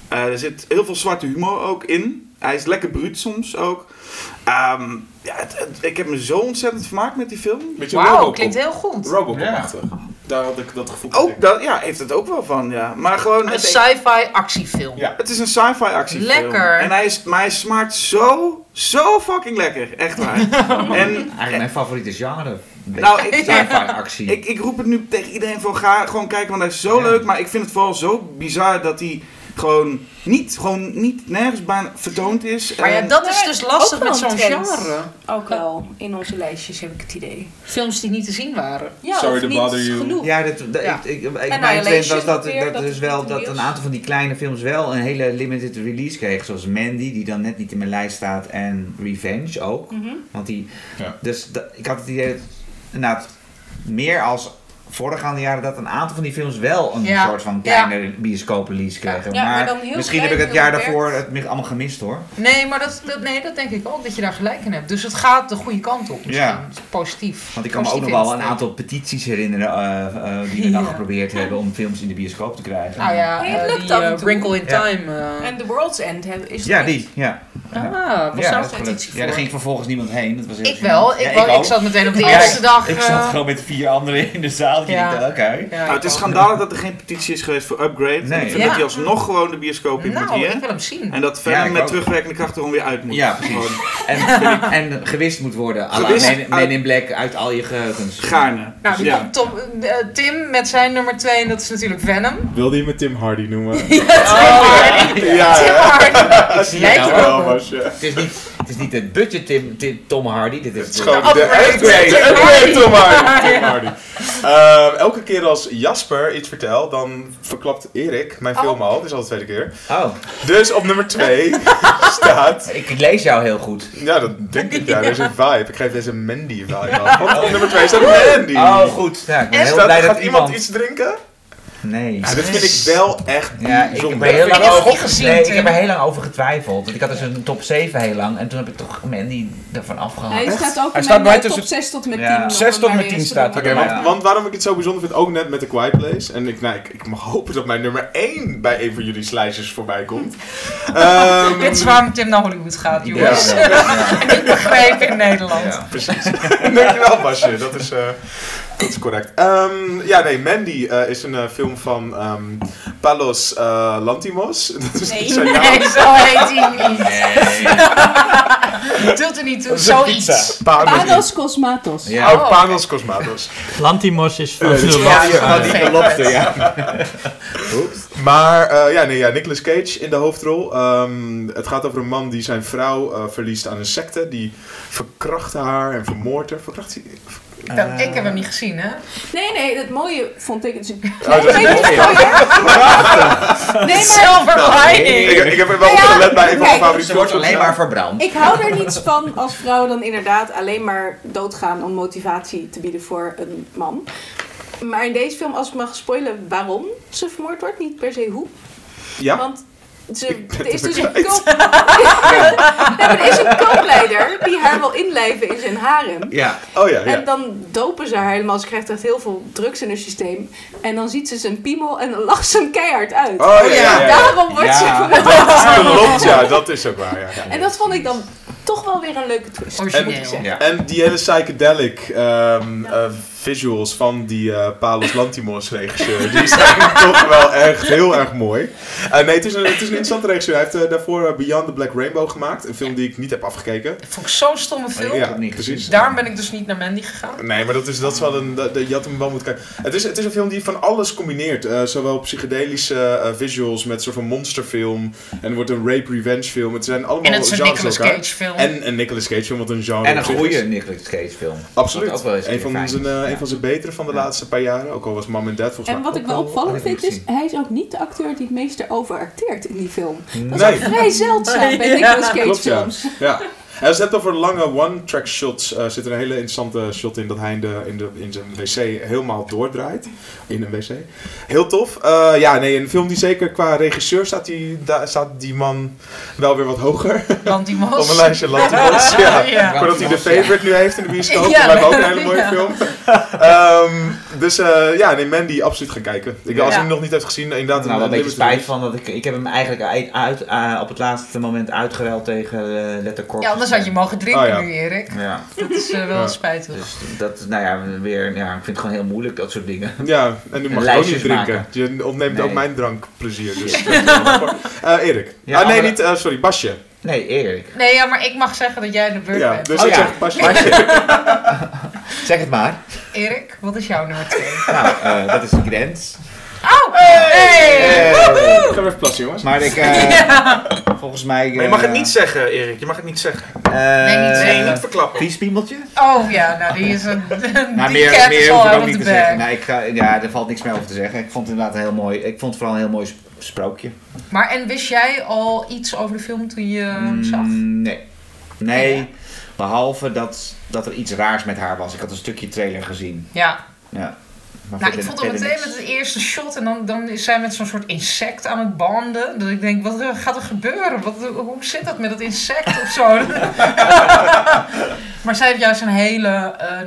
Er zit heel veel zwarte humor ook in. Hij is lekker bruut soms ook. Ehm, ja, het- het- ik heb me zo ontzettend vermaakt met die film. Wauw, klinkt heel goed. Robocop-achtig. Daar had ik dat gevoel Ook dat, ja, heeft het ook wel van, ja. Maar gewoon, Een sci-fi actiefilm. Ja. het is een sci-fi actiefilm. Lekker. En hij, is, maar hij smaakt zo, zo fucking lekker. Echt waar. <laughs> en, Eigenlijk mijn favoriete genre. Nou, ik- Sci-fi actie. <laughs> Ik, ik roep het nu tegen iedereen van ga gewoon kijken, want hij is zo Ja. leuk. Maar ik vind het vooral zo bizar dat hij gewoon niet, gewoon niet nergens bijna vertoond is. Maar ja, En- dat is dus lastig met zo'n genre. Ook wel in onze lijstjes heb ik het idee. Films die niet te zien waren. Ja, Sorry of to niet bother you. genoeg. Ja, dat, dat, Ja. Ik, ik, ik, nou, mijn trend was dat, weer dat, dat dus wel dat een aantal van die kleine films wel een hele limited release kregen. Zoals Mandy, die dan net niet in mijn lijst staat. En Revenge ook. Mhm. Want die, Ja. dus dat- ik had het idee dat, inderdaad, meer als voorgaande jaren dat een aantal van die films wel een Ja. soort van kleine bioscoop release kregen. Ja, maar misschien heb ik het jaar daarvoor het allemaal gemist hoor. Nee, maar dat, dat, nee, dat denk ik ook, dat je daar gelijk in hebt. Dus het gaat de goede kant op misschien. Ja. Positief. Want ik kan me ook nog wel een aantal petities herinneren eh, eh, die we dan Ja. geprobeerd hebben om films in de bioscoop te krijgen. Nou ja, eh, lukt die. Wrinkle in Ja. Time. En The World's End is Ja, die. Ja. ah, was Ja, petitie ja, daar ging vervolgens niemand heen. Dat was heel Ik wel. Ik, ik, zat meteen op de eerste dag. Ik zat gewoon met vier anderen in de zaal. Ja. oké. ja, Nou, het is schandalig dat er geen petitie is geweest voor Upgrade. En Nee. ik vind Ja. dat hij alsnog gewoon de bioscoop in moet Nou, hier. ik wil hem zien. En dat verder Ja, ik met ook. terugwerkende kracht erom weer uit moet. Ja, precies. En, <laughs> en gewist moet worden. Men, Men uit- in Black uit al je geheugens. gaarne. Nou, dan ja. komt Tom, eh, Tim met zijn nummer 2 en dat is natuurlijk Venom. Wilde je me Tim Hardy noemen? <laughs> Ja, Tim ja. Hardy. <laughs> Lijkt wel, je. Het is niet, is niet het budget Tim, Tim- Tom Hardy. Dit is, Het is gewoon de upgrade. upgrade. Tim De upgrade Tom Hardy. Ehm, elke keer als Jasper iets vertelt, dan verklapt Erik mijn film al. Het is al de tweede keer. Oh, Dus op nummer 2 <laughs> staat... ik, lees jou heel goed. Ja, dat denk ik. Ja, <laughs> er is een vibe. Ik geef deze Mandy vibe af. <laughs> Want op nummer 2 staat Mandy. Oh, goed. Ja, ik ben En heel Staat, blij gaat dat iemand iemand... iets drinken? Nee. Ja, dit vind ik wel echt Ja, ik heb, bijzonder. er heel Ik lang over, gezien, nee, ik heb er heel lang over getwijfeld. Want ik had dus een top 7 heel lang. En toen heb ik toch Mandy ervan afgehaald. Hij staat ook Hij staat bij top tussen- 6 tot met 10. Ja. om 6 hem tot met eens 10 te staat. Oké, want, want waarom ik het zo bijzonder vind, ook net met The Quiet Place. En ik, nou, ik, ik mag hopen dat mijn nummer 1 bij een van jullie slijsters voorbij komt. Ehm, <laughs> Dit is waarom Tim naar Hollywood gaat, jongens. ja, <laughs> ja. Niet begrepen in Nederland. Ja. Precies. <laughs> Dankjewel, Basje. Dat is, eh, dat is correct. Ehm, ja, nee, Mandy eh, is een eh, film van ehm, Palos eh, Lantimos. <laughs> Dat is Nee. zijn naam. Nee, zo heet hij niet. Nee. <laughs> Doet er niet toe, zoiets. Panos. Panos Cosmatos. Ja. Oh, Panos Cosmatos. Lantimos is van Ja, de Ja, <laughs> Last je had Guy. die belofte, ja. Maar eh, ja, nee, ja, Nicolas Cage in de hoofdrol. Ehm, het gaat over een man die zijn vrouw eh, verliest aan een secte. Die verkracht haar en vermoordt haar. Verkracht hij? Dat- ik heb hem niet gezien, hè? Nee, nee, het mooie vond ik... Oh, dat is Nee. Nee, maar Silver Ik, lining. ik heb er wel op Ja, gelet bij een van mijn kijk, favoriete Ze wordt alleen maar verbrand. ik hou er niets van als vrouwen dan inderdaad alleen maar doodgaan om motivatie te bieden voor een man. Maar in deze film, als ik mag spoilen waarom ze vermoord wordt, niet per se hoe. Ja? Want ze, er is dus een koop... <laughs> nee, er is een koopleider die haar wil inlijven in zijn harem. Ja. Oh ja, ja. En dan dopen ze haar helemaal. Ze krijgt echt heel veel drugs in haar systeem. En dan ziet ze zijn piemel en dan lacht ze hem keihard uit. Oh ja, ja, ja. Daarom wordt ze. Klopt, ja, dat is ook waar. Ja. <laughs> En dat vond ik dan toch wel weer een leuke twist. Origineel. moet ik zeggen. Ja. En die hele psychedelic ehm, eh, visuals van die eh, Palos Lantimos regisseur, die zijn <laughs> toch wel echt heel erg mooi. Eh, nee, het is, een, het is een interessante regisseur. Hij heeft eh, daarvoor Beyond the Black Rainbow gemaakt. Een film die ik niet heb afgekeken. Dat vond ik zo'n stomme film. ja, niet precies. Daarom ben ik dus niet naar Mandy gegaan. Nee, maar dat is, dat is wel een. dat- dat- je had hem wel moeten kijken. Het is, het is een film die van alles combineert. Eh, zowel psychedelische visuals met een soort van monsterfilm. En er wordt een rape revenge film. Het zijn allemaal En het is een genres Nicolas. Cage film. En een Nicolas Cage film, wat een genre En een goede. Nicolas Cage film. Absoluut. Wat ook wel eens een van zijn. Een van zijn betere van de laatste paar jaren. Ook al was Mom and Dad volgens En wat ik wel al- opvallend vind is, hij is ook niet de acteur die het meest erover acteert in die film. Dat Nee. is ook vrij zeldzaam bij Nicolas Cage Klopt, ja. films. Ja. En als je het hebt over lange one-track shots, eh, zit er een hele interessante shot in dat hij in, de, in, de, in zijn wc helemaal doordraait. In een wc. Heel tof. Eh, ja, nee, een film die zeker qua regisseur staat die, daar staat die man wel weer wat hoger. Lantimos. <laughs> Op een lijstje Lantimos. Ja. <laughs> ja. Voordat hij de favorite nu heeft in de bioscoop. Ja, dat lijkt me ook een hele <laughs> mooie ja. film. Ehm, dus eh, ja, nee, Mandy absoluut gaan kijken. Ik, als Ja. hem nog niet heeft gezien, inderdaad Nou, wel een beetje spijt van dat ik... Ik heb hem eigenlijk uit, uit, op het laatste moment uitgeruild tegen uh, Letterkorps. Ja, anders had je mogen drinken Oh, ja. nu, Erik. Ja, Dat is eh, wel Ja. spijtig. dus dat, nou ja, weer, ja, ik vind het gewoon heel moeilijk, dat soort dingen. Ja, en nu mag je ook niet drinken. maken. Je ontneemt Nee. ook mijn drankplezier. Dus. <laughs> Eh, Erik. Ja, ah, nee, niet. eh, sorry, Basje. Nee, Erik. Nee, ja, maar ik mag zeggen dat jij de beurt Ja, bent. dus Oh, ik ja. zeg Basje. <laughs> Zeg het maar. Erik, wat is jouw nummer twee? Nou, eh, dat is de grens. Oh! Hey! Ik ga even plassen, jongens. Maar ik, eh, <laughs> volgens mij... Maar je mag het eh, niet zeggen, Erik. Je mag het niet zeggen. eh, Nee, niet zeggen. Niet verklappen. Oh ja, nou die is <laughs> een. Nou, die meer, cat is meer al hoef ik ook niet te zeggen. Nee, ik ga, ja, er valt niks meer over te zeggen. Ik vond het inderdaad heel mooi... Ik vond het vooral een heel mooi sp- sprookje. Maar en wist jij al iets over de film toen je hem Mm, zag? Nee. Nee, Ja. behalve dat, dat er iets raars met haar was. Ik had een stukje trailer gezien. Ja. Ja. Maar Nou, ik vond het meteen met het eerste shot en dan, dan is zij met zo'n soort insect aan het banden. Dat ik denk, wat gaat er gebeuren? Wat, hoe zit dat met dat insect of zo? <laughs> maar zij heeft juist een hele eh, eh,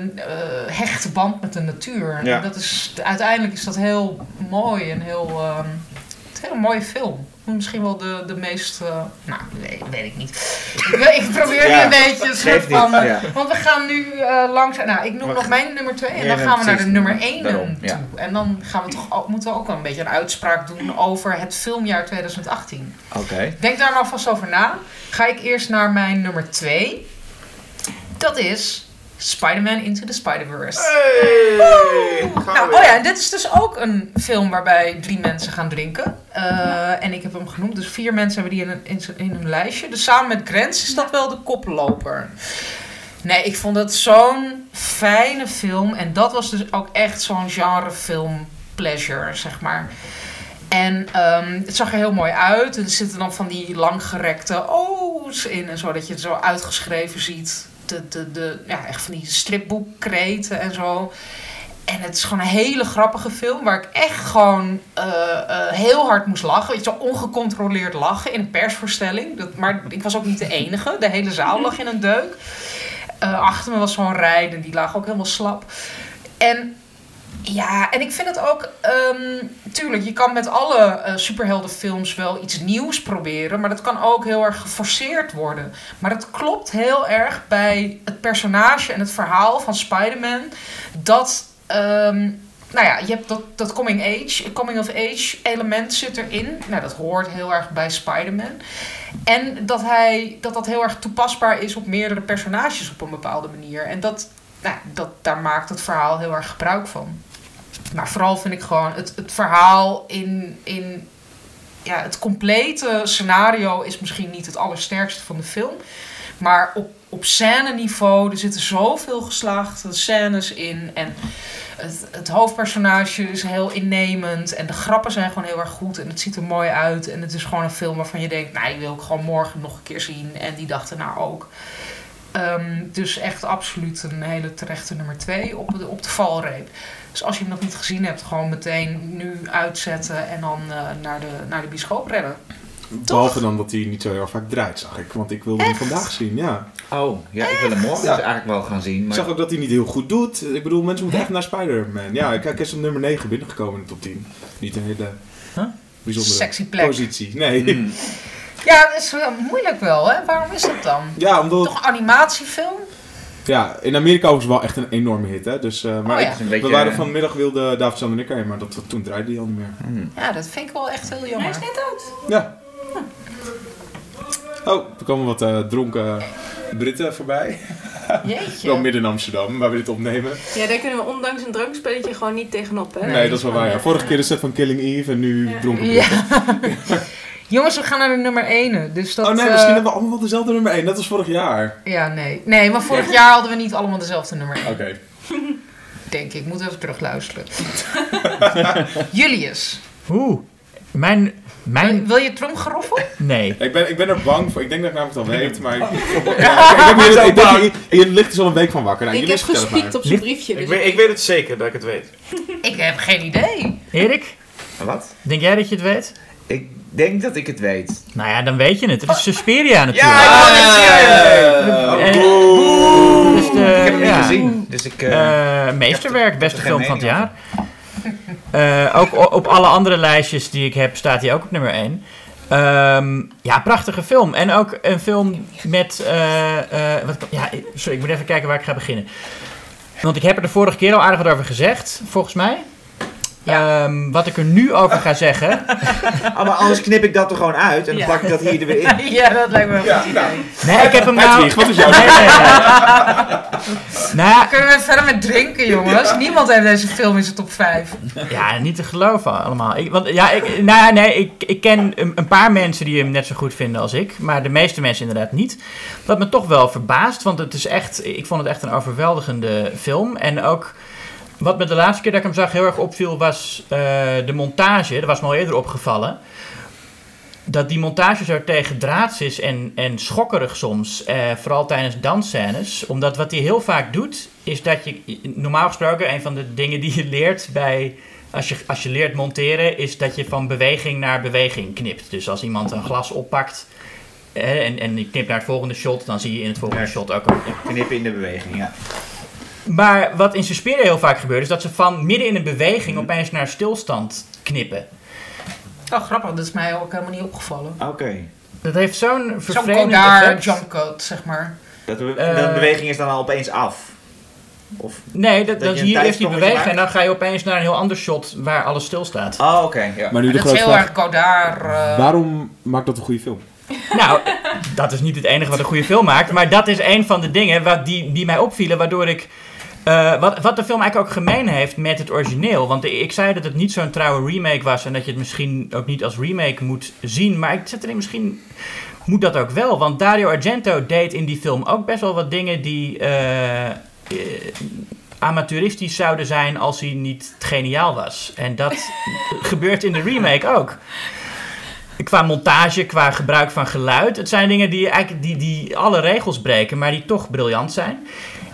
hechte band met de natuur. Ja. En dat is, uiteindelijk is dat heel mooi en heel, ehm, het is een hele mooie film. Misschien wel de, de meest, eh, nou, weet, weet ik niet. <laughs> Ik, probeer Ja, nu een beetje een soort van... eh, ja. Want we gaan nu eh langzaam... Nou, ik noem Maar- nog mijn nummer 2 en dan gaan we naar de nummer 1 Daarom, toe. ja. En dan gaan we toch moeten we ook wel een beetje een uitspraak doen over het filmjaar 2018. Oké. Denk daar nou vast over na. Ga ik eerst naar mijn nummer 2. Dat is Spider-Man Into the Spider-Verse. Hey! Nou, weer. oh ja, en dit is dus ook een film waarbij drie mensen gaan drinken. Eh, en ik heb hem genoemd. Dus vier mensen hebben die in, een, in, in hun lijstje. Dus samen met Grens is dat wel de koploper. Nee, ik vond het zo'n fijne film. En dat was dus ook echt zo'n genrefilm pleasure, zeg maar. En ehm, het zag er heel mooi uit. En er zitten dan van die langgerekte O's in en zo. Dat je het zo uitgeschreven ziet. De, de, de, ja, echt van die stripboekkreten en zo. En het is gewoon een hele grappige film. Waar ik echt gewoon eh, eh, heel hard moest lachen. Weet je, ongecontroleerd lachen in een persvoorstelling. Dat, maar ik was ook niet de enige. De hele zaal lag in een deuk. Eh, achter me was zo'n rijden. Die lag ook helemaal slap. En ja, en ik vind het ook... ehm, tuurlijk, je kan met alle eh, superheldenfilms wel iets nieuws proberen. Maar dat kan ook heel erg geforceerd worden. Maar het klopt heel erg bij het personage en het verhaal van Spider-Man. Dat... ehm, nou ja, je hebt dat, dat coming age, coming of age element zit erin. Nou, dat hoort heel erg bij Spider-Man. En dat, hij, dat dat heel erg toepasbaar is op meerdere personages op een bepaalde manier. En dat, nou, dat, daar maakt het verhaal heel erg gebruik van. Maar vooral vind ik gewoon het, het verhaal in, in ja, het complete scenario is misschien niet het allersterkste van de film. Maar op, op scène niveau, er zitten zoveel geslaagde scènes in. En het, het hoofdpersonage is heel innemend. En de grappen zijn gewoon heel erg goed. En het ziet er mooi uit. En het is gewoon een film waarvan je denkt, nou, die wil ik gewoon morgen nog een keer zien. En die dag erna ook. Ehm, dus echt absoluut een hele terechte nummer twee op de, op de valreep. Dus als je hem nog niet gezien hebt, gewoon meteen nu uitzetten en dan eh, naar, de, naar de bioscoop rennen. Behalve dan dat hij niet zo heel erg vaak draait, zag ik. Want ik wilde hem vandaag zien, ja. Oh, ja, ik wil hem morgen Ja. dus eigenlijk wel gaan zien. Ik Maar zag ook dat hij niet heel goed doet. Ik bedoel, mensen moeten echt naar Spider-Man. Ja, kijk, hij is op nummer 9 binnengekomen in de top 10. Niet een hele Huh? bijzondere Sexy plek. positie. Nee. Mm. Ja, dat is wel moeilijk wel, hè? Waarom is dat dan? Ja, omdat... Toch een animatiefilm? Ja, in Amerika was wel echt een enorme hit, hè. Dus, eh, maar Oh, ja. ik- Het is een beetje, we waren vanmiddag wilde David Jan en ik erheen, maar dat, toen draaide hij al niet meer. hmm. Ja, dat vind ik wel echt heel Hij jammer. is net uit. Ja. Oh, er komen wat eh, dronken Britten voorbij. <laughs> Wel Jeetje. midden in Amsterdam, waar we dit opnemen. Ja, daar kunnen we ondanks een drankspelletje gewoon niet tegenop, hè? Nee, dat is wel waar. Ja. Vorige keer de set van Killing Eve en nu Ja. dronken Ja. Britten. <laughs> <laughs> Jongens, we gaan naar de nummer 1. Dus dat, oh nee, eh, misschien hebben we allemaal wel dezelfde nummer 1, net als vorig jaar. Ja, nee. Nee, maar vorig jaar hadden we niet allemaal dezelfde nummer 1. Oké. <laughs> Denk ik. Moet even terugluisteren. <laughs> Julius, Oeh, mijn... mijn wil je tromgeroffel? nee. Ik ben, ik ben er bang voor. Ik denk dat ik namelijk al weet, maar... ik, hier, hier ligt dus al een week van wakker. Nou, ik heb gespiekt op zijn briefje. Ik Dus weet, ik weet het zeker dat ik het weet. Ik heb geen idee. Erik, Wat? denk jij dat je het weet? Ik denk dat ik het weet. Nou ja, dan weet je het. Het is Suspiria natuurlijk. Ja, ik wou net zeggen. Eh, Oh, dus de- ik heb hem niet gezien. Dus ik... eh, Eh, meesterwerk, beste geen film van het mening jaar. Eh, ook o- op alle andere lijstjes die ik heb, staat hij ook op nummer 1. Ehm, ja, prachtige film. En ook een film met. eh, eh, wat, ja, sorry, ik moet even kijken waar ik ga beginnen. Want ik heb er de vorige keer al aardig wat over gezegd, volgens mij. Ehm, wat ik er nu over ga zeggen. <laughs> Ah, maar anders knip ik dat er gewoon uit en dan Ja. plak ik dat hier er weer in. <laughs> ja, dat lijkt me een goed idee. Nee, ik heb hem nou. Hedwig, wat is jouw Nee, nee, nee. <laughs> Nou Kunnen we verder met drinken, jongens? Niemand heeft deze film in zijn top 5. Ja, niet te geloven allemaal. Ik, want, ja, ik, nou, nee, ik, ik ken een, een paar mensen die hem net zo goed vinden als ik. Maar de meeste mensen inderdaad niet. Wat me toch wel verbaast. Want het is echt, ik vond het echt een overweldigende film. En ook wat me de laatste keer dat ik hem zag heel erg opviel was eh, de montage. Dat was me al eerder opgevallen. Dat die montage zo tegen draads is en, en schokkerig soms. eh, vooral tijdens dansscènes. Omdat wat hij heel vaak doet, is dat je... Normaal gesproken, een van de dingen die je leert bij... Als je, als je leert monteren, is dat je van beweging naar beweging knipt. Dus als iemand een glas oppakt en, en je knipt naar het volgende shot... dan zie je in het volgende Ja. shot ook een, Knippen in de beweging, ja. Maar wat in Suspiria heel vaak gebeurt, is dat ze van midden in een beweging opeens naar stilstand knippen. Oh, grappig. Dat is mij ook helemaal niet opgevallen. Oké. Dat heeft zo'n Zo'n vervreemdend Godard effect. jumpcut, zeg maar. Dat de, Eh. de beweging is dan al opeens af. Of... Nee, dat, Dat dat je een hier eerst die bewegen en dan ga je opeens naar een heel ander shot waar alles stilstaat. Oh, oké. ja. Maar nu de dat is heel erg Godard. eh, Waarom maakt dat een goede film? <laughs> Nou, dat is niet het enige wat een goede film maakt, maar dat is een van de dingen wat die, die mij opvielen, waardoor ik. Eh, wat, wat de film eigenlijk ook gemeen heeft met het origineel. Want ik zei dat het niet zo'n trouwe remake was en dat je het misschien ook niet als remake moet zien. Maar ik zet erin misschien. Moet dat ook wel? Want Dario Argento deed in die film ook best wel wat dingen die. eh, amateuristisch zouden zijn als hij niet geniaal was. En dat <laughs> gebeurt in de remake ook. Qua montage, qua gebruik van geluid. Het zijn dingen die eigenlijk die, die alle regels breken, maar die toch briljant zijn.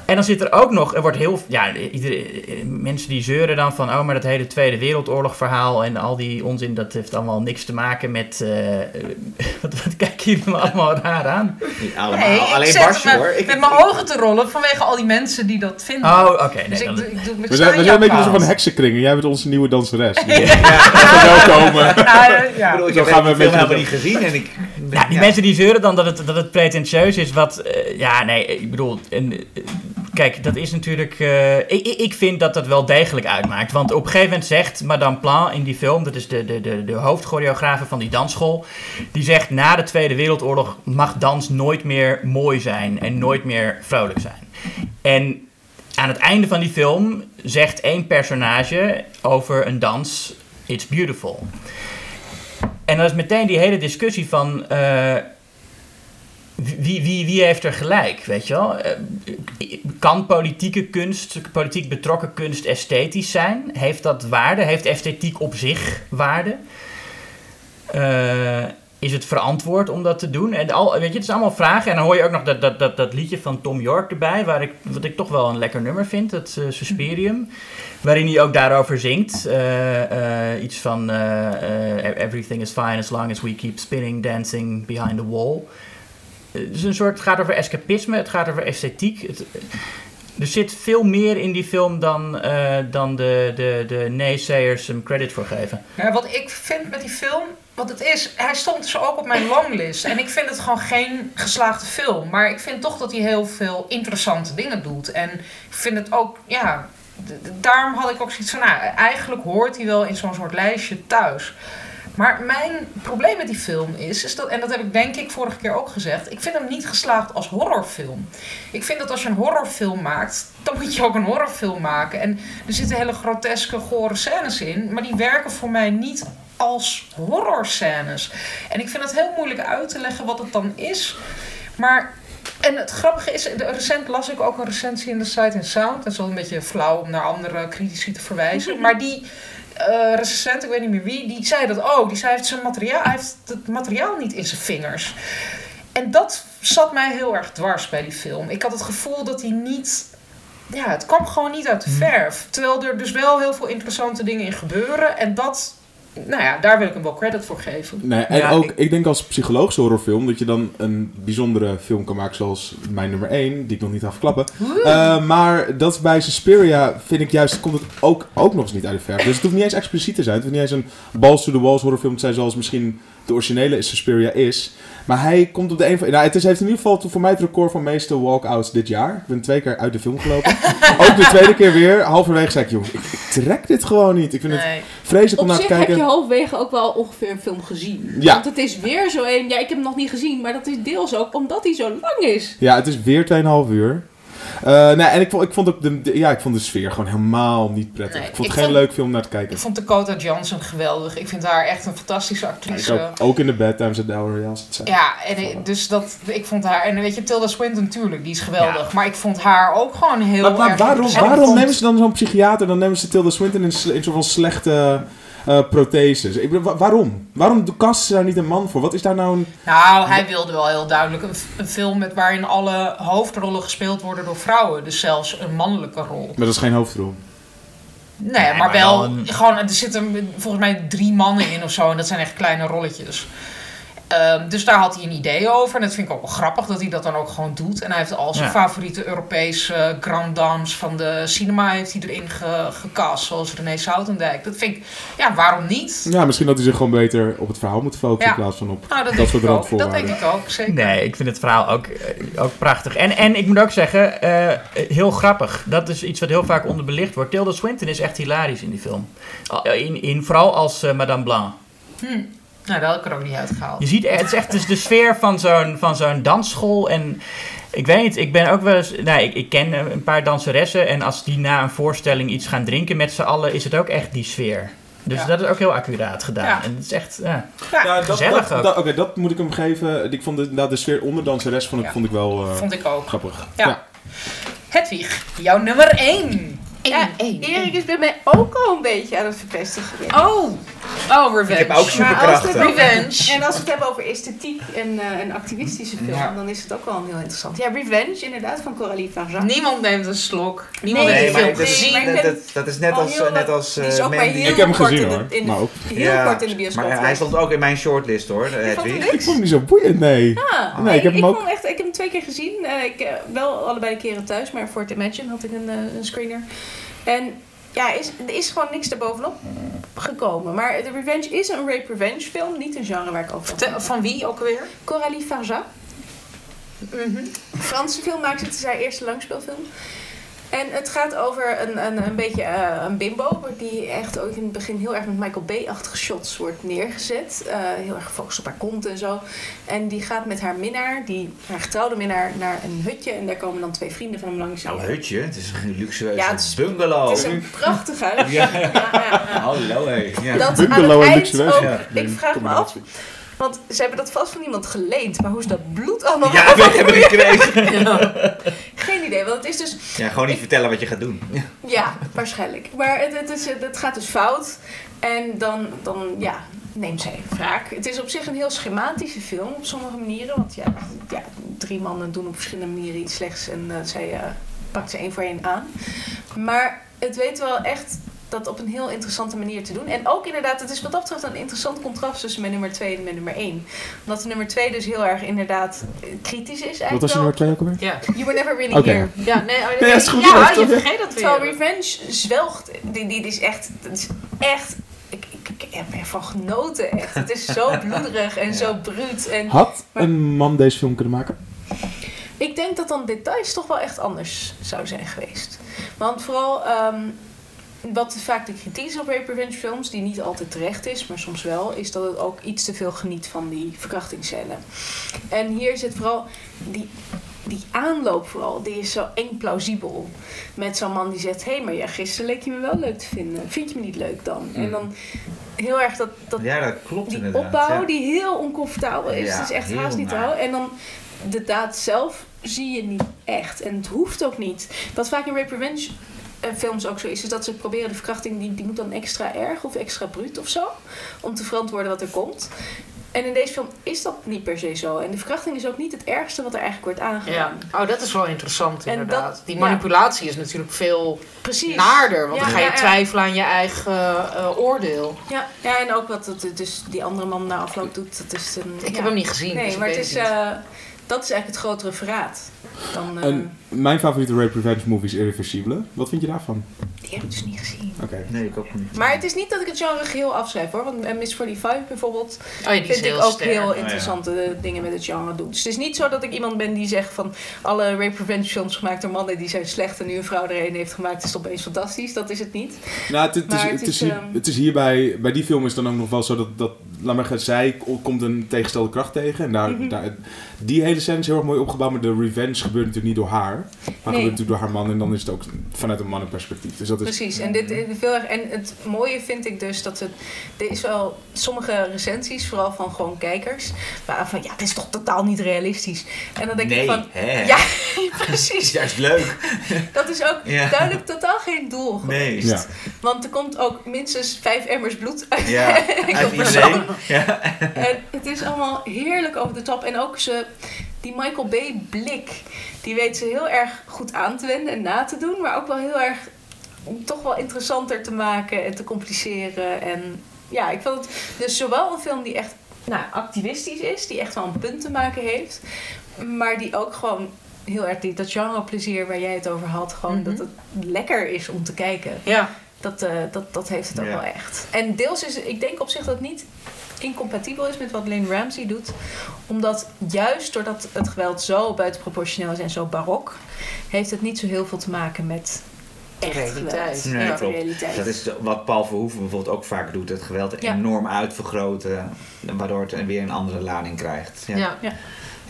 En dan zit er ook nog, er wordt heel, ja, mensen die zeuren dan van, oh, maar dat hele Tweede Wereldoorlog verhaal en al die onzin, dat heeft allemaal niks te maken met, eh, <laughs> wat, wat kijken jullie me allemaal raar aan? Niet allemaal. Nee, Alleen Barsje me hoor. Ik, met mijn ogen te rollen vanwege al die mensen die dat vinden. Oh, oké. dus nee, ik, dan- doe- ik doe met We zijn, we zijn een beetje van een heksenkring en jij bent onze nieuwe danseres. Ja. <laughs> Welkom. Ja, ja. <laughs> ik bedoel, ik Zo heb gaan we helemaal niet gezien en ik... Ja, die ja. mensen die zeuren dan dat het, dat het pretentieus is, wat... eh, ja, nee, ik bedoel... En, kijk, dat is natuurlijk... eh, ik, ik- vind dat dat wel degelijk uitmaakt. Want op een gegeven moment zegt Madame Plan in die film... Dat is de, de, de, de hoofdchoreografe van die dansschool. Die zegt, na de Tweede Wereldoorlog mag dans nooit meer mooi zijn. En nooit meer vrolijk zijn. En aan het einde van die film zegt één personage over een dans... It's beautiful. En dan is meteen die hele discussie van. eh, wie, heeft er gelijk, weet je wel? Eh, kan politieke kunst, politiek betrokken kunst esthetisch zijn? Heeft dat waarde? Heeft esthetiek op zich waarde? Eh, is het verantwoord om dat te doen? En al, weet je, het zijn allemaal vragen. En dan hoor je ook nog dat, dat, dat, dat liedje van Tom York erbij, waar ik, wat ik toch wel een lekker nummer vind, het eh, Suspirium. Waarin hij ook daarover zingt. iets van Everything is fine as long as we keep spinning, dancing behind the wall. Het een soort, het gaat over escapisme, het gaat over esthetiek. Het, er zit veel meer in die film dan, eh, dan de, de, de naysayers hem credit voor geven. Ja, wat ik vind met die film, wat het is, hij stond dus ook op mijn longlist. En ik vind het gewoon geen geslaagde film. Maar ik vind toch dat hij heel veel interessante dingen doet. En ik vind het ook, ja, daarom had ik ook zoiets van, nou, eigenlijk hoort hij wel in zo'n soort lijstje thuis. Maar mijn probleem met die film is, is dat, en dat heb ik denk ik vorige keer ook gezegd, ik vind hem niet geslaagd als horrorfilm. Ik vind dat als je een horrorfilm maakt, dan moet je ook een horrorfilm maken. En er zitten hele groteske, gore scènes in, maar die werken voor mij niet als horrorscènes. En ik vind het heel moeilijk uit te leggen wat het dan is. Maar, en het grappige is, recent las ik ook een recensie in de Sight and Sound. Dat is wel een beetje flauw om naar andere critici te verwijzen. <laughs> Maar die eh recensent, ik weet niet meer wie, die zei dat ook. Die zei, heeft, zijn materiaal, hij heeft het materiaal niet in zijn vingers. En dat zat mij heel erg dwars bij die film. Ik had het gevoel dat hij niet... Ja, het kwam gewoon niet uit de verf. Terwijl er dus wel heel veel interessante dingen in gebeuren. En dat... Nou ja, daar wil ik hem wel credit voor geven. Nee, en Ja, ook, ik- ik... denk als psychologische horrorfilm dat je dan een bijzondere film kan maken zoals mijn nummer 1, die ik nog niet ga verklappen. Eh, maar dat bij Suspiria, vind ik juist, komt het ook, ook nog eens niet uit de verf. Dus het hoeft niet eens expliciet te zijn. Het hoeft niet eens een balls to the walls horrorfilm te zijn zoals misschien de originele Suspiria is. Maar hij komt op de een van... Nou, het is, heeft in ieder geval voor mij het record van meeste walkouts dit jaar. Ik ben twee keer uit de film gelopen. <laughs> ook de tweede keer weer. Halverwege zei ik, jongens, ik, ik trek dit gewoon niet. Ik vind het vreselijk om Op naar te zich heb kijken. je halverwege ook wel ongeveer een film gezien. Ja. Want het is weer zo een... Ja, ik heb hem nog niet gezien, maar dat is deels ook omdat hij zo lang is. Ja, het is weer 2,5 uur. Nee, en ik vond, ik, vond de, de- ja, ik vond de sfeer gewoon helemaal niet prettig. Nee, ik vond ik het geen vond- leuk film om naar te kijken. Ik vond Dakota Johnson geweldig. Ik vind haar echt een fantastische actrice. ook, ook in de bed times at the hour. Ja, en ik- dus dat, ik vond haar... En weet je, Tilda Swinton natuurlijk, die is geweldig. Maar ik vond haar ook gewoon heel Maar, maar erg waarom, waarom vond- nemen ze dan zo'n psychiater, dan nemen ze Tilda Swinton in, in van slechte eh, protheses? Ik bedoel, wa- waarom? Waarom casten ze daar niet een man voor? Wat is daar nou een... Nou, hij wilde wel heel duidelijk een, een film met waarin alle hoofdrollen gespeeld worden door vrouwen. Dus zelfs een mannelijke rol. Maar dat is geen hoofdrol. Nee, maar, maar wel, wel een- gewoon, er zitten volgens mij drie mannen in of zo. En dat zijn echt kleine rolletjes. Ehm, dus daar had hij een idee over. En dat vind ik ook wel grappig dat hij dat dan ook gewoon doet. En hij heeft al zijn Ja. favoriete Europese grand dames van de cinema heeft hij erin ge- gecast. Zoals René Soutendijk. Dat vind ik, ja, waarom niet? Ja, misschien had hij zich gewoon beter op het verhaal moeten focussen Ja. in plaats van op... Nou, dat, Dat soort ik ook. randvoorwaarden. Dat denk ik ook, zeker. Nee, ik vind het verhaal ook, eh, ook prachtig. En, en ik moet ook zeggen, eh, heel grappig. Dat is iets wat heel vaak onderbelicht wordt. Tilda Swinton is echt hilarisch in die film. In, in, vooral als eh, Madame Blanc. Nou, dat had ik er ook niet uitgehaald. Je ziet, het is echt dus de sfeer van zo'n, van zo'n dansschool. En ik weet niet, ik ben ook wel eens... Nou, ik, ik ken een paar danseressen. En als die na een voorstelling iets gaan drinken met z'n allen... is het ook echt die sfeer. Dus Ja. dat is ook heel accuraat gedaan. Ja. En het is echt... Ja. Ja, dat, gezellig dat, ook. dat- Oké, dat moet ik hem geven. Ik vond de, nou, de sfeer onder danseres vond ik, Ja. vond ik wel eh, Vond ik ook. grappig. Ja. Hedwig, jouw nummer 1. Ja, Erik is bij mij ook al een beetje aan het verpesten geweest. Oh, oh, Revenge. Ik heb ook Maar als superkrachten. we het over- Revenge. En als we het hebben over esthetiek en eh, een activistische film, Ja. dan is het ook wel een heel interessant. Ja, Revenge, inderdaad, van Coralie Farja. Niemand neemt een slok. Niemand Nee, heeft Nee, maar film maar gezien. dat, dat, dat is net al als, heel eh, net als eh, is ook maar Mandy. heel Ik heb hem gezien, hoor. in de- Maar ook- Heel Ja, kort in de bioscoop. Maar hij stond ook in mijn shortlist hoor, Hedwig. Ik vond hem niet zo boeiend, nee. Ah, Nee, ik heb hem ook- vond echt, ik heb hem twee keer gezien. Eh, ik, wel allebei de keren thuis, maar voor het Imagine had ik een, een screener. En ja, is, er is gewoon niks erbovenop gekomen. Maar The Revenge is een rape revenge film, niet een genre waar ik over Van wie ook alweer? Coralie Farja. Mhm. Franse filmmaker, het is haar eerste langspeelfilm. En het gaat over een, een, een beetje eh, een bimbo, die echt ook in het begin heel erg met Michael Bay-achtige shots wordt neergezet. Eh, heel erg gefocust op haar kont en zo. En die gaat met haar minnaar, die, haar getrouwde minnaar, naar een hutje. En daar komen dan twee vrienden van hem langs. Nou, hutje, het is een luxueuze Ja, het is- bungalow. Het is een prachtig <laughs> huis. Ja. Ja, ja, ja. Hallo hé. Ja. Dat aan Bungalow en luxueus. ik vraag me af, want ze hebben dat vast van iemand geleend, maar hoe is dat bloed allemaal <laughs> Ja, we hebben gekregen. Idee, want het is dus Ja, gewoon niet vertellen wat je gaat doen. Ja. <laughs> Ja, waarschijnlijk. Maar het, het, is, het gaat dus fout. En dan, dan ja, neemt zij wraak. Het is op zich een heel schematische film op sommige manieren. Want ja, ja drie mannen doen op verschillende manieren iets slechts. En eh, zij eh, pakt ze één voor één aan. Maar het weet wel echt dat op een heel interessante manier te doen. En ook inderdaad, het is wat dat betreft een interessant contrast tussen mijn nummer 2 en mijn nummer 1. Omdat de nummer 2 dus heel erg inderdaad eh, kritisch is eigenlijk Wat was je nummer twee ook alweer? Ja. You were never really Oké. here. Ja, nee, oh, Nee, is goed ja, zo, je vergeet dat Terwijl weer. Revenge zwelgt. Die, die, die is echt... Dat is echt ik, ik ik heb ervan genoten echt. Het is zo <laughs> bloederig en zo bruut. En Had een man deze film kunnen maken? ik denk dat dan details toch wel echt anders zou zijn geweest. Want vooral ehm, wat vaak de kritiek is op rape revenge films, die niet altijd terecht is, maar soms wel, is dat het ook iets te veel geniet van die verkrachtingsscène. En hier zit vooral die, die aanloop vooral, die is zo eng plausibel. Met zo'n man die zegt, hé, hey, maar ja, gisteren leek je me wel leuk te vinden. Vind je me niet leuk dan? En dan heel erg dat, dat Ja, dat klopt die opbouw ja. die heel oncomfortabel is. Ja, het is echt haast niet te houden. En dan de daad zelf zie je niet echt. En het hoeft ook niet. Wat vaak in rape revenge eh, films ook zo is, is dat ze proberen de verkrachting, die, die moet dan extra erg of extra bruut of zo. Om te verantwoorden wat er komt. En in deze film is dat niet per se zo. En de verkrachting is ook niet het ergste wat er eigenlijk wordt aangedaan. Ja. Oh, dat is wel interessant En inderdaad. dat- die ja. manipulatie is natuurlijk veel Precies. naarder. Want Ja, dan ga je ja, ja. twijfelen aan je eigen eh, oordeel. Ja, ja, en ook wat het, dus die andere man na afloop doet. Dat is een, Ik ja. heb hem niet gezien. dus Nee, ik maar het is, eh, dat is eigenlijk het grotere verraad. Dan, eh, En mijn favoriete rape revenge movie is Irreversibele. Wat vind je daarvan? die heb ik dus niet gezien. Oké. Nee, ik ook niet. Maar het is niet dat ik het genre geheel afschrijf hoor. Want Miss 45 bijvoorbeeld oh, ja, vind ik ook sterk. heel interessante Oh, eh, dingen met het genre doen. Dus het is niet zo dat ik iemand ben die zegt van alle rape revenge films gemaakt door mannen die zijn slecht en nu een vrouw er een heeft gemaakt is opeens fantastisch. Dat is het niet. Nou, het, het, is, het, het is, is, hier, ehm, het is hierbij, bij die film is dan ook nog wel zo dat, dat laat maar zeggen, zij ko- komt een tegenstelde kracht tegen. En daar, Mhm. daar, die hele scène is heel erg mooi opgebouwd, maar de revenge gebeurt natuurlijk niet door haar. Maar gebeurt natuurlijk door haar man en dan is het ook vanuit een mannenperspectief. Dus dat is, Precies. En, dit, veel erg, en het mooie vind ik dus dat het. Er is wel sommige recensies, vooral van gewoon kijkers, waren van ja, dit is toch totaal niet realistisch. En dan denk nee, ik van. hè? Ja, <laughs> Het is precies. juist leuk. <laughs> Dat is ook Ja. duidelijk totaal geen doel Nee. geweest. Ja. Want er komt ook minstens vijf emmers bloed uit. Ja, <laughs> uit iedereen. Ja. En het is allemaal heerlijk over de top. En ook ze, die Michael Bay blik, die weet ze heel erg goed aan te wenden en na te doen. Maar ook wel heel erg om toch wel interessanter te maken en te compliceren. En ja, ik vond het dus zowel een film die echt nou, activistisch is, die echt wel een punt te maken heeft. Maar die ook gewoon heel erg die, dat genreplezier waar jij het over had. Gewoon Mhm. dat het lekker is om te kijken. Ja. Dat, eh, dat, dat heeft het ook Ja. wel echt. En deels is, ik denk op zich dat niet incompatibel is met wat Lane Ramsey doet. Omdat juist doordat het geweld zo buitenproportioneel is en zo barok, heeft het niet zo heel veel te maken met echt realiteit. Ja, klopt. realiteit. Dat is wat Paul Verhoeven bijvoorbeeld ook vaak doet. Het geweld Ja. enorm uitvergroten. Waardoor het weer een andere lading krijgt. Ja.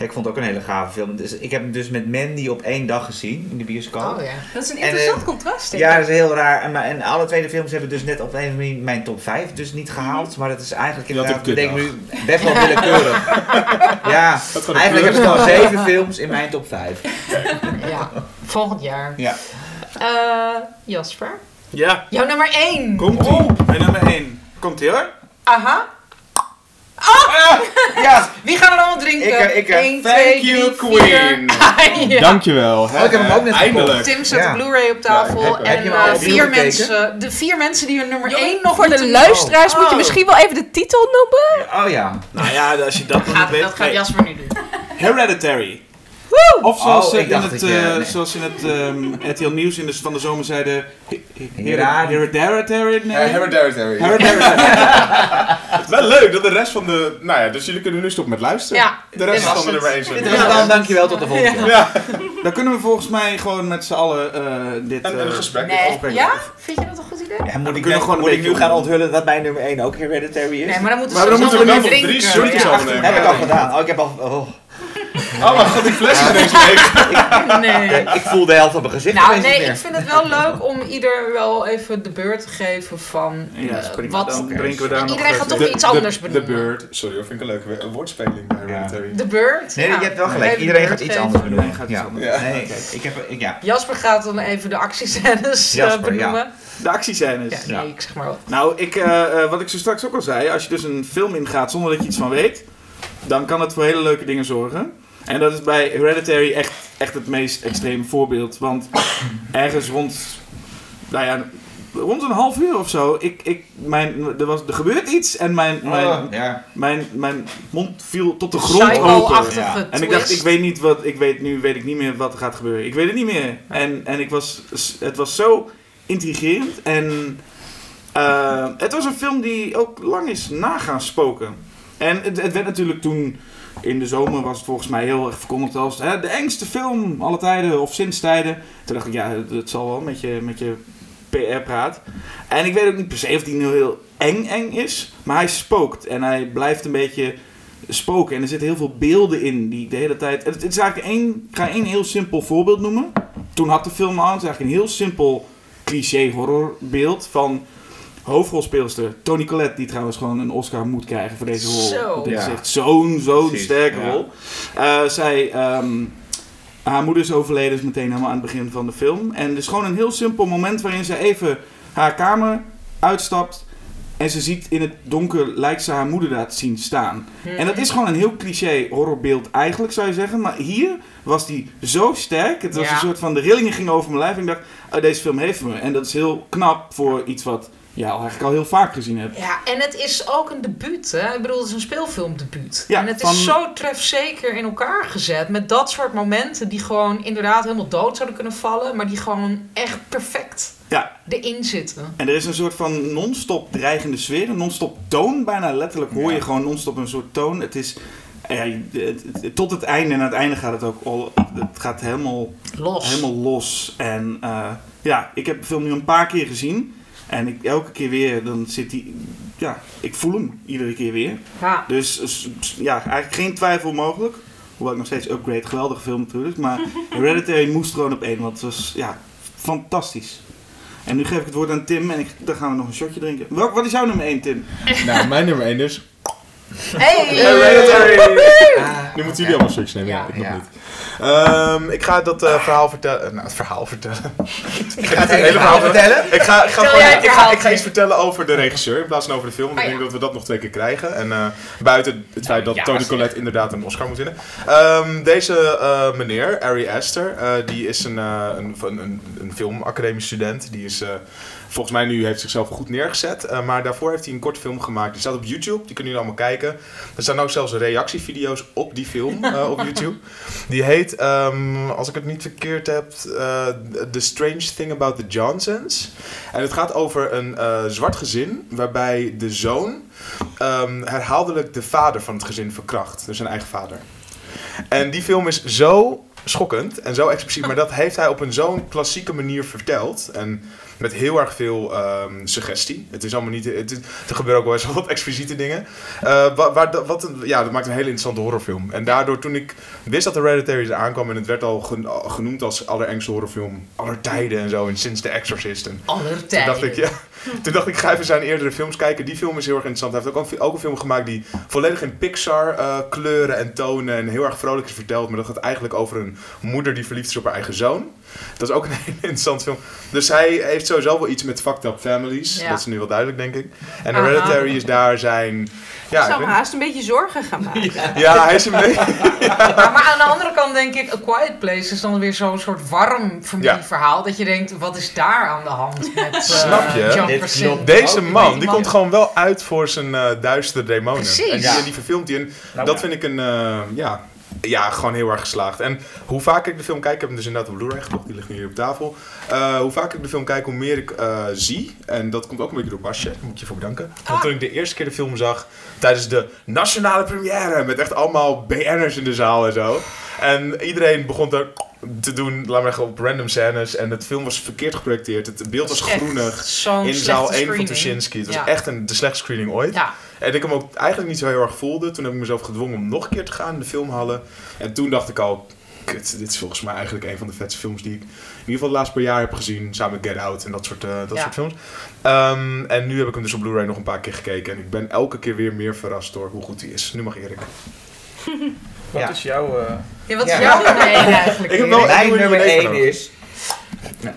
Ik vond het ook een hele gave film. Dus ik heb hem dus met Mandy op één dag gezien in de bioscoop. Oh ja. Dat is een En, interessant eh, contrast. denk Ja, dat is heel raar. En, maar- en alle tweede films hebben dus net op een of andere manier mijn top 5 dus niet gehaald. Maar dat is eigenlijk inderdaad, ik denk nu, best wel willekeurig. <laughs> ja, eigenlijk heb ik kleur. al zeven films in mijn top 5. ja. Volgend jaar. Ja. Eh, Jasper. Ja, Jouw nummer 1. komt ie. Mijn nummer 1. Komt ie hoor. Aha. Ja, Wie gaan er allemaal drinken? Ik, eh, ik, eh, Eén, Thank twee, you, drie, vier. Queen. <laughs> ja. Dankjewel. Oh, ik heb hem ook net Eindelijk. Tim zet Ja. de Blu-ray op tafel. Ja, heb- en eh, vier mensen, de vier mensen die hun nummer 1 nog Voor de luisteraars moet je Oh. misschien wel even de titel noemen. oh ja. Nou ja, als je dat nog niet Gaat, weet. dat gaat. Jasper nu doen. Hereditary. Of zoals, Oh, ze ik in dacht het, eh, nee. zoals in het ehm RTL Nieuws in de, van de zomer zeiden... Hereditary? Nee. Uh, Hereditary. <laughs> Wel leuk dat de rest van de... Nou ja, dus jullie kunnen nu stoppen met luisteren. Ja, De rest van de nummer 1 Dit Dus dan dankjewel tot de volgende. Ja. Dan kunnen we volgens mij gewoon met z'n allen eh, dit... En, en eh, een gesprek. Nee. Ja? Vind je dat een goed idee? Ja, moet ik, kunnen net- gewoon een moet ik beetje nu gaan onthullen dat mijn nummer 1 ook Hereditary is? Nee, maar dan moeten Maar ze dan moeten we drie Ja. overnemen. heb ik al gedaan. Oh, ik heb al... Oh. Maar god, die fles ineens leeg. <laughs> Nee. Ik voel de helft op mijn gezicht Nou, niet nee, meer. ik vind het wel leuk om ieder wel even de beurt te geven van Ja, eh, prima. wat... Dan drinken we daar nog... Iedereen gaat toch De- iets de- anders De benoemen. Bird. Sorry, dat vind ik een leuke een woordspeling bij Hereditary. De beurt? Nee, Ja. je hebt wel gelijk. de Iedereen beurt gaat iets geven. anders benoemen. Iedereen gaat iets Ja. anders. Nee, ik heb... Ik, ja. Jasper gaat dan even de actiescènes eh, Jasper, benoemen. De actiescènes. Ja, nee, ik zeg maar wat. Nou, ik, eh, eh, wat ik zo straks ook al zei, als je dus een film ingaat zonder dat je iets van weet, dan kan het voor hele leuke dingen zorgen. En dat is bij Hereditary echt, echt het meest extreme voorbeeld. Want ergens rond, nou ja, rond een half uur of zo, ik, ik, mijn, er, was, er gebeurt iets en mijn, mijn, Oh, ja. mijn, mijn mond viel tot de grond open. Ja. En ik dacht, ik weet niet wat, ik weet nu weet ik niet meer wat er gaat gebeuren. Ik weet het niet meer. En, en ik was, het was zo intrigerend en eh, het was een film die ook lang is nagaan spoken. En het, het werd natuurlijk toen... In de zomer was het volgens mij heel erg verkondigd als hè, de engste film alle tijden of sinds tijden. Toen dacht ik, ja, het zal wel met je, met je PR-praat. En ik weet ook niet per se of die nu heel eng eng is. Maar hij spookt en hij blijft een beetje spoken. En er zitten heel veel beelden in die de hele tijd... Het, is eigenlijk één... Ik ga één heel simpel voorbeeld noemen. Toen had de film al. Het is eigenlijk een heel simpel cliché horrorbeeld van... Hoofdrolspeelster Toni Collette, die trouwens gewoon een Oscar moet krijgen voor deze rol. Zo. Dit is echt zo'n, zo'n sterke ja. rol. Eh, zij, ehm, haar moeder is overleden, is meteen helemaal aan het begin van de film. En het is gewoon een heel simpel moment waarin ze even haar kamer uitstapt. En ze ziet in het donker, lijkt ze haar moeder daar te zien staan. En dat is gewoon een heel cliché horrorbeeld eigenlijk, zou je zeggen. Maar hier was die zo sterk. Het was Ja. een soort van, de rillingen gingen over mijn lijf. En ik dacht, oh, deze film heeft me. En dat is heel knap voor iets wat ja, eigenlijk al heel vaak gezien heb. Ja, en het is ook een debuut, hè? Ik bedoel, het is een speelfilmdebuut. Ja, en het van- is zo trefzeker in elkaar gezet. Met dat soort momenten die gewoon inderdaad helemaal dood zouden kunnen vallen. Maar die gewoon echt perfect Ja. erin zitten. En er is een soort van non-stop dreigende sfeer, een non-stop toon. Bijna letterlijk hoor je Ja. gewoon non-stop een soort toon. Het is ja, het- het- tot het einde en aan het einde gaat het ook al, het gaat helemaal, Los. helemaal los. En eh, ja, ik heb de film nu een paar keer gezien. En ik, elke keer weer, dan zit hij, ja, ik voel hem iedere keer weer. Ja. Dus s- s- ja, eigenlijk geen twijfel mogelijk. Hoewel ik nog steeds Upgrade, geweldige film natuurlijk. Maar <laughs> Hereditary moest gewoon op één, want het was ja, fantastisch. En nu geef ik het woord aan Tim en ik, dan gaan we nog een shotje drinken. Welk, wat is jouw nummer 1, Tim? Nou, mijn nummer 1 dus. Hey! Nu moeten jullie allemaal shotjes nemen. Ja, Ja, ik nog niet. Ehm, ik ga dat eh, verhaal vertellen. nou, het verhaal vertellen. Ik ga het hele verhaal vertellen. Ik ga, ik, ga gewoon- ik, ga, verhaal, ik ga iets vertellen over de regisseur in plaats van over de film. Want Ah, ik ja. denk dat we dat nog twee keer krijgen. En eh, buiten het feit dat Ja, Tony. Collette inderdaad een Oscar moet winnen. Ehm, deze eh, meneer, Ari Aster, eh, die is een, eh, een, een, een, een filmacademisch student. Die is... Volgens mij nu heeft zichzelf goed neergezet. eh, maar daarvoor heeft hij een korte film gemaakt. Die staat op YouTube. Die kunnen jullie allemaal kijken. Er staan ook zelfs reactievideo's op die film <laughs> eh, op YouTube. Die heet, ehm, als ik het niet verkeerd heb, eh, The Strange Thing About the Johnsons. En het gaat over een zwart gezin waarbij de zoon ehm, herhaaldelijk de vader van het gezin verkracht. Dus zijn eigen vader. En die film is zo schokkend en zo expliciet, maar dat heeft hij op een zo'n klassieke manier verteld. En met heel erg veel ehm, suggestie. Het is allemaal niet. Het is, er gebeuren ook wel eens <laughs> wat expliciete dingen. Eh, wa- waar, wat ja, dat maakt een hele interessante horrorfilm. En daardoor, toen ik wist dat Hereditary er aankwam en het werd al gen- genoemd als allerengste horrorfilm aller tijden en zo, en sinds The Exorcist. En Aller tijden. dacht ik, ja. Toen dacht ik, ga even zijn eerdere films kijken. Die film is heel erg interessant. Hij heeft ook, een, ook een film gemaakt die volledig in Pixar eh, kleuren en tonen en heel erg vrolijk is verteld. Maar dat gaat eigenlijk over een moeder die verliefd is op haar eigen zoon. Dat is ook een <laughs> hele interessante film. Dus hij heeft sowieso wel iets met fucked up families. Ja. Dat is nu wel duidelijk, denk ik. En. Hereditary is daar zijn... Ja, ik zou me haast een beetje zorgen gaan <laughs> maken. ja, hij is een beetje... <laughs> Maar, maar aan de andere kant denk ik, A Quiet Place is dan weer zo'n soort warm familieverhaal. Dat je denkt, wat is daar aan de hand <laughs> met eh, Snap je? Dit. Deze man, die komt gewoon wel uit voor zijn eh duistere demonen. Precies. En die, die verfilmt hij. En Nou, dat ja. vind ik een, eh, ja, ja, gewoon heel erg geslaagd. En hoe vaak ik de film kijk, ik heb hem dus inderdaad op Blu-ray gekocht, die ligt nu hier op tafel. Eh, hoe vaak ik de film kijk, hoe meer ik eh, zie. En dat komt ook een beetje door Basje, daar moet je voor bedanken. Want Ah. toen ik de eerste keer de film zag, tijdens de nationale première, met echt allemaal BN'ers in de zaal en zo. En iedereen begon er te doen, laat maar zeggen, op random scènes. En het film was verkeerd geprojecteerd. Het beeld was groenig. In zaal 1 van. Tuschinski. Het was Ja. echt een, de slechtste screening ooit. Ja, En ik hem ook eigenlijk niet zo heel erg voelde. Toen heb ik mezelf gedwongen om nog een keer te gaan in de filmhallen. En toen dacht ik al, kut, dit is volgens mij eigenlijk een van de vetste films die ik in ieder geval de laatste paar jaar heb gezien. Samen met Get Out en dat soort, eh, dat Ja. soort films. Ehm, en nu heb ik hem dus op Blu-ray nog een paar keer gekeken. En ik ben elke keer weer meer verrast door hoe goed hij is. Nu mag Erik. <laughs> Wat Ja. is jouw... eh, ja wat Ja. is jouw nummer één eigenlijk? Ik heb wel- Mijn er nummer niet 1 even is...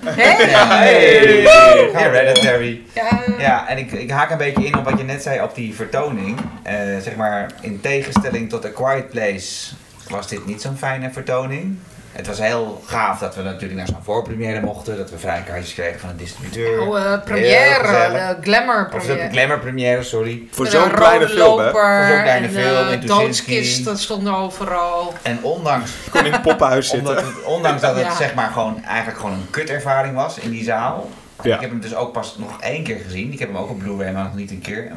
Hè? Ja, Hey. Hereditary. Ja. Ja, en ik, ik haak een beetje in op wat je net zei op die vertoning. Eh, zeg maar, in tegenstelling tot A Quiet Place was dit niet zo'n fijne vertoning. Het was heel gaaf dat we natuurlijk naar zo'n voorpremière mochten. Dat we vrije kaartjes kregen van een distributeur. Oh, eh, première, de glamour of de première. glamour première, sorry. Voor zo'n kleine film, hè. Voor zo'n kleine en, film eh, in Tuschinski. doodskisten stonden overal. En ondanks, <laughs> Kon in het poppenhuis zitten. het, ondanks dat het Ja. zeg maar gewoon, eigenlijk gewoon een kutervaring was in die zaal. En Ja. Ik heb hem dus ook pas nog één keer gezien. Ik heb hem ook op Blu-ray, maar nog niet een keer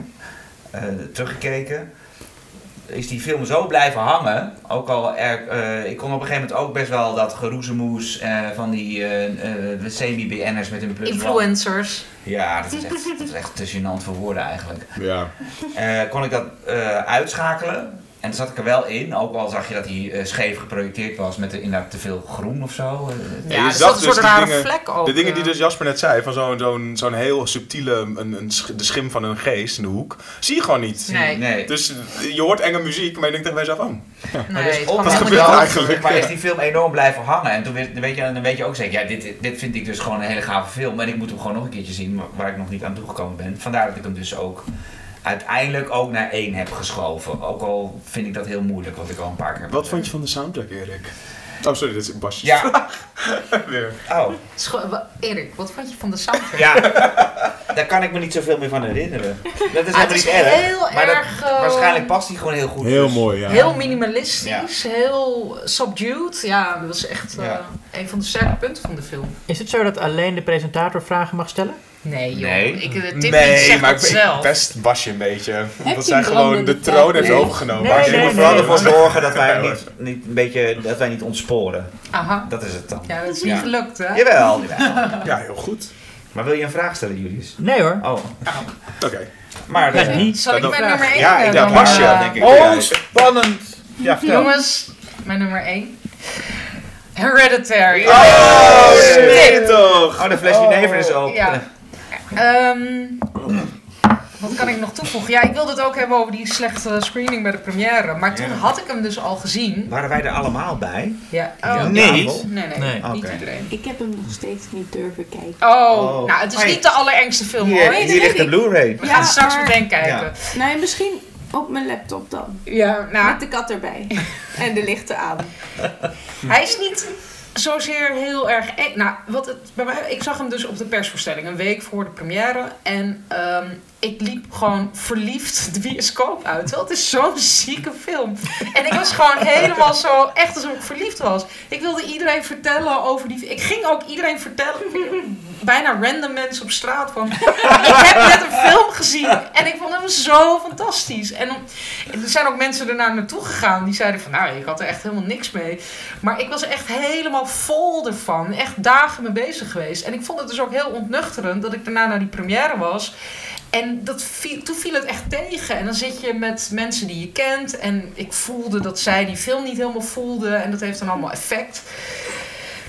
eh, teruggekeken. Is die film zo blijven hangen. Ook al, er, eh, ik kon op een gegeven moment ook best wel dat geroezemoes eh, van die eh eh, semi-BN'ers met hun plus one. Influencers. Ja, dat is echt, dat is echt te gênant voor woorden eigenlijk. Ja. Eh, kon ik dat eh, uitschakelen. En toen zat ik er wel in, ook al zag je dat hij eh, scheef geprojecteerd was met er inderdaad te veel groen of zo. Eh, Ja, je er zag zat een dus soort rare dingen- vlek ook. De dingen die eh. dus Jasper net zei, van zo'n zo'n zo'n heel subtiele, een, een, sch- de schim van een geest in de hoek, zie je gewoon niet. Nee, nee. Dus eh, je hoort enge muziek, maar je denkt tegen jezelf, oh, nee, dus op dat helemaal gebeurt niet moment over. eigenlijk. Maar is die film enorm blijven hangen. En toen weet, dan weet je, dan weet je ook zeker, ja, dit, dit vind ik dus gewoon een hele gave film. En ik moet hem gewoon nog een keertje zien, waar- waar ik nog niet aan toegekomen ben. Vandaar dat ik hem dus ook uiteindelijk ook naar één heb geschoven. Ook al vind ik dat heel moeilijk, wat ik al een paar keer heb wat vond je van de soundtrack, Erik? Oh, sorry, dit is Basje. Ja, <laughs> Weer. oh. Erik, wat vond je van de soundtrack? Ja, <laughs> daar kan ik me niet zoveel meer van herinneren. <laughs> Dat is Ah, helemaal het is niet erg. heel maar dat- erg, eh, waarschijnlijk past hij gewoon heel goed. Heel dus- mooi, ja. Heel minimalistisch, heel subdued. Ja, dat was echt eh, een van de sterke punten van de film. Is het zo dat alleen de presentator vragen mag stellen? Nee, joh. Nee. Ik, eh, Nee, zegt maar ik, ik zelf. best Basje een beetje. je Dat zij een gewoon de troon heeft taak? overgenomen. Nee, Maar je nee, moet moet vooral nee. ervoor zorgen dat wij <laughs> niet, niet, een beetje, dat wij niet ontsporen. Aha. Dat is het dan. Ja, dat is niet Ja. gelukt, hè? Jawel, jawel. <laughs> Ja, heel goed. Maar wil je een vraag stellen, Julius? Nee hoor. Oh, Oké. maar Ja, eh, niet. Zal ik Dat- mijn nummer 1 Ja, ik dacht denk ik. Oh, spannend. Ja, vertel. Jongens, mijn nummer 1. Hereditary. Oh, nee toch! Oh, de fles jenever is open. Ja. Ehm, wat kan ik nog toevoegen? Ja, ik wilde het ook hebben over die slechte screening bij de première. Maar toen Ja. had ik hem dus al gezien. Waren wij er allemaal bij? Ja. Ja. Oh, Nee. Nee, nee, Nee. niet Oké. iedereen. Ik heb hem nog steeds niet durven kijken. Oh, Oh. nou, het is Hey. niet de allerengste film Hier, hoor. Nee, hier ligt de. Blu-ray. We gaan straks maar- meteen kijken. Ja. Nee, misschien op mijn laptop dan. Ja, nou, Met de kat erbij. <laughs> en de lichten aan. Hij is niet zozeer heel erg eng. Nou, wat het, bij mij, ik zag hem dus op de persvoorstelling, een week voor de première. En ehm, ik liep gewoon verliefd de bioscoop uit. Het is zo'n zieke film. En ik was gewoon helemaal zo, echt alsof ik verliefd was. Ik wilde iedereen vertellen over die... Ik ging ook iedereen vertellen, bijna random mensen op straat, van... ik heb net een film gezien en ik vond hem zo fantastisch. En er zijn ook mensen ernaar naartoe gegaan die zeiden van... Nou, ik had er echt helemaal niks mee. Maar ik was echt helemaal vol ervan. Echt dagen mee bezig geweest. En ik vond het dus ook heel ontnuchterend dat ik daarna naar die première was. En dat viel, toen viel het echt tegen. En dan zit je met mensen die je kent. En ik voelde dat zij die film niet helemaal voelden. En dat heeft dan allemaal effect.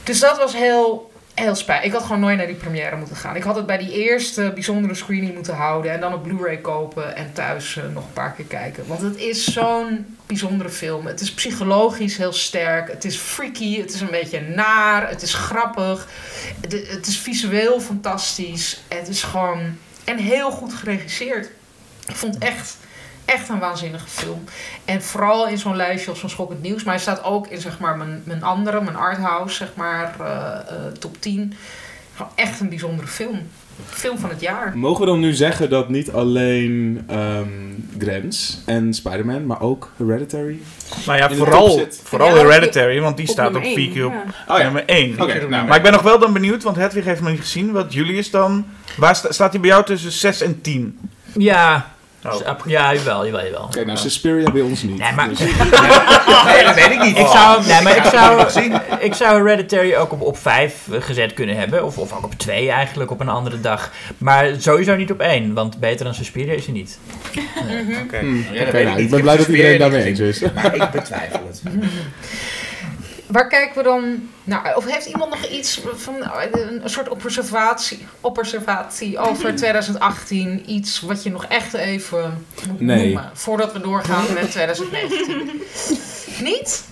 Dus dat was heel, heel spijt. Ik had gewoon nooit naar die première moeten gaan. Ik had het bij die eerste bijzondere screening moeten houden. En dan op Blu-ray kopen. En thuis eh, nog een paar keer kijken. Want het is zo'n bijzondere film. Het is psychologisch heel sterk. Het is freaky. Het is een beetje naar. Het is grappig. Het, het is visueel fantastisch. Het is gewoon... En heel goed geregisseerd. Ik vond het echt, echt een waanzinnige film. En vooral in zo'n lijstje als van Schokkend Nieuws. Maar hij staat ook in zeg maar, mijn, mijn andere, mijn arthouse, zeg maar, eh, eh, top 10. Gewoon echt een bijzondere film. Film van het jaar. Mogen we dan nu zeggen dat niet alleen ehm Grens en Spider-Man, maar ook Hereditary? Nou ja, vooral, vooral Ja, Hereditary, want die Op staat op nummer één, 4 op ja. Oh ja. nummer 1. Oké, nou, Maar ik ben nog wel dan benieuwd, want Hedwig heeft me niet gezien. Wat Julius dan... Waar sta- staat hij bij jou tussen 6 en 10? Ja, Oh. ja jawel, jawel, jawel. Kijk, nou, Suspiria bij ons niet. Nee, maar- Dus- <laughs> <laughs> Nee, dat weet ik niet. Ik zou, nee, maar ik zou, ik zou Hereditary ook op, op 5 gezet kunnen hebben. Of, of ook op 2 eigenlijk, op een andere dag. Maar sowieso niet op 1, want beter dan Suspiria is hij niet. Oké. Hmm, Ja, dat Oké, nou, niet. ik ben Ik blij dat iedereen daarmee eens is. Maar ik betwijfel het. <laughs> Waar kijken we dan... Nou, of heeft iemand nog iets van een een soort observatie, observatie over <clears throat> 2018? Iets wat je nog echt even moet Nee. noemen voordat we doorgaan <laughs> met 2019? Niet?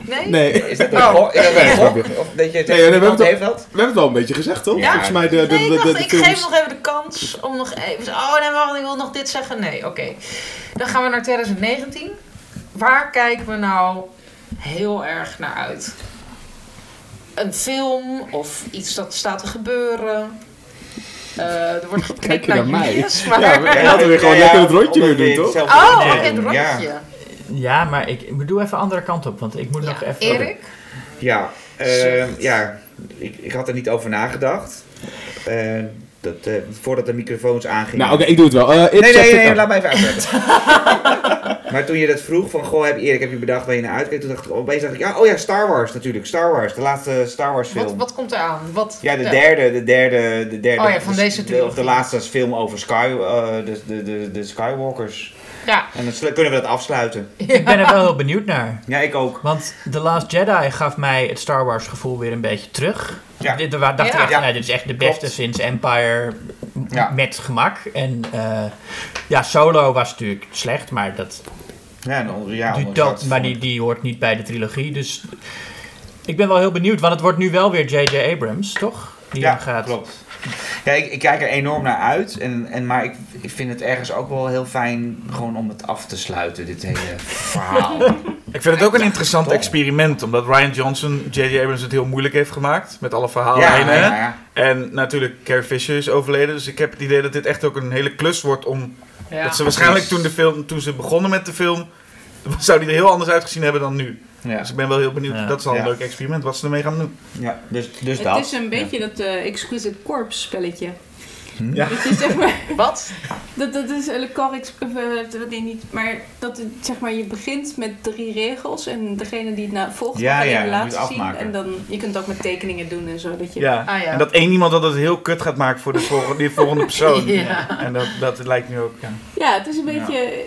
Nee? Nee, Is dat Oh. dat een Nee, je we hebben het heeft dat? we hebben het wel een beetje gezegd, toch? Ja. Volgens mij de, de, Nee, ik de, dacht, de, de ik geef nog even de kans om nog even... Oh nee, wacht, ik wil nog dit zeggen. Nee, oké. Dan gaan we naar 2019. Waar kijken we nou heel erg naar uit? Een film of iets dat staat te gebeuren? Eh, er wordt Kijk je naar mij? Julius, maar... Ja, maar- laten we gewoon lekker het rondje weer doen, toch? Oh, oké, het rondje. Ja, Ja, maar ik, ik doe even de andere kant op, want ik moet nog Ja, even... Erik? ja, eh, ja ik, ik had er niet over nagedacht. eh, dat, eh, voordat de microfoons aangingen. Nou, oké, ik doe het wel. Eh, Nee, nee, nee, oh. laat mij even uitleggen. <laughs> <laughs> maar toen je dat vroeg van, goh, heb, Erik, heb je bedacht waar je naar uitkijkt? Toen dacht ik, opeens dacht ik, ja, oh ja, Star Wars natuurlijk. Star Wars, de laatste Star Wars film. Wat, wat komt eraan? Wat, Ja, de derde, de derde, de derde. Oh ja, van de- deze de. Of de laatste film over Sky, eh, de, de, de, de Skywalkers. Ja. En dan kunnen we dat afsluiten. <laughs> Ik ben er wel heel benieuwd naar. Ja, ik ook. Want The Last Jedi gaf mij het Star Wars gevoel weer een beetje terug. Ja. Dit, dacht Ja. ik echt, dit is echt de beste Klopt. sinds Empire met gemak. En eh, ja, Solo was natuurlijk slecht, maar, dat, Ja, onder, ja, die, telt, maar die, die hoort niet bij de trilogie. Dus ik ben wel heel benieuwd, want het wordt nu wel weer J.J. Abrams, toch? Die Ja, gaat. klopt. Ja, ik, ik kijk er enorm naar uit. En, en, maar ik, ik vind het ergens ook wel heel fijn gewoon om het af te sluiten, dit hele verhaal. <laughs> Ik vind het ook een interessant experiment, omdat Ryan Johnson J.J. Abrams het heel moeilijk heeft gemaakt met alle verhalen ja, heen. hè? ja, ja. En natuurlijk, Carrie Fisher is overleden, dus ik heb het idee dat dit echt ook een hele klus wordt om... Ja. dat ze waarschijnlijk toen, de film, toen ze begonnen met de film, <laughs> zou die er heel anders uitgezien hebben dan nu. Ja, Dus ik ben wel heel benieuwd, Ja. dat is al een Ja. leuk experiment, wat ze ermee gaan doen. ja dus, dus Het dat. is een beetje dat eh, Exquisite Corpse spelletje. Ja. Dat je zeg maar... <laughs> Wat? Dat, dat is een of, eh, niet, maar dat het, zeg maar je begint met drie regels en degene die het nou volgt Ja, ja, de moet laatste zien afmaken. en dan je kunt het ook met tekeningen doen en zo dat je Ja. Ah, ja. En dat één iemand dat het heel kut gaat maken voor de volgende, die volgende persoon. <laughs> Ja. En dat, dat lijkt nu ook, ja. ja het is een beetje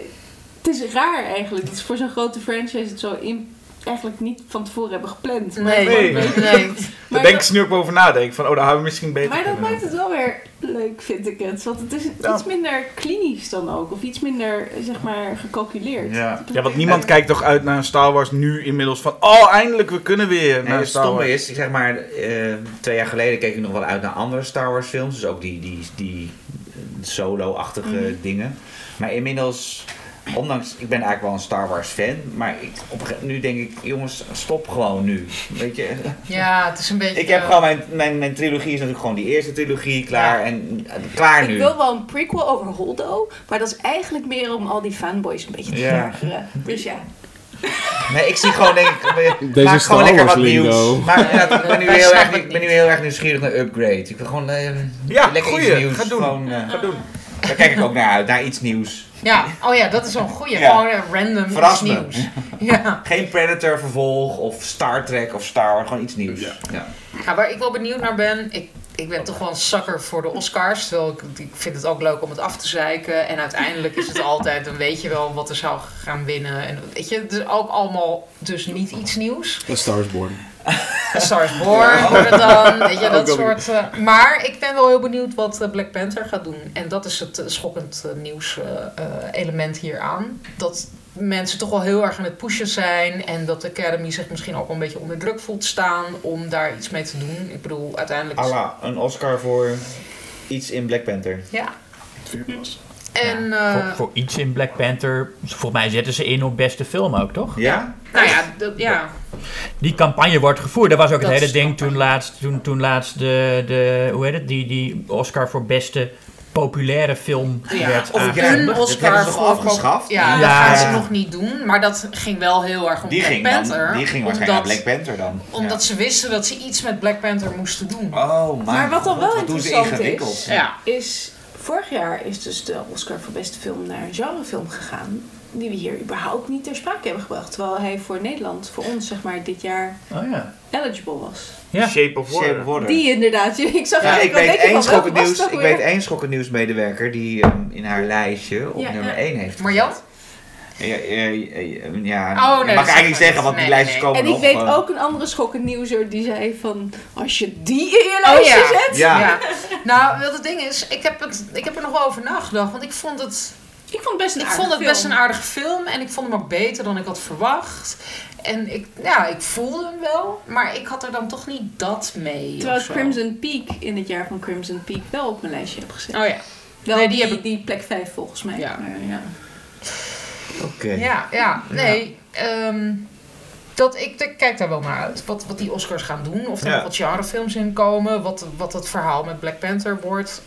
het is raar eigenlijk dat ze voor zo'n grote franchise het zo in, eigenlijk niet van tevoren hebben gepland Maar- Nee, <laughs> Nee. nee. Daar denken ze nu ook over nadenken, van oh, daar hadden we misschien beter maar dat maakt het wel weer leuk vind ik het want het is Ja. iets minder klinisch dan ook of iets minder zeg maar gecalculeerd Ja. Ja, want niemand kijkt toch uit naar een Star Wars nu inmiddels van... Oh, eindelijk, we kunnen weer naar het Star stomme Wars. is, ik zeg maar, eh, twee jaar geleden keek ik nog wel uit naar andere Star Wars films. Dus ook die, die, die eh, solo-achtige Mhm. dingen. Maar inmiddels, ondanks, ik ben eigenlijk wel een Star Wars fan. Maar ik, op, nu denk ik, jongens, stop gewoon nu. Weet je, Ja, het is een beetje... ik heb gewoon, mijn, mijn, mijn trilogie is natuurlijk gewoon die eerste trilogie klaar. Ja. En eh, klaar Ik nu. wil wel een prequel over Holdo, maar dat is eigenlijk meer om al die fanboys een beetje te Ja. ergeren. Dus ja. Nee, ik zie gewoon, denk ik, <laughs> Deze maak gewoon lekker wat lingo. nieuws. Maar ja, ik, ben nu <laughs> heel erg, ik ik ben nu heel erg nieuwsgierig naar Upgrade. Ik wil gewoon eh, Ja, lekker goeie. iets nieuws. Ga doen. Gewoon, eh, Ga doen. Daar kijk ik ook naar uit, naar iets nieuws. Ja, oh ja, dat is wel een goeie. Ja. Gewoon een random iets Verras me. nieuws. <laughs> Ja. Geen Predator vervolg of Star Trek of Star Wars, gewoon iets nieuws. Ja. ja, waar ik wel benieuwd naar ben... Ik, ik ben toch wel een sucker voor de Oscars. Terwijl ik, ik vind het ook leuk om het af te zeiken. En uiteindelijk is het <laughs> altijd... Dan weet je wel wat er zou gaan winnen. En weet je, het is ook allemaal dus niet iets nieuws. A Star is Born. A <laughs> Star is Born wordt het dan. Weet je, dat soort... eh, maar ik ben wel heel benieuwd wat eh, Black Panther gaat doen. En dat is het eh, schokkend nieuws eh, eh, element hieraan. Dat mensen toch wel heel erg aan het pushen zijn. En dat de Academy zich misschien ook wel een beetje onder druk voelt staan om daar iets mee te doen. Ik bedoel, uiteindelijk... Allah, een Oscar voor iets in Black Panther. Ja. Vier plus. En... eh, Voor, voor iets in Black Panther, volgens mij zetten ze in op beste film ook, toch? Ja? nou ja, dat, ja. Die campagne wordt gevoerd. Dat was ook het hele ding toen laatst, toen, toen laatst de, de, hoe heet het, die, die Oscar voor beste populaire film Ja, werd of dat Oscar hebben ze toch voor... afgeschaft? Ja, dat gaan ze nog niet doen. Maar dat ging wel heel erg om Die Black ging, dan, Panther. die ging waarschijnlijk Black Panther dan. Omdat ze wisten dat ze iets met Black Panther moesten doen. Oh, Maar wat dan wel wat doen ze interessant ingewikkeld. is, Ja. is vorig jaar is dus de Oscar voor beste film naar een genrefilm gegaan. Die we hier überhaupt niet ter sprake hebben gebracht. Terwijl hij voor Nederland, voor ons zeg maar, dit jaar Oh ja. eligible was. Ja. Shape of Shape of Water. Die inderdaad. <laughs> Ik zag Ja, eigenlijk ik wel weet één schokkend nieuws. Ik weer? weet één schokkend nieuwsmedewerker die ehm, in haar lijstje op Ja, nummer ja. 1 heeft. Marjan? Ja, ja, ja, ja, Oh, nee, mag ik eigenlijk zeggen, want niet. die lijstjes nee, komen En ik nog. weet eh, ook een andere schokkend nieuwser die zei van... Als je die in je Oh lijstje ja. zet... Ja. Ja. Nou, wat het ding is, ik heb, het, ik heb er nog wel over nagedacht. Want ik vond het, Ik vond het best een ik aardige vond het best film. een aardige film. En ik vond hem ook beter dan ik had verwacht. En ik, ja, ik voelde hem wel. Maar ik had er dan toch niet dat mee. Terwijl. Crimson Peak in het jaar van Crimson Peak wel op mijn lijstje heb gezet. Oh ja. Wel Nee, die, die die, heb ik- plek 5 volgens mij. Ja. Maar, ja. Oké. Ja, ja. Nee. ehm, dat, ik, ik kijk daar wel naar uit. Wat, wat die Oscars gaan doen. Of er Ja. nog wat genrefilms in komen. Wat, wat het verhaal met Black Panther wordt.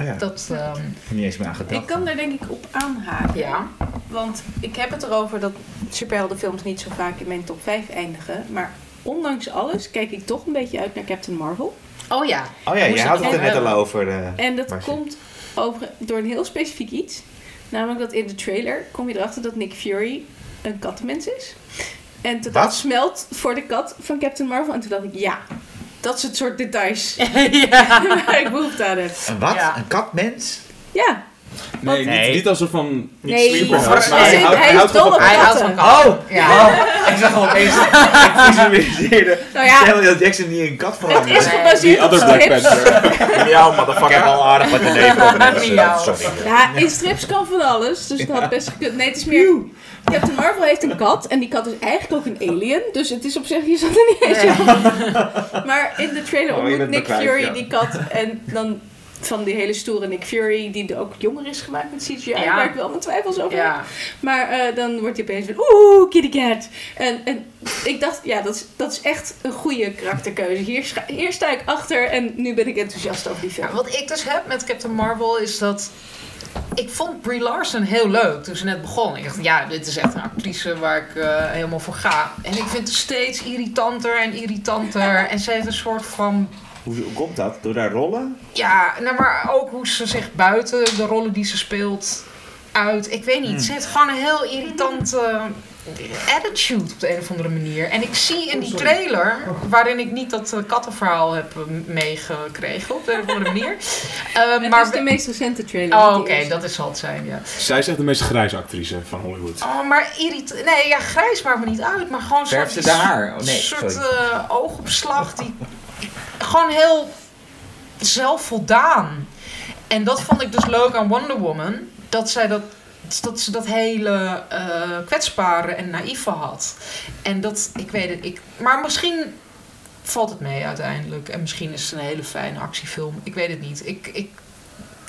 Oh ja, Dat, ehm, niet eens meer aan gedacht. Ik kan daar denk ik op aanhaken. ja. Want ik heb het erover dat superheldenfilms niet zo vaak in mijn top 5 eindigen. Maar ondanks alles kijk ik toch een beetje uit naar Captain Marvel. Oh ja. Oh ja, je had het ik er net al over. eh. En dat komt over, door een heel specifiek iets. Namelijk dat in de trailer kom je erachter dat Nick Fury een kattenmens is. En Wat? dat smelt voor de kat van Captain Marvel. En toen dacht ik, ja, dat is het soort details <laughs> ja. waar <laughs> ik behoefte aan heb. Een wat? Ja. Een katmens? Ja, Nee, Nee. Niet, niet als een van... nee, hij, maar hij houdt- hij houdt van op Hij houdt katten. van katten. Oh! Ja. Ik zag al opeens. <laughs> ik visualiseerde. Nou ja, Samuel Jackson die een kat het veranderde. is Nee. gebaseerd Die op other Black strips. Panther. <laughs> Miauw, Ik heb motherfucker. al aardig wat te hem, dus. Sorry. Ja, in strips kan van alles. Dus het had best gekund. Nee, het is meer... Captain Marvel heeft een kat. En die kat is eigenlijk ook een alien. Dus het is op zich... Je zat er niet eens op. Maar in de trailer Oh, ontmoet Nick bekwijt, Fury ja. die kat. En dan van die hele stoere Nick Fury... Die ook jonger is gemaakt met CGI. Ja. Waar ik wel mijn twijfels over heb. Maar eh, dan wordt hij opeens van... Oeh, kitty cat. En, en ik dacht... Ja, dat is, dat is echt een goede karakterkeuze. Hier, hier sta ik achter. En nu ben ik enthousiast over die film. Ja, wat ik dus heb met Captain Marvel is dat. Ik vond Brie Larson heel leuk toen ze net begon. Ik dacht, ja, dit is echt een actrice waar ik eh, helemaal voor ga. En ik vind haar steeds irritanter en irritanter. <laughs> En ze heeft een soort van. Hoe, hoe komt dat? Door haar rollen? Ja, nou, maar ook hoe ze zich buiten de rollen die ze speelt uit. Ik weet niet, ze heeft gewoon een heel irritant eh, attitude op de een of andere manier. En ik zie in die trailer, waarin ik niet dat eh, kattenverhaal heb eh, meegekregen op de een of andere manier. <laughs> Het maar is de meest recente trailer. Oh, oké, dat is zal het zijn, ja. Zij is echt de meest grijze actrice van Hollywood. Oh, maar irrit... Nee, ja, grijs maakt me niet uit, maar gewoon ze de haar? Oh nee, soort oogopslag die gewoon heel zelfvoldaan. En dat vond ik dus leuk aan Wonder Woman, dat zij dat dat ze dat hele eh, kwetsbare en naïeve had. En dat, ik weet het, ik, maar misschien valt het mee uiteindelijk. En misschien is het een hele fijne actiefilm. Ik weet het niet. Ik, ik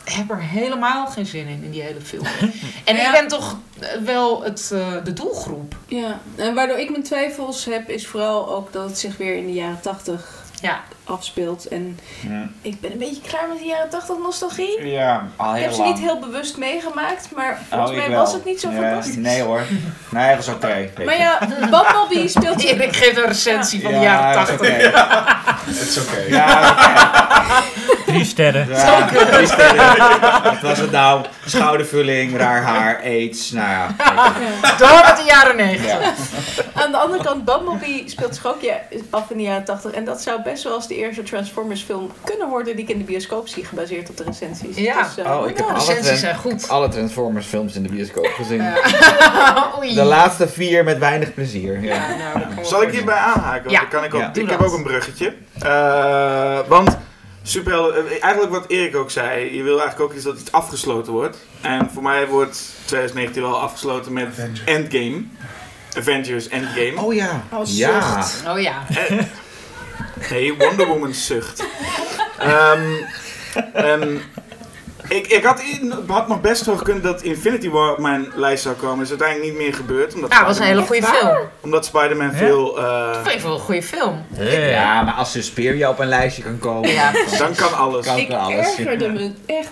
heb er helemaal geen zin in, in die hele film. <laughs> En Ja. ik ben toch wel het, eh, de doelgroep. Ja, en waardoor ik mijn twijfels heb, is vooral ook dat het zich weer in de jaren tachtig Ja. Afspeelt. En Ja. ik ben een beetje klaar met de jaren tachtig nostalgie. Ja, al heel Ik heb ze lang. niet heel bewust meegemaakt, maar volgens Oh, ik mij wel. was het niet zo Ja, fantastisch. Nee hoor. Nee, dat is oké. Maar ja, Bumblebee speelt. Erik geeft een recensie van de Ja, jaren dat is 80. oké. <laughs> Het is oké. Ja. Drie sterren. Ja, die sterren. Wat was het nou? Schoudervulling, raar haar, aids. Nou ja. Door met de jaren 90. Ja. Aan de andere kant, Bumblebee speelt zich ook ja, af in de jaren 80. En dat zou best wel eens de eerste Transformers film kunnen worden die ik in de bioscoop zie, gebaseerd op de recensies. Ja. Dus, eh, Oh, ik heb alle Recensies zijn goed. Alle Transformers films in de bioscoop gezien. <laughs> De laatste vier met weinig plezier. Ja. Ja, nou, Zal ik hierbij aanhaken? Want Ja. kan ik ook, Ja. Ik heb ook een bruggetje. Eh, want superhelden, eh, eigenlijk wat Erik ook zei, je wil eigenlijk ook iets dat iets afgesloten wordt. En voor mij wordt 2019 wel afgesloten met Endgame. Avengers Endgame. Oh ja. Oh, ja. Oh ja. Nee, Wonder Woman zucht. Ehm, en ik, ik had, in- had nog best wel gekund dat Infinity War op mijn lijst zou komen. is uiteindelijk niet meer gebeurd. Omdat Ja, dat was een hele goede film. Omdat Spider-Man Ja? veel... eh, Ik vond het wel een goede film. Ja, maar als Suspiria op een lijstje kan komen, Ja. dan kan alles. kan Ik kan alles. ergerde me echt.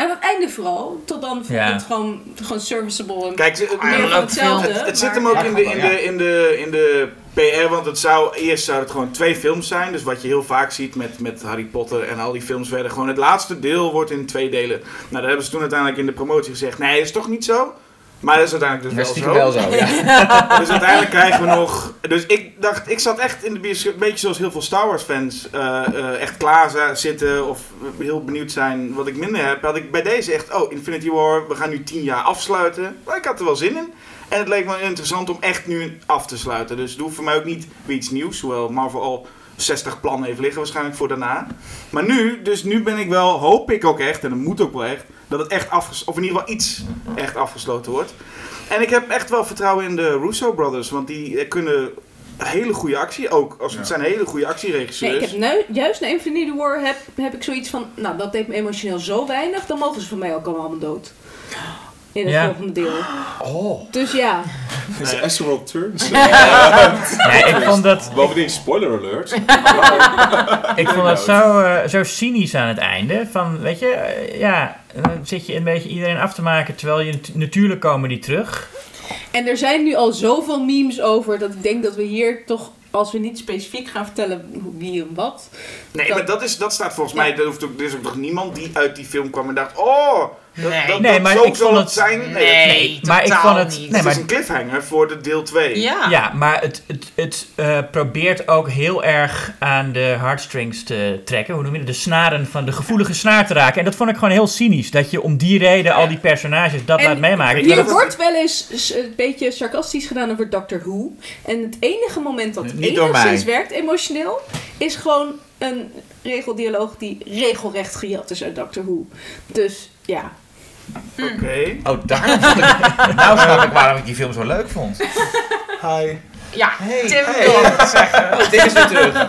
Aan het einde vooral. Tot dan Ja. het gewoon, gewoon serviceable. En Kijk, het, meer van hetzelfde. het, het zit maar- hem ook in de, in, de, in, de, in de PR, want het zou, eerst zou het gewoon twee films zijn. Dus wat je heel vaak ziet met, met Harry Potter en al die films werden gewoon... Het laatste deel wordt in twee delen. Nou, daar hebben ze toen uiteindelijk in de promotie gezegd... Nee, dat is toch niet zo? Maar dat is uiteindelijk Dat dus is wel zo. wel zo, <laughs> ja. Dus uiteindelijk krijgen we nog. Dus ik dacht, ik zat echt in de bioscoop, een beetje zoals heel veel Star Wars fans, eh, eh, echt klaar zitten of heel benieuwd zijn wat ik minder heb. Had ik bij deze echt, oh, Infinity War, we gaan nu tien jaar afsluiten. Maar ik had er wel zin in. En het leek me interessant om echt nu af te sluiten. Dus het hoeft voor mij ook niet weer iets nieuws, hoewel Marvel al 60 plannen heeft liggen waarschijnlijk voor daarna. Maar nu, dus nu ben ik wel, hoop ik ook echt, en dat moet ook wel echt, dat het echt afgesloten, of in ieder geval iets echt afgesloten wordt. En ik heb echt wel vertrouwen in de Russo Brothers, want die eh, kunnen hele goede actie ook. Als, Het zijn hele goede Nee, actieregisseurs. ik heb nu, juist na Infinity War heb, heb ik zoiets van, nou dat deed me emotioneel zo weinig, dan mogen ze van mij ook allemaal dood. In het Ja. volgende deel. Oh. Dus ja, <laughs> Is Astroworld Turns? <laughs> Nee, ik vond dat, Bovendien, spoiler alert. <laughs> ik vond dat zo, eh, zo cynisch aan het einde. Van, weet je, eh, ja, dan zit je een beetje iedereen af te maken, terwijl je nat- natuurlijk komen die terug. en er zijn nu al zoveel memes over dat ik denk dat we hier toch als we niet specifiek gaan vertellen wie en wat. Nee, Dat- maar dat, is, dat staat volgens Ja. mij... Er, hoeft ook, er is ook nog niemand die uit die film kwam en dacht... Oh, Nee. dat, Nee, dat maar zo ik zal vond het zijn. Nee, Nee, het, maar ik vond het- niet. nee, het maar- is een cliffhanger voor de deel 2. Ja. Ja, maar het, het, het eh, probeert ook heel erg aan de heartstrings te trekken. Hoe noem je het? De snaren van de gevoelige snaar te raken. En dat vond ik gewoon heel cynisch. Dat je om die reden al die personages dat En laat meemaken. Hier wordt wel eens een beetje sarcastisch gedaan over Doctor Who. En het enige moment dat enigszins werkt emotioneel, is gewoon een regeldialoog die regelrecht gejat is uit Doctor Who. Dus ja. Oké. Oh, daarom vond <laughs> ik... nou snap ik waarom ik die film zo leuk vond. Hi. Ja, Hey, Tim hey. wil zeggen. Oh, <laughs> dit is weer terug. <laughs>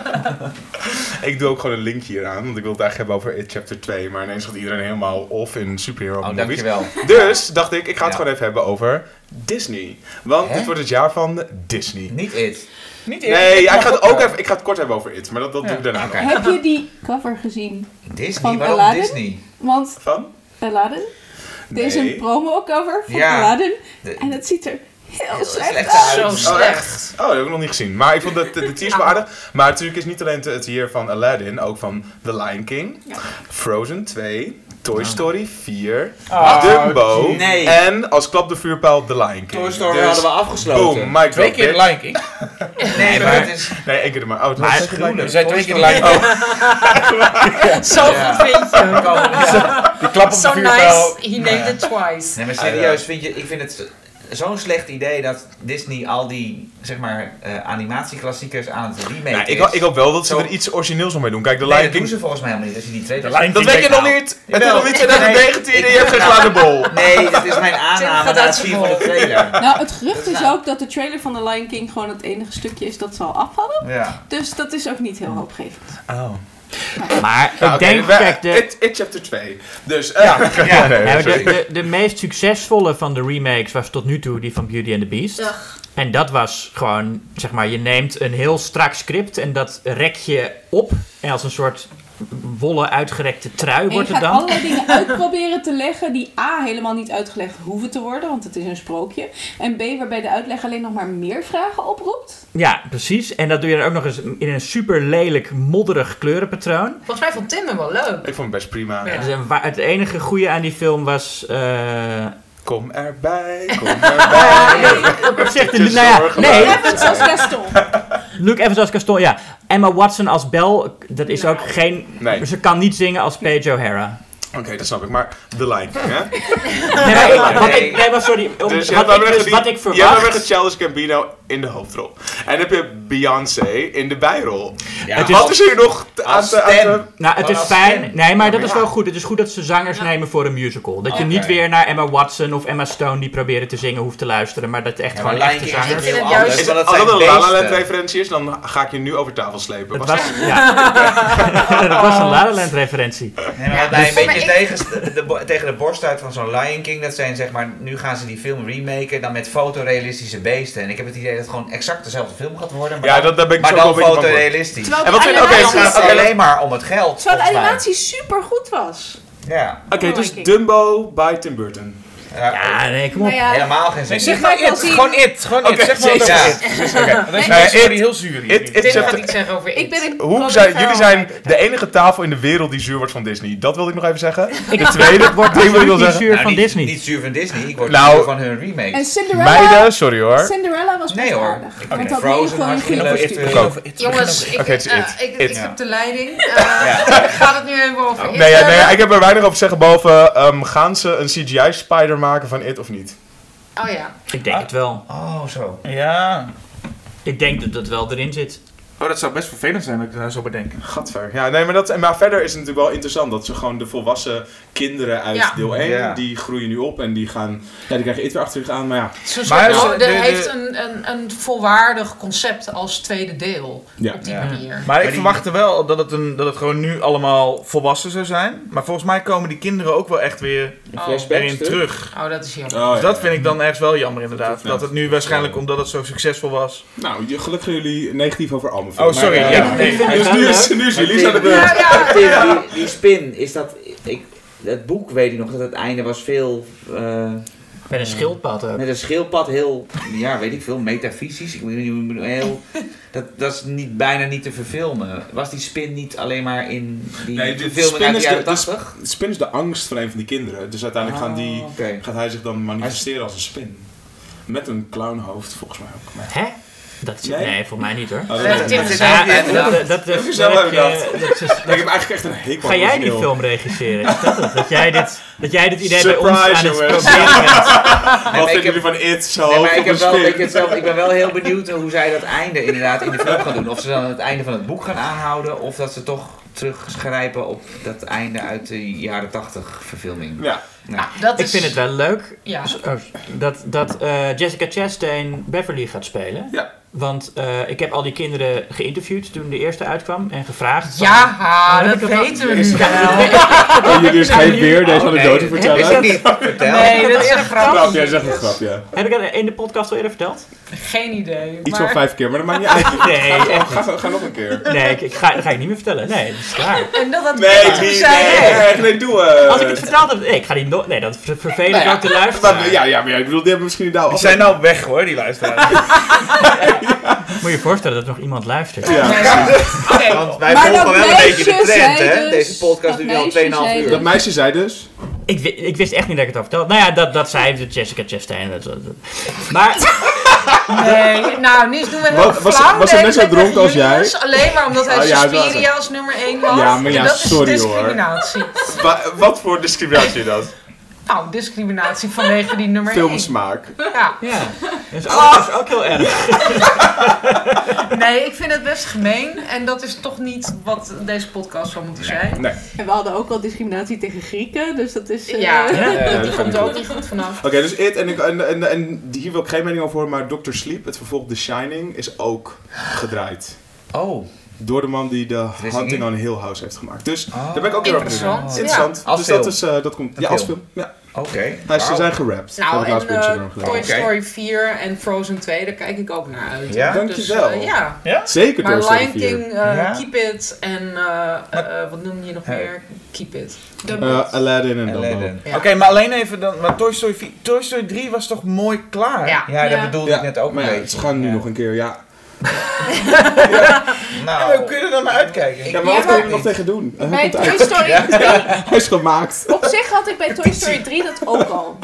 Ik doe ook gewoon een linkje hier aan, want ik wil het eigenlijk hebben over It Chapter 2. Maar ineens gaat iedereen helemaal off in superhero Oh, movies. dankjewel. Dus dacht ik, ik ga het Ja. gewoon even hebben over Disney. Want Hè? dit wordt het jaar van Disney. Niet It. Niet Nee, ja, ik, ga het ook even, ik ga het kort hebben over It, maar dat, dat doe ik daarna. Heb je die cover gezien? Disney? Van Waarom Aladdin? Disney? Want Van? Aladdin, er is Nee. een promo-cover van Ja. Aladdin. De- En het ziet er heel Heel slecht slecht uit. Zo Oh, slecht. Oh, dat heb ik nog niet gezien. Maar ik vond de, de, teaser wel aardig. Maar natuurlijk is niet alleen het- het hier van Aladdin, ook van The Lion King, Ja. Frozen 2, Toy Story 4, Ah, Dumbo nee. en als klap de vuurpijl The Lion King. Toy Story Dus, hadden we afgesloten. Boom, Twee keer de bitch. Lion King. <laughs> Nee, maar het is... Nee, één keer de maar. Oh, het Maar was het gruwelijk. Er zijn twee keer de Lion King. Zo goed vind je. Die klap op de So nice, he named it twice. Nee, maar serieus, vind je, ik vind het zo'n slecht idee dat Disney al die, zeg maar, eh, animatieklassiekers aan het remake Nou, ik, ik hoop wel dat ze Zo- er iets origineels mee doen. Kijk, de Nee, Lion dat doen King... ze volgens mij helemaal niet. Als je die trailer De Dat King weet je nog ik niet! Het is nog niet 2019 en je hebt geen glazen bol. Nee, dat is mijn aanname na het zien van de trailer. Nou, het gerucht Dat is ook dat de trailer van The Lion King gewoon het enige stukje is dat ze al af hadden. Ja. Dus dat is ook niet heel hoopgevend. Oh. Maar Nou, ik denk, we- kijk, de, It, It Chapter 2. Dus, eh, Ja. ja, <laughs> nee, Ja, maar sorry. de, de, de meest succesvolle van de remakes was tot nu toe die van Beauty and the Beast. En dat was gewoon, zeg maar, je neemt een heel strak script en dat rek je op. En als een soort wollen uitgerekte trui En je wordt het gaat dan. allerlei dingen <laughs> uitproberen te leggen die A, helemaal niet uitgelegd hoeven te worden, want het is een sprookje. En B, waarbij de uitleg alleen nog maar meer vragen oproept. Ja, precies. En dat doe je dan ook nog eens in een super lelijk, modderig kleurenpatroon. Volgens mij vond Tim hem wel leuk. Ik vond het best prima. Ja. Dus het enige goede aan die film was... eh Kom erbij, kom <laughs> erbij. zegt Je nou ja, nee. Even zoals Gaston. <laughs> Luke Evans als Gaston, ja. Emma Watson als Belle, dat is ook geen... Nee. Ze kan niet zingen als Paige O'Hara. Oké, dat snap ik. Maar The Lion King, hè? Nee, maar, ik- wat Nee. ik, nee, maar sorry. Om, Dus je wat, ik, dan dus, weer wat ik Je hebt. Childish Gambino in de hoofdrol. En dan heb je Beyoncé in de bijrol. Ja, Het is- Wat is hier nog te- aan te... aan te-. Nou, het is fijn. stem. Nee, maar dat is wel goed. Het is goed dat ze zangers nemen voor een musical. Dat je niet weer naar Emma Watson of Emma Stone die proberen te zingen hoeft te luisteren. Maar dat echt Ja, maar gewoon echte zangers. heel Ik vind het Als dat een La La Land beesten. referentie is, dan ga ik je nu over tafel slepen. Het Was was, ja. <laughs> dat was een La La Land referentie. Nee, maar wat Ja, mij een dus- beetje maar tegen, de, de, bo- tegen de borst uit van zo'n Lion King, dat zijn zeg maar, nu gaan ze die film remaken, dan met fotorealistische beesten. En ik heb het idee dat het gewoon exact dezelfde film gaat worden, maar Ja, dan, dat, daar ben ik maar dan fotorealistisch. En wat vind- oké, animatie, Het gaat alleen maar om het geld, terwijl de animatie super goed was. Ja, Oké, Lion dus. Dumbo bij Tim Burton. Ja, Ja, nee, kom op. Nou ja, helemaal geen Nee, zin. zeg Je maar it. zien. Gewoon it. Gewoon Oké, it. Zeg maar <laughs> wat ja. it. Oké. Deze Nee, worden it- heel zuur hier. It, it Tim gaat iets zeggen over ik ben een Hoe zijn, jullie zijn de enige tafel in de wereld die zuur wordt van Disney. Dat wilde ik nog even zeggen. De tweede wordt ding wil ik wel niet zeggen. zuur Nou, van niet, Disney. Niet zuur van Disney, ik word Nou- zuur van hun remakes. En Cinderella, Meiden, sorry hoor. Cinderella was Nee, hoor. Ik Want dat Frozen ook. Jongens, ik, eh, it. ik, heb de leiding. Eh <laughs> gaat het nu even over Nee, ja, nee, ik heb er weinig over te zeggen. Boven, ehm, gaan ze een CGI-spider maken van It of niet? Oh ja. Ik denk het wel. Oh, zo. Ja. Ik denk dat dat wel erin zit. Oh, dat zou best vervelend zijn dat ik daar zo bedenk. Gadver. Ja, nee, maar, dat, maar verder is het natuurlijk wel interessant dat ze gewoon de volwassen kinderen uit Ja. deel 1, Ja. die groeien nu op en die gaan, ja, die krijgen It weer achter zich aan. Maar ja, Maar de- heeft een, een, een volwaardig concept als tweede deel. Ja. Op die Ja. manier. Maar ik verwachtte wel dat het, een, dat het gewoon nu allemaal volwassen zou zijn. Maar volgens mij komen die kinderen ook wel echt weer Oh. erin terug. Oh, dat is jammer. Oh, Dus dat vind ik dan ergens wel jammer inderdaad. Dat het nu waarschijnlijk omdat het zo succesvol was. Nou, gelukkig gaan jullie negatief over Oh, sorry. Maar, Ja, eh, nee. Dus nu is, nu is jullie aan de beurt. Ja, ja, Tim, ja. die, die spin, is dat... Ik, het boek weet ik nog dat het einde was veel... eh, Met een schildpad ook. Met een schildpad heel, ja, weet ik veel, metafysisch. Ik weet niet hoe je het heel, dat, dat is niet, bijna niet te verfilmen. Was die spin niet alleen maar in die Nee, de spin uit de de- jaren de 80? Spin is de angst van een van die kinderen. Dus uiteindelijk gaan die, Ah, gaat hij zich dan manifesteren als een spin. Met een clownhoofd, volgens mij ook. Maar- Hè? <laughs> Dat is, Nee? nee? voor mij niet hoor. Oh, dat niet dat, is- ik heb eigenlijk echt een hekel Ga jij die film regisseren? Is dat het? Dat jij dit, dat jij dit idee bij ons aan het proberen <laughs> bent? Wat vinden heb- jullie van It? Zo Nee, maar hoog ik, heb wel, heb ik ben wel heel benieuwd hoe zij dat einde inderdaad in de film gaan doen. Of ze dan het einde van het boek gaan aanhouden, of dat ze toch teruggrijpen op dat einde uit de jaren 80 verfilming. Ja. Nou, dat Ik is, vind het wel leuk Ja. oh, dat, dat eh, Jessica Chastain Beverly gaat spelen. Ja. Want eh, ik heb al die kinderen geïnterviewd toen de eerste uitkwam en gevraagd. Ja, Oh, dat weten we nu wel. <laughs> <laughs> Oh, jullie dus geen weer deze anekdote vertellen? Is dat niet? Vertel. Nee, dat is een Grap, jij zegt een grap, ja. Heb ik dat in de podcast al eerder verteld? Geen idee. Iets maar- van vijf keer, maar dat maakt niet <laughs> uit. Nee, Ga, echt ga, ga, ga nog een keer. Nee, ik, ik ga, dat ga ik niet meer vertellen. Nee, klaar. <laughs> En dat dat Nee, niet, zijn. nee, nee, doe het. Als ik het verteld heb, nee, ik ga die no Nee, dat ver- vervelend Nou ja, ook te luisteren. Maar, ja, ja, maar ja, ik bedoel, die hebben misschien nou... Die zijn nou weg hoor, die luisteraars. <laughs> Moet je je voorstellen dat nog iemand luistert. Ja. Oké, Want wij Maar volgen wel een beetje de trend, hè? dus- Deze podcast duurt nu al meisje 2,5 zei uur. Dat meisje zei dus... Ik, wi- ik wist echt niet dat ik het al vertelde. Nou ja, dat, dat zei de Jessica Chastain. Dat, dat- dat. Maar <laughs> Nee, nou, nu doen we heel Was- was- flauw. was hij de net zo dronken als Julius, jij? Alleen maar omdat hij Oh, ja, als nummer 1 was. Ja, maar ja, En dat sorry, is hoor. discriminatie. Wa- wat voor discriminatie is dat? Nou, discriminatie vanwege die nummer 1. Filmsmaak. Ja. ja, dat is ook, dat is ook heel erg. <laughs> Nee, ik vind het best gemeen. En dat is toch niet wat deze podcast zou moeten zijn. Nee. En we hadden ook al discriminatie tegen Grieken, dus dat is... eh, Ja, <laughs> Ja, dat- dat die komt niet er ook goed. niet goed vanaf. Oké, dus It en, ik, en, en, en hier wil ik geen mening over horen, maar Dr. Sleep, het vervolg The Shining, is ook gedraaid. Oh. Door de man die de Hunting on Hill House heeft gemaakt. Dus Oh. daar ben ik ook heel erg benieuwd naar. Interessant, Interessant. Als dus film. dat, is, eh, dat komt. Een Ja, als film. Ja. Oké. Wauw. ze zijn gerapt. Nou, en gedaan. Toy Oké. Story 4 en Frozen 2, daar kijk ik ook naar uit. Ja? Dankjewel. Dus, eh, ja. Zeker Toy Maar Story Lion 4. King, eh, Ja? Keep It en wat noem je nog Hey. meer? Keep It. Eh, Aladdin en Dumbo. Aladdin. Ja. Oké, maar alleen even dan. Maar Toy Story, 4 Toy Story 3 was toch mooi klaar? Ja. Ja, dat Ja. bedoelde Ja, ik net ook maar ja, beetje. ze gaan nu Ja. nog een keer, ja. <laughs> Nou, hoe kun je er dan naar uitkijken? Ja, maar wat kan je maar- er nog tegen doen? Hij Bij Toy. Story 3, <laughs> Hij is gemaakt. op zich had ik bij Toy Story 3 dat ook al.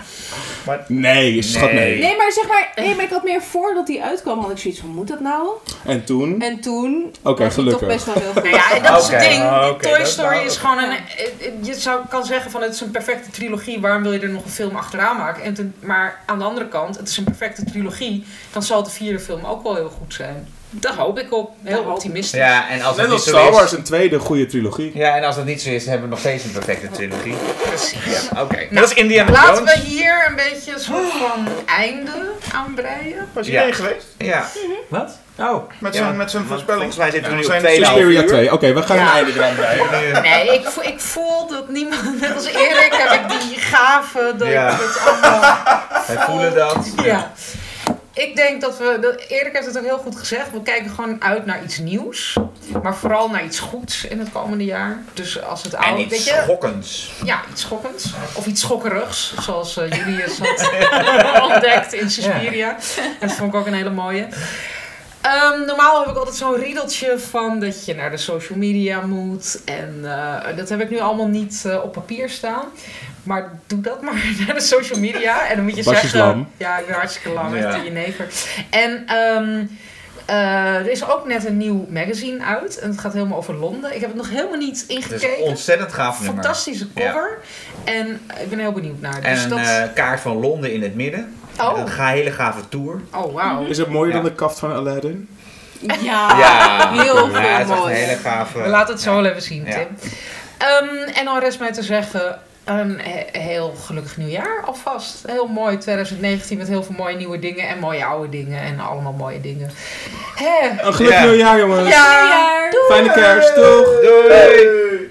Nee, schat nee. Nee, maar zeg maar, nee, maar ik had meer voordat die uitkwam, had ik zoiets van, moet dat nou? En toen? En toen Oké, het toch gelukkig. best wel heel <laughs> goed. Nou ja, en dat is het ding. Ah, Toy Story nou, is gewoon een... eh, eh, Je zou, kan zeggen van het is een perfecte trilogie. Waarom wil je er nog een film achteraan maken? En ten- maar aan de andere kant, het is een perfecte trilogie. Dan zal de vierde film ook wel heel goed zijn. Daar hoop ik op. Heel optimistisch. ja, en als het Net niet als zo Star Wars, is... een tweede goede trilogie. Ja, en als het niet zo is, hebben we nog steeds een perfecte trilogie. Precies. Oké. Dat is Indiana Laten we Jones. hier een beetje een soort van einde aan breien. Was je Ja. geweest? Ja. Wat? Oh. Met Ja, zijn, met zijn voorspelling? Volgens mij zitten we nu Ja, op zijn 2,5 Suspiria uur. 2. Oké, we gaan Ja. een einde eraan breien. <laughs> Nee, ik, vo- ik voel dat niemand, net als Erik, heb ik die gave dat Ja. ik het allemaal Wij voelen dat. Ja. Ik denk dat we, dat Erik heeft het ook heel goed gezegd, we kijken gewoon uit naar iets nieuws. Maar vooral naar iets goeds in het komende jaar. Dus als het En oude, weet iets je, schokkends. ja, iets schokkends. Of iets schokkerigs, zoals eh Julius had <laughs> ontdekt in Suspiria. Dat vond ik ook een hele mooie. Ehm, normaal heb ik altijd zo'n riedeltje van dat je naar de social media moet. En eh, dat heb ik nu allemaal niet eh, op papier staan. Maar doe dat maar <laughs> naar de social media. En dan moet je zeggen... lam. Ja, ik ben hartstikke lam Ja. met de jenever. En ehm, eh, er is ook net een nieuw magazine uit. En het gaat helemaal over Londen. Ik heb het nog helemaal niet Het is een ingekeken. ontzettend gaaf nummer. Fantastische cover. En ik ben heel benieuwd naar. En Dus een dat... eh, kaart van Londen in het midden. oh. Een ga- hele gave tour. oh, wauw. Is het mooier Ja. dan de kaft van Aladdin? Ja, heel ja, veel het is echt mooi. een hele gave. We laten het zo wel even zien, Ja. Tim. Ehm, en dan rest mij te zeggen... Een he- heel gelukkig nieuwjaar alvast. Heel mooi 2019 met heel veel mooie nieuwe dingen en mooie oude dingen en allemaal mooie dingen. Hè? Een gelukkig Ja. nieuwjaar, jongens. Ja, Nieuwjaar. Fijne kerst, doeg! Doei!